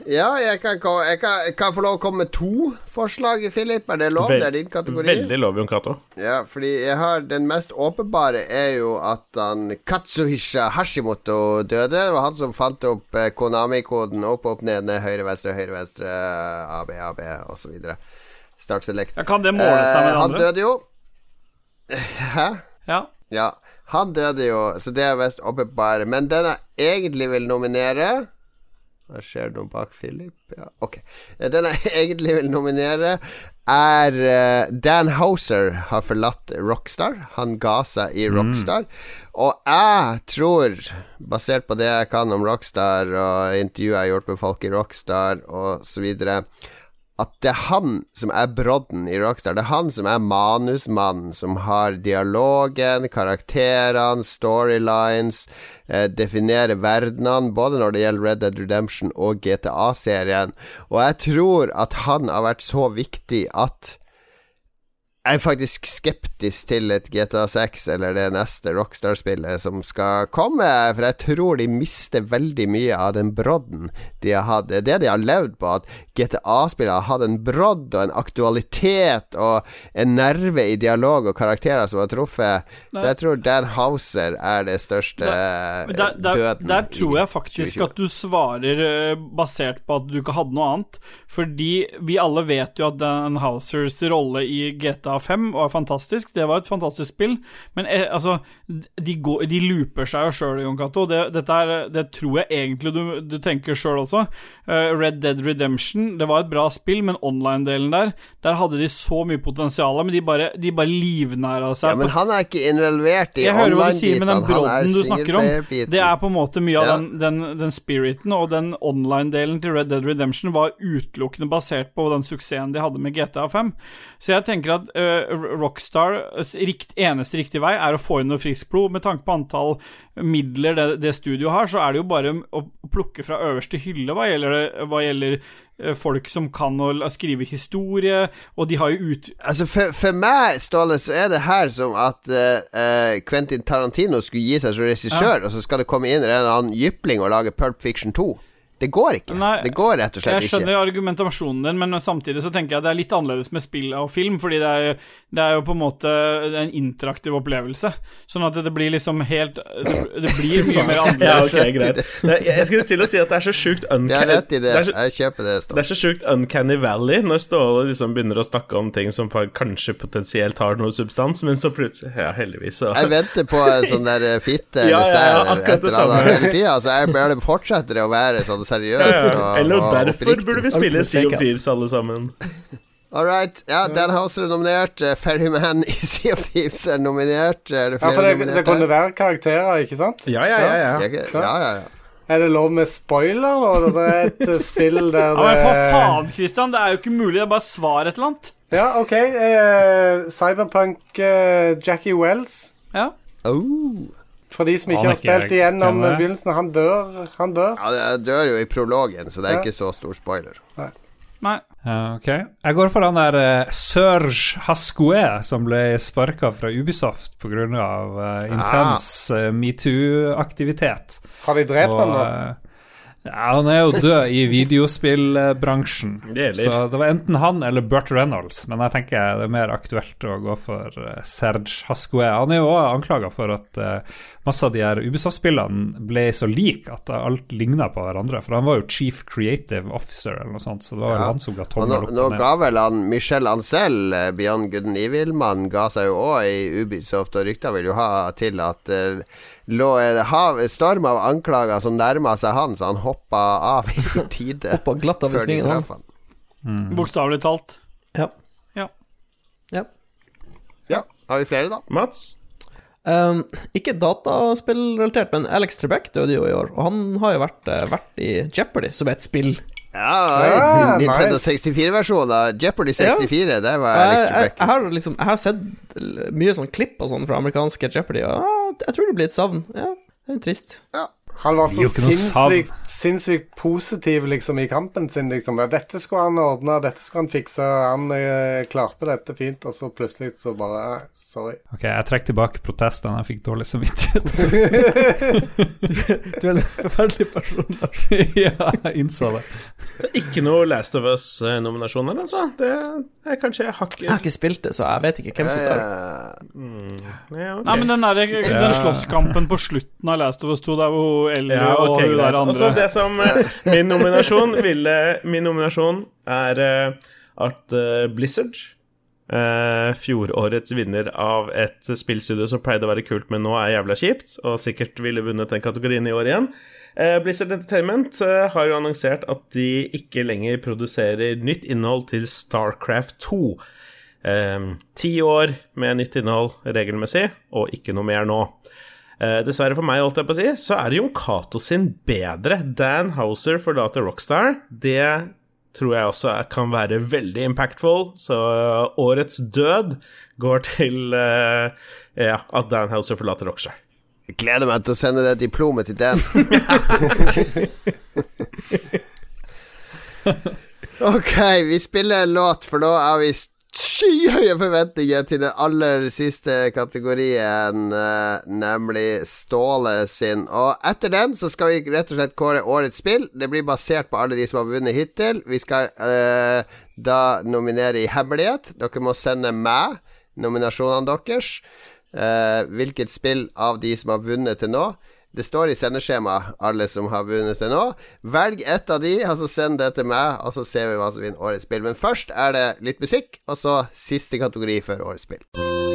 Ja, jeg kan, jeg, kan, jeg kan få lov å komme med to forslag, Philip. Er det lov? Vel- det er din kategori. Veldig lov, Jon Cato. Ja, fordi jeg har Den mest åpenbare er jo at han Katsuhisha Hashimoto døde. Det var han som fant opp eh, Konami-koden opp, opp, ned, ned, høyre, venstre, høyre, venstre, AB, AB osv. Start select. Ja, kan det måle seg med Eh, han andre? døde jo Hæ? Ja. Ja, han døde jo, så det er mest åpenbare. Men den jeg egentlig vil nominere Hva skjer det noe bak Philip? Ja, ok. Den jeg egentlig vil nominere, er eh, Dan Houser har forlatt Rockstar. Han ga seg i Rockstar. Og jeg tror, basert på det jeg kan om Rockstar og intervjuet jeg har gjort med folk i Rockstar og så videre at det er han som er brodden i Rockstar. Det er han som er manusmannen, som har dialogen, karakterene, storylines, eh, definerer verdenene, både når det gjelder Red Dead Redemption og GTA-serien. Og jeg tror at han har vært så viktig at jeg er faktisk skeptisk til et GTA 6 eller det neste Rockstar-spillet som skal komme, for jeg tror de mister veldig mye av den brodden de har hatt. Det de har levd på, at GTA-spillet hadde en brodd og en aktualitet og en nerve i dialog og karakterer som var truffet. Så jeg tror Dan Houser er det største eh, Der, der, døden. der tror jeg faktisk at du svarer eh, basert på at du ikke hadde noe annet. Fordi vi alle vet jo at Dan Housers rolle i GTA GTA 5 var fantastisk. Det var et fantastisk spill. Men eh, altså, de, går, de looper seg jo sjøl, Jon Cato. Det, det tror jeg egentlig du, du tenker sjøl også. Uh, Red Dead Redemption, det var et bra spill, men online-delen der, der hadde de så mye potensial, men de bare, de bare livnæra seg. Ja, men han er ikke involvert i jeg hører hva du sier, men den online-biten. Han brodden du snakker om, det er på en måte mye av Ja. den, den, den spiriten, og den online-delen til Red Dead Redemption var utelukkende basert på den suksessen de hadde med GTA 5. Så jeg tenker at uh, Rockstars rikt, eneste riktige vei er å få inn noe friskt blod. Med tanke på antall midler det, det studioet har, så er det jo bare å plukke fra øverste hylle hva gjelder, hva gjelder eh, folk som kan å skrive historie, og de har jo ut... Altså for, for meg, Ståle, så er det her som at eh, eh, Quentin Tarantino skulle gi seg som regissør, og så skal det komme inn en eller annen jypling og lage Pulp Fiction 2. Det går ikke. Nei, det går rett og slett ikke. Jeg ikke. skjønner argumentasjonen din, men samtidig så tenker jeg at det er litt annerledes med spill og film, fordi det er, det er jo på en måte en interaktiv opplevelse. Sånn at det blir liksom helt Det, det blir mye mer annerledes. Ja, okay, ok, greit. Jeg skulle til å si at det er så sjukt uncanny det. det er så, Jeg kjøper det. det er så sjukt uncanny valley når Ståle liksom begynner å snakke om ting som kanskje potensielt har noe substans, men så plutselig Ja, heldigvis, så Jeg venter på en sånn der eh, fitte Ja, eller ja, ja, sær akkurat et det eller annet samme. hele tida. Så jeg bare fortsetter å være sånn seriøs Ja, ja. Eller og derfor oppriktig. burde vi spille Sea of Thieves alle sammen. All right. Ja, Dan Houser er nominert. Uh, Ferryman i Sea of Thieves er nominert. Er det Ja, for det, nominert det kunne være karakterer, ikke sant? Ja, ja, ja. ja. Jeg- Ja, ja, ja. Er det lov med spoiler da? Det er et eh, spill der det Ja, men for faen, Christian, det er jo ikke mulig. Det er bare svar et eller annet. Ja, OK. Eh, Cyberpunk eh, Jackie Wells. Ja. Oh. For de som ikke har spilt igjennom begynnelsen, han dør. Han dør. Ja, det dør jo i prologen, så det er Ja. ikke så stor spoiler. Nei. Ja, ok. Jeg går for han der uh, Serge Hascoe som ble sparka fra Ubisoft pga. Uh, intens uh, metoo-aktivitet. Har de drept Og, han nå? Ja, han er jo død i videospillbransjen. Det. Så det var enten han eller Burt Reynolds, men jeg tenker det er mer aktuelt å gå for eh, Serge Hascoe. Han er jo òg anklaga for at eh, masse av de her Ubisoft-spillene ble så like at alt ligna på hverandre. For han var jo chief creative officer eller noe sånt, så det var Ja. han som ga tommel opp nå nå ga vel han Michel Ancel, eh, Beyond Good and Evil-mannen, ga seg jo òg i Ubisoft, og rykta vil jo ha til at det lå en hav, storm av anklager som nærma seg han, så han hoppa av i tide Hoppa glatt av i svingen, han. han. Bokstavelig talt. Ja. Ja. ja. Ja, har vi flere, da? Mats? Um, ikke dataspillrelatert, men Alex Trebek døde jo i år, og han har jo vært, eh, vært i Jeopardy som et spill. Ja, Ja, Nintendo nice. 64-versjonen av Jeopardy 64, det var Alex Alex jeg, Trebek. jeg, har liksom, jeg har sett mye sånn klipp og sånn fra amerikanske Jeopardy, og ah, jeg tror det blir et savn. Ja, det er trist. Han var så sinnssykt, sinnssykt positiv liksom i kampen sin. liksom ja, 'Dette skulle han ordne, dette skulle han fikse', han eh, klarte dette fint, og så plutselig så bare eh, Sorry. Ok, jeg trekker tilbake protestene, jeg fikk dårlig samvittighet. Du er en forferdelig person. Lars. ja, jeg innså det. Ikke noe Last of Us-nominasjoner, altså. Det er kanskje Jeg har ikke spilt det, så jeg vet ikke hvem som tar. Eh, ja, ok. Nei, men den, der, den slåsskampen på slutten av Last of Us 2, der hvor Ellie Ja, okay, og hun der andre det som eh, Min nominasjon ville Min nominasjon er eh, at eh, Blizzard Uh, Fjorårets vinner av et spillstudio som pleide å være kult, men nå er jævla kjipt, og sikkert ville vunnet den kategorien i år igjen. Uh, Blizzard Entertainment uh, har jo annonsert at de ikke lenger produserer nytt innhold til Starcraft 2. Eh, Ti år med nytt innhold regelmessig, og ikke noe mer nå. Eh, dessverre for meg, holdt jeg på å si, så er Jon Cato sin bedre. Dan Houser forlater Rockstar. Det tror jeg også kan være veldig impactful. Så eh, årets død går til eh, ja, at Dan Houser forlater Rockstar. Jeg gleder meg til å sende det diplomet til Dan. ok, vi spiller en låt, for nå er vi skyhøye forventninger til den aller siste kategorien, eh, nemlig Ståle sin. Og etter den så skal vi rett og slett kåre årets spill. Det blir basert på alle de som har vunnet hittil. Vi skal eh, da nominere i hemmelighet. Dere må sende meg nominasjonene deres. Eh, hvilket spill av de som har vunnet til nå, Det står i sendeskjemaet, alle som har vunnet det nå. Velg ett av de, og så send det til meg, og så ser vi hva som vinner årets spill. Men først er det litt musikk, og så siste kategori før årets spill.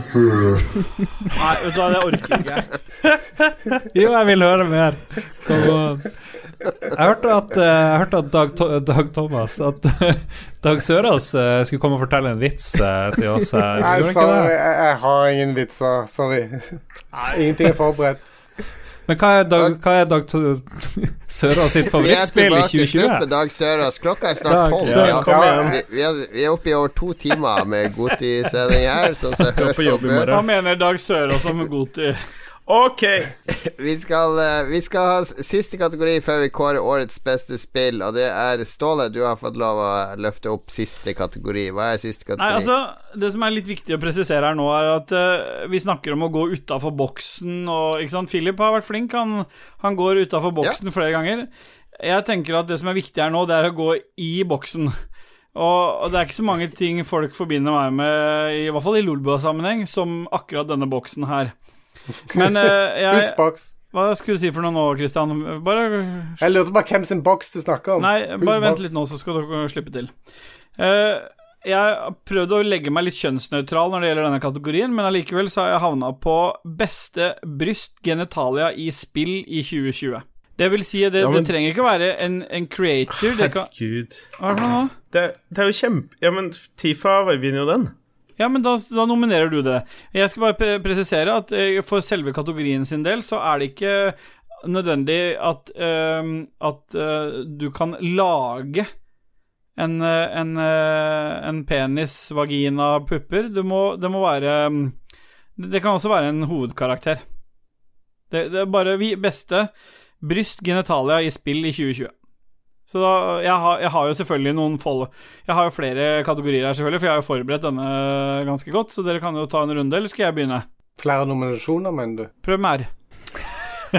Nei, vet du hva, det orker ikke jeg. Jo, jeg vil høre mer. Kom an. Jeg hørte at, eh, jeg hørte at Dag, Dag Thomas At Dag Sørås eh, skulle komme og fortelle en vits eh, til oss. Nei, det? jeg, jeg har ingen vitser. Sorry. Ingenting er forberedt. Men hva er Dag, hva er Dag Sørås sitt Vi er favorittspill i tilbake til slutt med Dag Sørås. Klokka er snart Dag tolv. Ja, vi, vi, er, vi er oppe i over to timer med Goti-sending her. Som Skal på jobb i morgen. Hva mener Dag Sørås om Goti? Ok. Vi skal, eh, vi skal ha siste kategori før vi kårer årets beste spill, og det er Ståle. Du har fått lov å løfte opp siste kategori. Hva er siste kategori? Nei, altså, Det som er litt viktig å presisere her nå, er at uh, vi snakker om å gå utafor boksen. Og, ikke sant? Philip har vært flink. Han, han går utafor boksen flere ganger. Jeg tenker at det som er viktig her nå, det er å gå i boksen. Og det er ikke så mange ting folk forbinder meg med, i hvert fall i Lolbua-sammenheng, som akkurat denne boksen her. Men eh, jeg Husboks. Hva skulle du si for noe nå, Christian? Bare Jeg lurte bare hvem sin boks du snakker om. Nei, bare vent litt nå, så skal dere slippe til. Uh, jeg har prøvd å legge meg litt kjønnsnøytral når det gjelder denne kategorien, men allikevel så har jeg havna på beste bryst genitalia i spill i 2020. Det vil si, det, Ja, men- det trenger ikke å være en, en creator. Det kan, Herregud. hva er det for noe nå? Det, det er jo kjempe... Ja, men Tifa vinner jo den. Ja, men da, da nominerer du det. Jeg skal bare presisere at eh, for selve kategorien sin del så er det ikke nødvendig at, eh, at eh, du kan lage en, eh, en, en penis, vagina, pupper. det må, det må være mm, Det kan også være en hovedkarakter. Det, det er bare vi beste bryst genitalia i spill i 2020. Så da, jeg har, jeg har jo selvfølgelig noen follow... Jeg har jo flere kategorier her, selvfølgelig, for jeg har jo forberedt denne ganske godt, så dere kan jo ta en runde, eller skal jeg begynne? Flere nominasjoner, mener du? Prøv mer.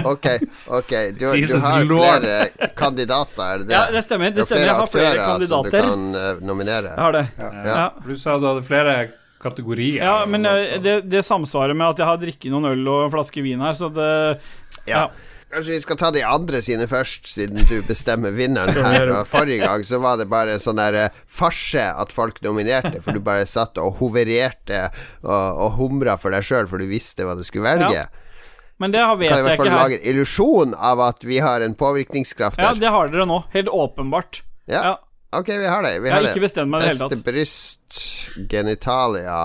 Ok, ok. Du, du har lord. flere kandidater, er det det? Ja, det stemmer. Det stemmer. Jeg har flere kandidater. som du kan eh, nominere. Jeg har det. Ja. Ja. Du sa du hadde flere kategorier. Ja, men eh, altså. det, det samsvarer med at jeg har drikket noen øl og en flaske vin her, så det Ja. Kanskje vi skal ta de andre sine først, siden du bestemmer vinneren her. Og forrige gang så var det bare en sånn der eh, farse at folk nominerte, for du bare satt og hovererte og, og humra for deg sjøl, for du visste hva du skulle velge. Ja. Men det har- her. Kan i hvert fall lage en illusjon av at vi har en påvirkningskraft her. Ja, det har dere nå. Helt åpenbart. Ja. Ja. Ok, vi har det. Vi Jeg har har ikke det. bestemt meg i det hele tatt. bryst, genitalia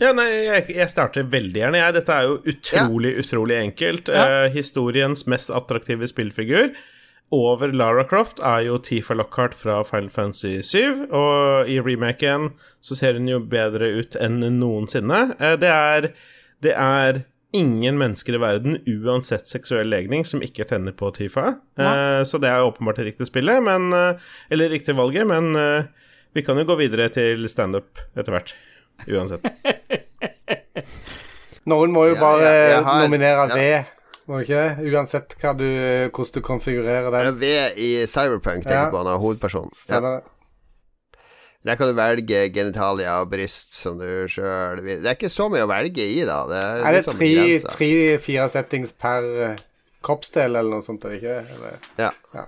Ja, nei, jeg, jeg starter veldig gjerne, jeg. Dette er jo utrolig, utrolig enkelt. Ja. Eh, historiens mest attraktive spillfigur over Lara Croft er jo Tifa Lockhart fra Final Fantasy 7, og i remaken så ser hun jo bedre ut enn noensinne. Eh, det er Det er ingen mennesker i verden, uansett seksuell legning, som ikke tenner på Tifa. Eh, så det er åpenbart det riktige spillet, men eh, Eller riktig valget, men eh, vi kan jo gå videre til standup etter hvert. Uansett. Noen må jo bare ja, ja, har- nominere ja. ved, må ikke det? Uansett du, hvordan du konfigurerer det. V i Cyberpunk, tenker Ja. på han er hovedpersonen. Stemmer det. Der kan du velge genitalia og bryst som du sjøl vil. Det er ikke så mye å velge i, da. Det er, Er det litt sånn tre-fire settings per eh, kroppsdel eller noe sånt, er? Eller? Ja. Ja.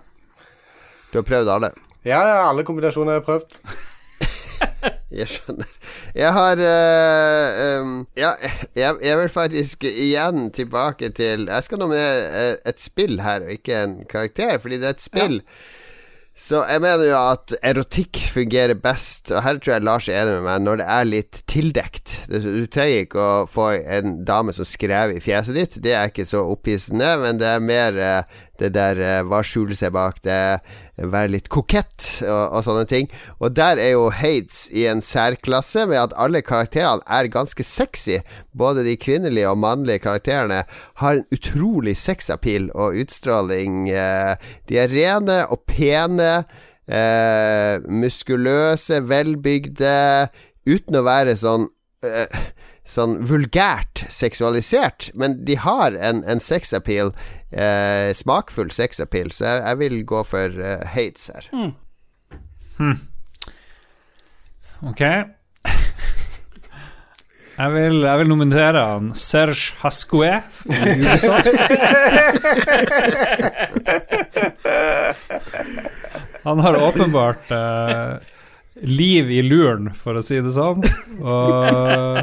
Du har prøvd alle. Ja, ja, alle kombinasjoner jeg har jeg prøvd. Jeg skjønner. Jeg har uh, um, Ja, jeg, jeg vil faktisk igjen tilbake til Jeg skal nominere eh, et spill her, og ikke en karakter, fordi det er et spill. Så jeg mener jo at erotikk fungerer best, og her tror jeg Lars er enig med meg, når det er litt tildekt. Du trenger ikke å få en dame som skrev i fjeset ditt, det er ikke så opphissende, men det er mer eh, det der eh, hva skjuler seg bak det, være litt kokett og, og sånne ting. Og der er jo Hades i en særklasse med at alle karakterene er ganske sexy. Både de kvinnelige og mannlige karakterene har en utrolig sexappeal og utstråling. eh, De er rene og pene, eh, muskuløse, velbygde, uten å være sånn Sånn vulgært seksualisert, men de har en, en sexappeal. Eh, smakfull sexappeal, så jeg, jeg vil gå for eh, Hates her. Ok. Jeg vil, jeg vil nominere han Serge Ubisoft. Han har åpenbart eh, liv i luren, for å si det sånn. Og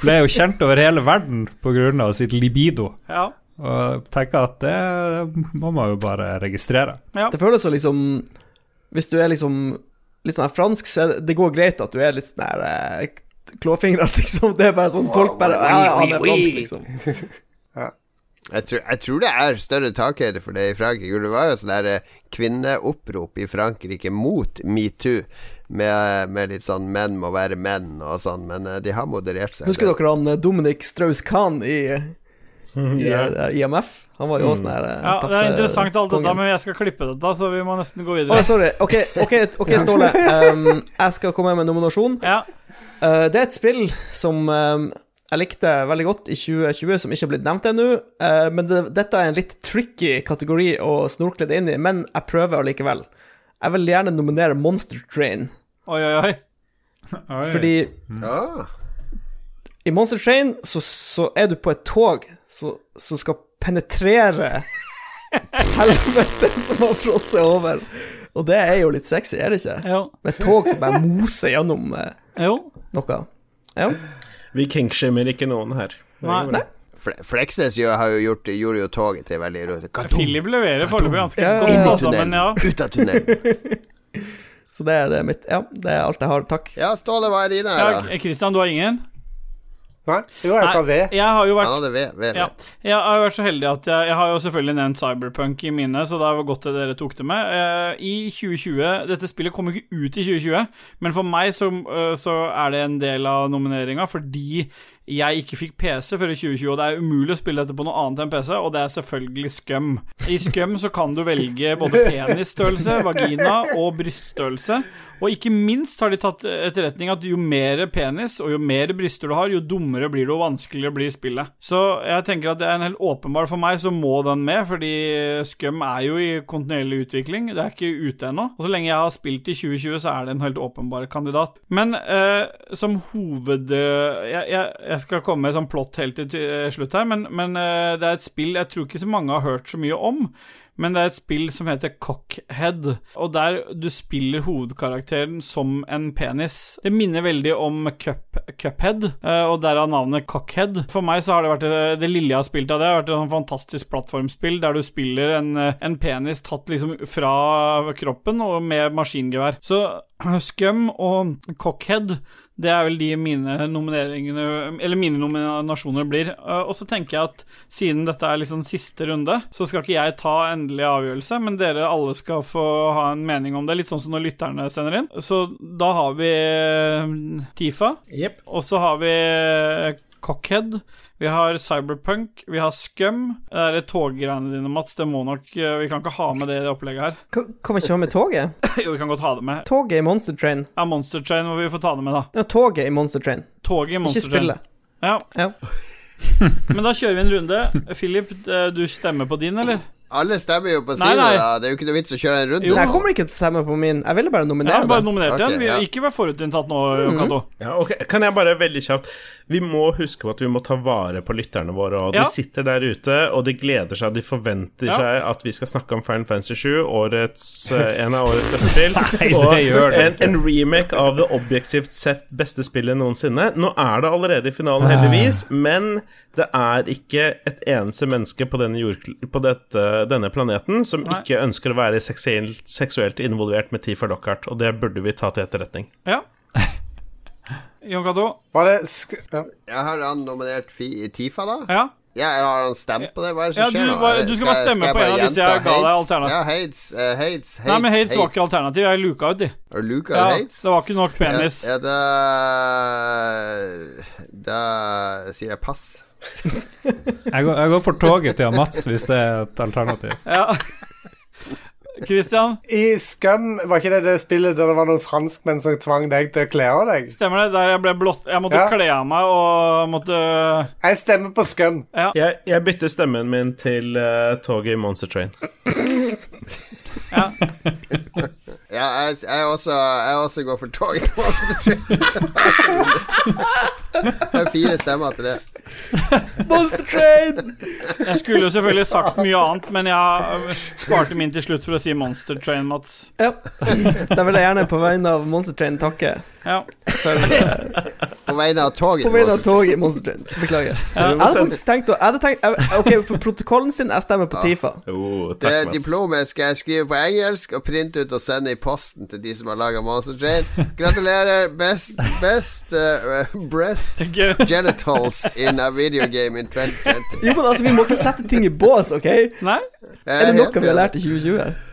ble jo kjent over hele verden pga. sitt libido. Ja. Og tenker at det må man jo bare registrere. Det føles som liksom Hvis du er liksom litt sånn fransk, så er det, det går greit at du er litt sånn her klåfingret, liksom. Det er bare sånn folk bare Ja, ja, han er fransk, liksom. Jeg tror, jeg tror det er større takhøyde for det i Frankrike. Det var jo sånn der eh, kvinneopprop i Frankrike mot metoo, med, med litt sånn 'menn må være menn' og sånn, men eh, de har moderert seg. Husker dere han eh, Dominic Strauss-Kahn i, i eh, IMF? Han var jo også sånn her ja, det er interessant alt dette, men jeg skal klippe dette, så vi må nesten gå videre. Oh, sorry. Ok, ok, okay Ståle. Um, jeg skal komme med en nominasjon. Ja. Uh, det er et spill som eh, jeg likte veldig godt i 2020, som ikke har blitt nevnt ennå. Eh, men det, dette er en litt tricky kategori å snorkle det inn i, men jeg prøver allikevel. Jeg vil gjerne nominere Monster Train, Oi, oi, oi. Oi. fordi ja. i Monster Train så, så er du på et tog som skal penetrere helvete som har frosset over. Og det er jo litt sexy, er det ikke? Jo. Med et tog som bare moser gjennom eh, jo. noe. Ja. Vi kinkshamer ikke noen her. Nei. Nei. Fle- Fleksnes har jo gjort, gjorde jo toget til veldig rot. Philip leverer foreløpig ganske Ja, godt, altså, men ja. Ut av tunnelen. Så det er det mitt Ja, det er alt jeg har. Takk. Ja, Ståle, hva er dine her, ja. da? Christian, du har ingen? Nei, jo, jeg sa V ved. Jeg har jo vært hadde ved. ved, Ja. Jeg har vært så heldig at jeg, jeg har jo selvfølgelig nevnt Cyberpunk i mine, så det var godt at dere tok det med. Uh, I 2020 Dette spillet kom ikke ut i 2020, men for meg så, uh, så er det en del av nomineringa fordi jeg ikke fikk PC før i 2020, og det er umulig å spille dette på noe annet enn PC, og det er selvfølgelig Scum. I Scum så kan du velge både penisstørrelse, vagina og bryststørrelse. Og ikke minst har de tatt etterretning at jo mer penis og jo mer bryster du har, jo dummere blir du og vanskeligere blir spillet. Så jeg tenker at det er en helt åpenbar for meg, så må den med, fordi Scum er jo i kontinuerlig utvikling. Det er ikke ute ennå. Og så lenge jeg har spilt i 2020, så er det en helt åpenbar kandidat. Men eh, som hoved... jeg, jeg, jeg skal komme med sånn plott helt til slutt her, men, men eh, det er et spill jeg tror ikke så mange har hørt så mye om. Men det er et spill som heter Cockhead, og der du spiller hovedkarakteren som en penis. Det minner veldig om Cup, Cuphead, eh, og derav navnet Cockhead. For meg så har det vært det, det lille jeg har spilt av det, har vært et sånn fantastisk plattformspill der du spiller en, eh, en penis tatt liksom fra kroppen og med maskingevær. Så Scum og Cockhead det er vel de mine nomineringene Eller mine nominasjoner blir. Uh, Og så tenker jeg at siden dette er liksom siste runde, så skal ikke jeg ta endelig avgjørelse, men dere alle skal få ha en mening om det. Litt sånn som når lytterne sender inn. Så da har vi uh, Tifa, yep. og så har vi uh, Cockhead. Vi har Cyberpunk, vi har Scum. Det er toggreiene dine, Mats, det må nok uh, Vi kan ikke ha med det i det opplegget her. Kan kan vi ikke ha med toget? Jo, vi kan godt ha det med. Toget i Monster Train. Ja, Monster Train må vi få ta det med, da. Ja, toget i Monster Train. Toget i Ikke Monster Train. Ja. Ja. Men da kjører vi en runde. Philip, eh, du stemmer på din, eller? Alle stemmer jo på Nei, sine, nei. da. Det er jo ikke noe vits å kjøre en runde. Jo. Jeg kommer ikke til å stemme på min. Jeg ville bare nominere ja, bare nominert Ok, en. Vi, ja. Ikke vær forutinntatt nå, Cato. Ja, okay. Kan jeg bare veldig kjapt Vi må huske på at vi må ta vare på lytterne våre. Og Ja. De sitter der ute, og de gleder seg, de forventer Ja. seg at vi skal snakke om Final Fantasy 7, årets, eh, en av årets beste spill. Og en, en remake av det objektivt sett beste spillet noensinne. Nå er det allerede i finalen, heldigvis, men det er ikke et eneste menneske på denne, jord, på dette, denne planeten som Nei. ikke ønsker å være seksuelt, seksuelt involvert med Tifa Lockhart, og det burde vi ta til etterretning. Ja. Jon Cato. Sk ja. Jeg har han nominert Tifa, da. Ja. Ja, har han stemt på det? Hva er det Ja, som skjer du nå? du skal bare stemme jeg på en av disse jeg ga deg alternativ. Ja, Hades, uh, Hades, Hades, Nei, men Hades var ikke alternativ. Jeg luka ut de. Du Ja, Hades? det var ikke nok penis. Ja, ja, da Da sier jeg pass. Jeg går, jeg går for toget til Mats, hvis det er et alternativ. Ja. Christian, I Scum, var ikke det det spillet der det var noen franskmenn som tvang deg til å kle av deg? stemmer det? Der jeg ble blått Jeg måtte Ja. kle av meg og måtte Jeg stemmer på Scum. Jeg, jeg bytter stemmen min til uh, toget i Monster Train. Ja. Ja, jeg, jeg, også, jeg også går for toget. i Monster Train. Det er fire stemmer til det. Monster Train! Jeg skulle jo selvfølgelig sagt mye annet, men jeg sparte min til slutt for å si Monster Train, Mats. Ja. Da vil jeg gjerne på vegne av Monster Train takke. Ja. På vegne av toget. På vegne av toget i Monster Train. Beklager. Jeg hadde faktisk tenkt å hadde tenkt, Ok, for protokollen sin, jeg stemmer på Tifa. Oh, Det takk, Mats. diplomet skal jeg skrive på engelsk og printe ut og sende i posten til de som har laga Monster Train. Gratulerer. Best, best uh, breast genitals in a video game in 2020. Jo, men altså, vi må ikke sette ting i bås, OK? Nei? Er det noe vi har lært i 2020?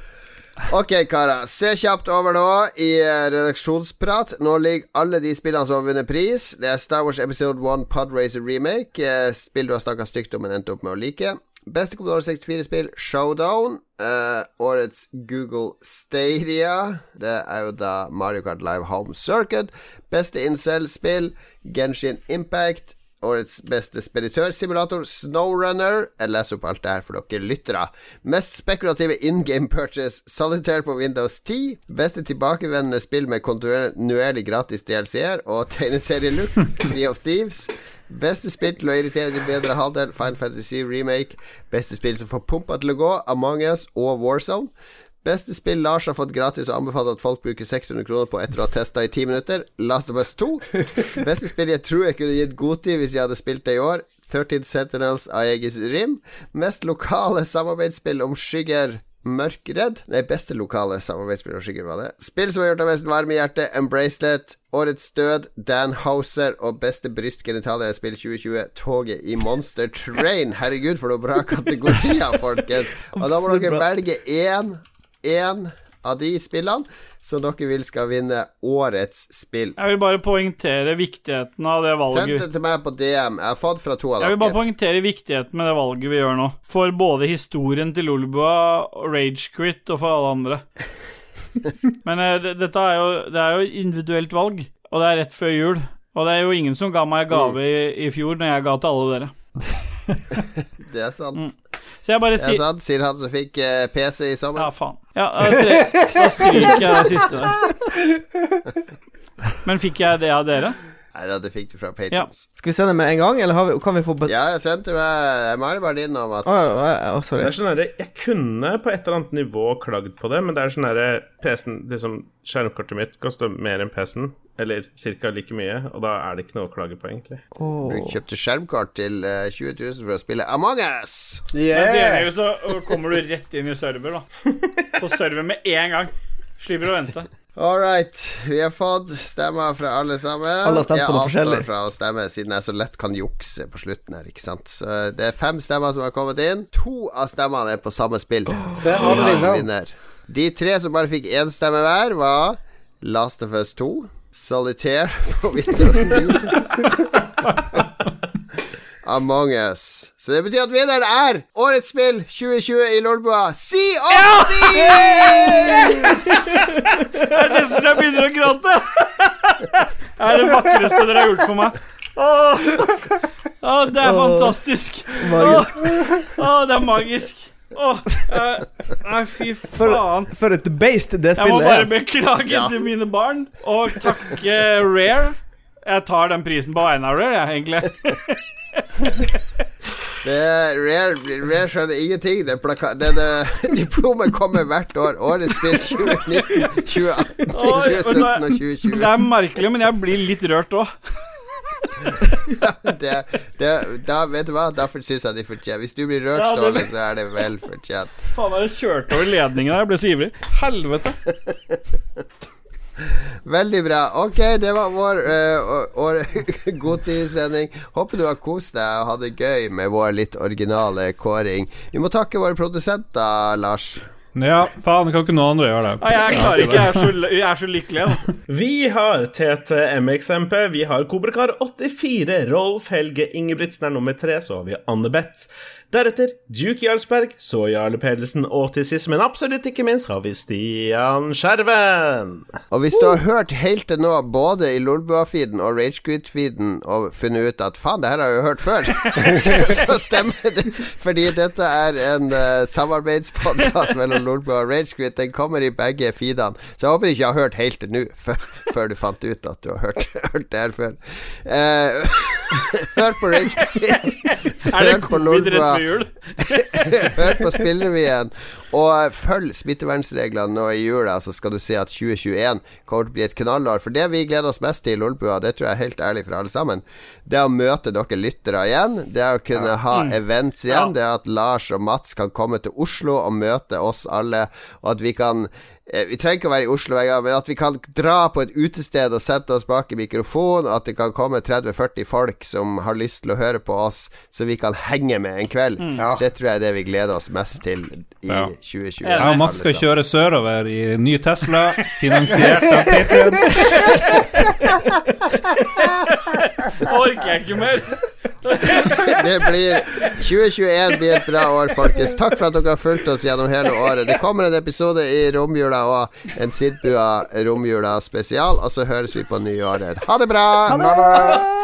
Ok, karer. Se kjapt over nå i eh, redaksjonsprat. Nå ligger alle de spillene som har vunnet pris. Det er Star Wars Episode 1 Podracer Remake. eh, Spill du har snakka stygt om, men endte opp med å like. Beste Commodore 64-spill, Showdown. Uh, årets Google Stadia. Det er jo da Mario Kart Live Home Circuit. Beste Incel-spill, Genshin Impact. Årets beste speditørsimulator, Snowrunner. Jeg leser opp alt det her for dere lyttere. Mest spekulative in game purchase, Solitaire på Windows 10. Beste tilbakevendende spill med kontinuerlig gratis DLC-er og tegneserielook, Sea of Thieves. Beste spill til å irritere din bedre halvdel, Final Fantasy 7 Remake. Beste spill som får pumpa til å gå, Among us og Warzone. Beste spill Lars har fått gratis og anbefaler at folk bruker 600 kroner på etter å ha testa i 10 minutter. Last of Us 2. Beste spill jeg tror jeg kunne gitt godtid hvis jeg hadde spilt det i år. 13 Sentinels Aegis Rim. Mest lokale samarbeidsspill om skygger. Mørkredd. Nei, beste lokale samarbeidsspill om skygger var det. Spill som har gjort deg mest varm i hjertet. Embracelet. Årets død. Dan Houser. Og beste brystgenitalia-spill 2020. Toget i Monster Train. Herregud, for noen bra kategorier, folkens. Og da må dere velge én én av de spillene som dere vil skal vinne årets spill. Jeg vil bare poengtere viktigheten av det Send valget. det til meg på DM. Jeg har fått fra to av Jeg vil bare poengtere viktigheten med det valget vi gjør nå. For både historien til Lolbua, Ragequit og for alle andre. Men eh, det, dette er jo, det er jo individuelt valg, og det er rett før jul. Og det er jo ingen som ga meg gave i, i fjor når jeg ga til alle dere. Det er sant. Mm. Så jeg bare Det er sier sant, sier han som fikk uh, PC i sommer. Ja, faen. Ja, da da stryker jeg det siste der. Men fikk jeg det av dere? Nei da, det fikk du fra Patrons. Skal vi sende med en gang, eller har vi, kan vi få bet... Ja, jeg sendte meg Jeg maler bare din nå, Mats. Oh, oh, oh, sorry. Det er sånn herre Jeg kunne på et eller annet nivå klagd på det, men det er sånn herre PC-en liksom, Skjermkortet mitt koster mer enn PC-en, eller ca. like mye, og da er det ikke noe å klage på, egentlig. Du kjøpte skjermkort til uh, 20 000 for å spille Among us! Men det er jo så kommer du rett inn i server, da. På server med en gang. Slipper å vente. All right. Vi har fått stemmer fra alle sammen. Alle stemmer på jeg avstår fra å stemme, siden jeg så lett kan jukse på slutten her, ikke sant. Så det er fem stemmer som har kommet inn. To av stemmene er på samme spill. Det har vi vinner. De tre som bare fikk én stemme hver, var Last of Us 2, Solitaire på Windows 10 Among Us. Så det betyr at vinneren er årets spill 2020 i Lolbua, Sea of Thieves! Det er nesten så jeg begynner å gråte. Det er det vakreste dere har gjort for meg. Åh, Åh, det er fantastisk. Magisk. Åh, det er magisk. Åh, nei, fy faen. for et beist det spillet er. Jeg må bare er. beklage Ja. til mine barn og takke Rare. Jeg tar den prisen på vegne av Rare, jeg, egentlig. Det Rare, Rare skjønner ingenting. Det plaka, det, det, diplomet kommer hvert år. Årets spill 2019, 2018, 2017 og 2020. Det er merkelig, men jeg blir litt rørt òg. Det, det, da, vet du hva? Derfor syns jeg de fortjener Hvis du blir rørt, Ja, Ståle, så er det vel fortjent. Faen, jeg kjørte over ledningen her, Jeg ble så ivrig. Helvete. Veldig bra. Ok, det var vår uh, godtidssending. Håper du har kost deg og hatt det gøy med vår litt originale kåring. Vi må takke våre produsenter, Lars. Ja, faen, kan ikke noen andre gjøre det? Ah, jeg klarer ikke. Jeg er så, jeg er så lykkelig. Da. Vi har TTMXMP, MXMP, vi har Kobrakar84, Rolf Helge Ingebrigtsen er nummer tre, så har vi Anne Beth. Deretter Duke Jarlsberg, så Jarle Pedersen, og til sist, men absolutt ikke minst, har vi Stian Skjerven. Og hvis du har hørt helt til nå, både i Lolbua-feeden og Ragequit-feeden, og funnet ut at faen, det her har jeg jo hørt før, så, så stemmer det. Fordi dette er en uh, samarbeidspodkast mellom Lolbua og Ragequit. Den kommer i begge feedene. Så jeg håper du ikke har hørt helt til nå, før, du fant ut at du har hørt, hørt det her før. Uh, hør på Ragequit. Er Hør på Lolbua. Før jul? Hør på Spillrevyen, og følg smittevernreglene nå i jula, så skal du se at 2021 kommer til å bli et knallår. For det vi gleder oss mest til i Lolbua, det tror jeg er helt ærlig for alle sammen, det er å møte dere lyttere igjen. Det er å kunne ha events igjen. Det er at Lars og Mats kan komme til Oslo og møte oss alle, og at vi kan eh, vi trenger ikke å være i Oslo en gang, men at vi kan dra på et utested og sette oss bak i mikrofon. og At det kan komme 30-40 folk som har lyst til å høre på oss, så vi kan henge med en kveld. Ja. Det tror jeg er det vi gleder oss mest til i Ja. 2020. Ja, Jeg og Mats skal kjøre sørover i ny Tesla, finansiert av Patrions. Orker jeg ikke mer. Det blir 2021 blir et bra år, folkens. Takk for at dere har fulgt oss gjennom hele året. Det kommer en episode i romjula og en Sidbua romjula spesial, og så høres vi på nyåret. Ha det bra!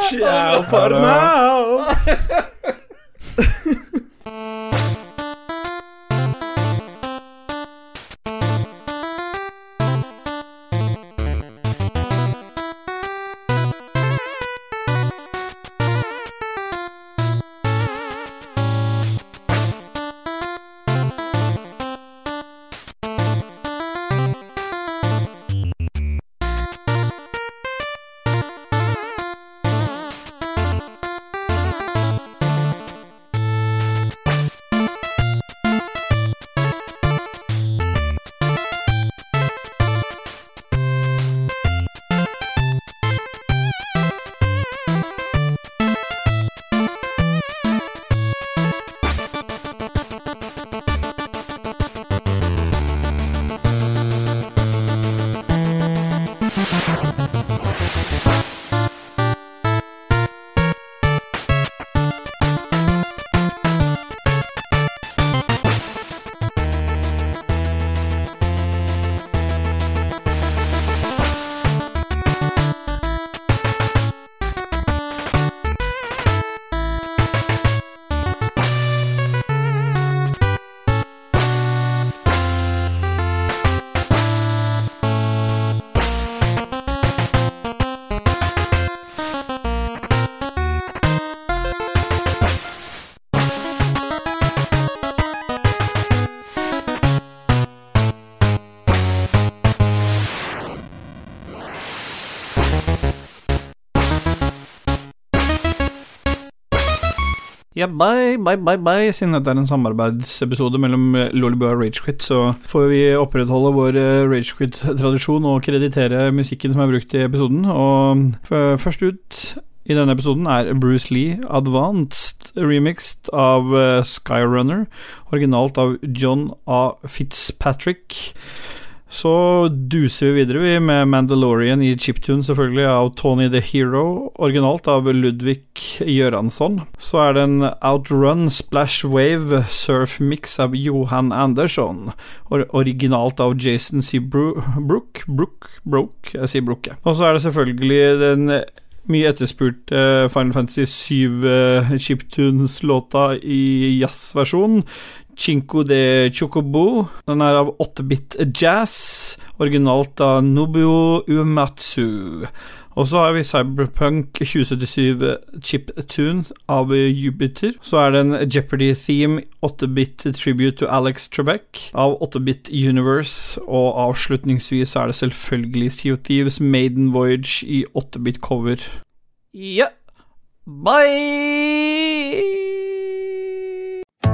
Ciao for now! Ja, bye, bye, bye, bye. Siden dette er en samarbeidsepisode mellom eh, og Ragequit, så får vi opprettholde vår eh, Ragequit-tradisjon og kreditere musikken som er brukt i episoden. Og først ut i denne episoden er Bruce Lee Advanced, remixed av eh, Skyrunner, originalt av John A. Fitzpatrick. Så duser vi videre vi med Mandalorian i chiptune, selvfølgelig, av Tony the Hero, originalt av Ludvig Gjøransson. Så er det en Outrun Splash Wave Surf Mix av Johan Andersson, or originalt av Jason C. Brook, Brook, Brook, jeg sier Brook. Og så er det selvfølgelig den mye etterspurt Final Fantasy 7 chiptunes-låta i jazzversjon. Chinko de Chocobo. Den er av 8-bit jazz, originalt av Nobuo Uematsu. Og så har vi Cyberpunk 2077 Chip Tune av Jupiter. Så er det en Jeopardy Theme 8-bit tribute to Alex Trebek av 8-bit Universe. Og avslutningsvis er det selvfølgelig Sea of Thieves Maiden Voyage i 8-bit cover. Ja, bye!